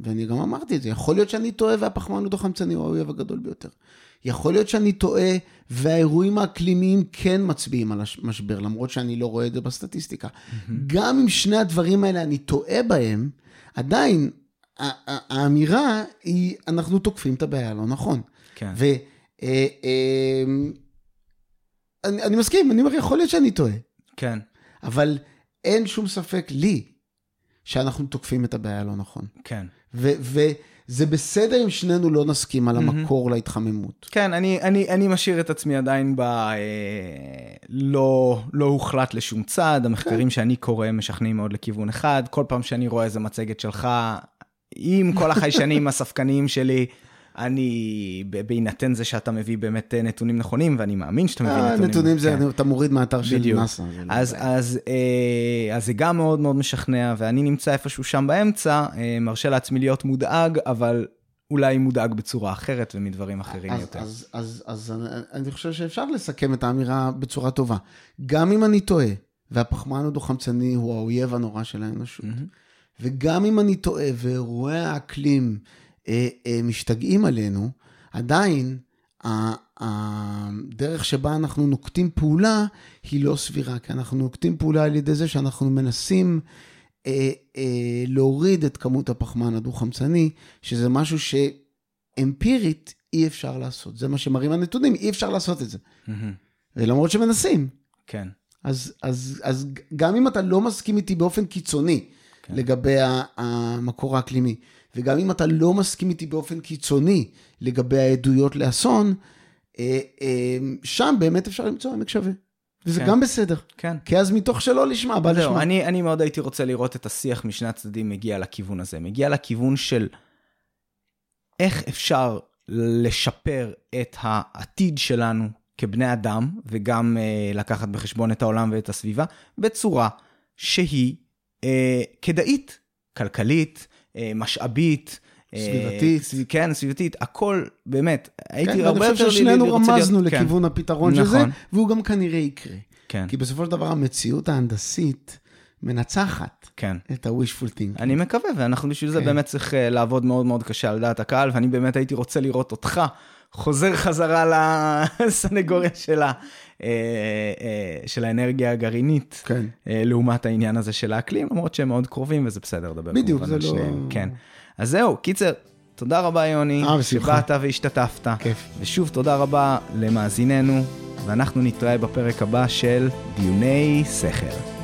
ואני גם אמרתי את זה, יכול להיות שאני טועה והפחמן הדו-חמצני הוא האויב הגדול ביותר. יכול להיות שאני טועה והאירועים האקלימיים כן מצביעים על המשבר, למרות שאני לא רואה את זה בסטטיסטיקה. Mm-hmm. גם אם שני הדברים האלה אני טועה בהם, עדיין האמירה היא, אנחנו תוקפים את הבעיה לא נכון. כן. ו... אה, אה, אני, אני מסכים, אני אומר, יכול להיות שאני טועה. כן. אבל אין שום ספק לי שאנחנו תוקפים את הבעיה לא נכון. כן. וזה בסדר אם שנינו לא נסכים על המקור mm-hmm. להתחממות. כן, אני, אני, אני משאיר את עצמי עדיין ב... אה, לא, לא הוחלט לשום צד, המחקרים כן. שאני קורא משכנעים מאוד לכיוון אחד, כל פעם שאני רואה איזה מצגת שלך, עם כל החיישנים הספקניים שלי, אני, בהינתן זה שאתה מביא באמת אה, נתונים נכונים, ואני מאמין שאתה מביא אה, נתונים. נתונים זה, כן. אתה מוריד מהאתר של נאס"א. לא אז, אז, אה, אז זה גם מאוד מאוד משכנע, ואני נמצא איפשהו שם באמצע, מרשה לעצמי להיות מודאג, אבל אולי מודאג בצורה אחרת ומדברים אחרים אז, יותר. אז, אז, אז אני, אני חושב שאפשר לסכם את האמירה בצורה טובה. גם אם אני טועה, והפחמן הדו-חמצני הוא האויב הנורא של האנושות, mm-hmm. וגם אם אני טועה ואירועי האקלים משתגעים עלינו, עדיין הדרך שבה אנחנו נוקטים פעולה היא לא סבירה, כי אנחנו נוקטים פעולה על ידי זה שאנחנו מנסים אה, אה, להוריד את כמות הפחמן הדו-חמצני, שזה משהו שאמפירית אי אפשר לעשות. זה מה שמראים הנתונים, אי אפשר לעשות את זה. Mm-hmm. למרות שמנסים. כן. אז, אז, אז גם אם אתה לא מסכים איתי באופן קיצוני כן. לגבי המקור האקלימי, וגם אם אתה לא מסכים איתי באופן קיצוני לגבי העדויות לאסון, אה, אה, שם באמת אפשר למצוא עמק שווה. וזה כן. גם בסדר. כן. כי אז מתוך שלא לשמה, בא לשמה. אני, אני מאוד הייתי רוצה לראות את השיח משני הצדדים מגיע לכיוון הזה. מגיע לכיוון של איך אפשר לשפר את העתיד שלנו כבני אדם, וגם uh, לקחת בחשבון את העולם ואת הסביבה, בצורה שהיא uh, כדאית, כלכלית, אה, משאבית. אה, סביבתית. סביב, כן, סביבתית, הכל, באמת, הייתי כן, הרבה יותר... כן, אני חושב ששנינו רמזנו להיות, לכיוון כן. הפתרון נכון. של זה, והוא גם כנראה יקרה. כן. כי בסופו של דבר המציאות ההנדסית מנצחת כן. את ה-wishful thinking. אני מקווה, ואנחנו בשביל כן. זה באמת צריך uh, לעבוד מאוד מאוד קשה על דעת הקהל, ואני באמת הייתי רוצה לראות אותך חוזר חזרה לסנגוריה שלה. אה, אה, של האנרגיה הגרעינית, כן. אה, לעומת העניין הזה של האקלים, למרות שהם מאוד קרובים וזה בסדר לדבר בדיוק, זה לא... כן. אז זהו, קיצר, תודה רבה יוני, שבאת והשתתפת. כיף. ושוב תודה רבה למאזיננו, ואנחנו נתראה בפרק הבא של דיוני שכל.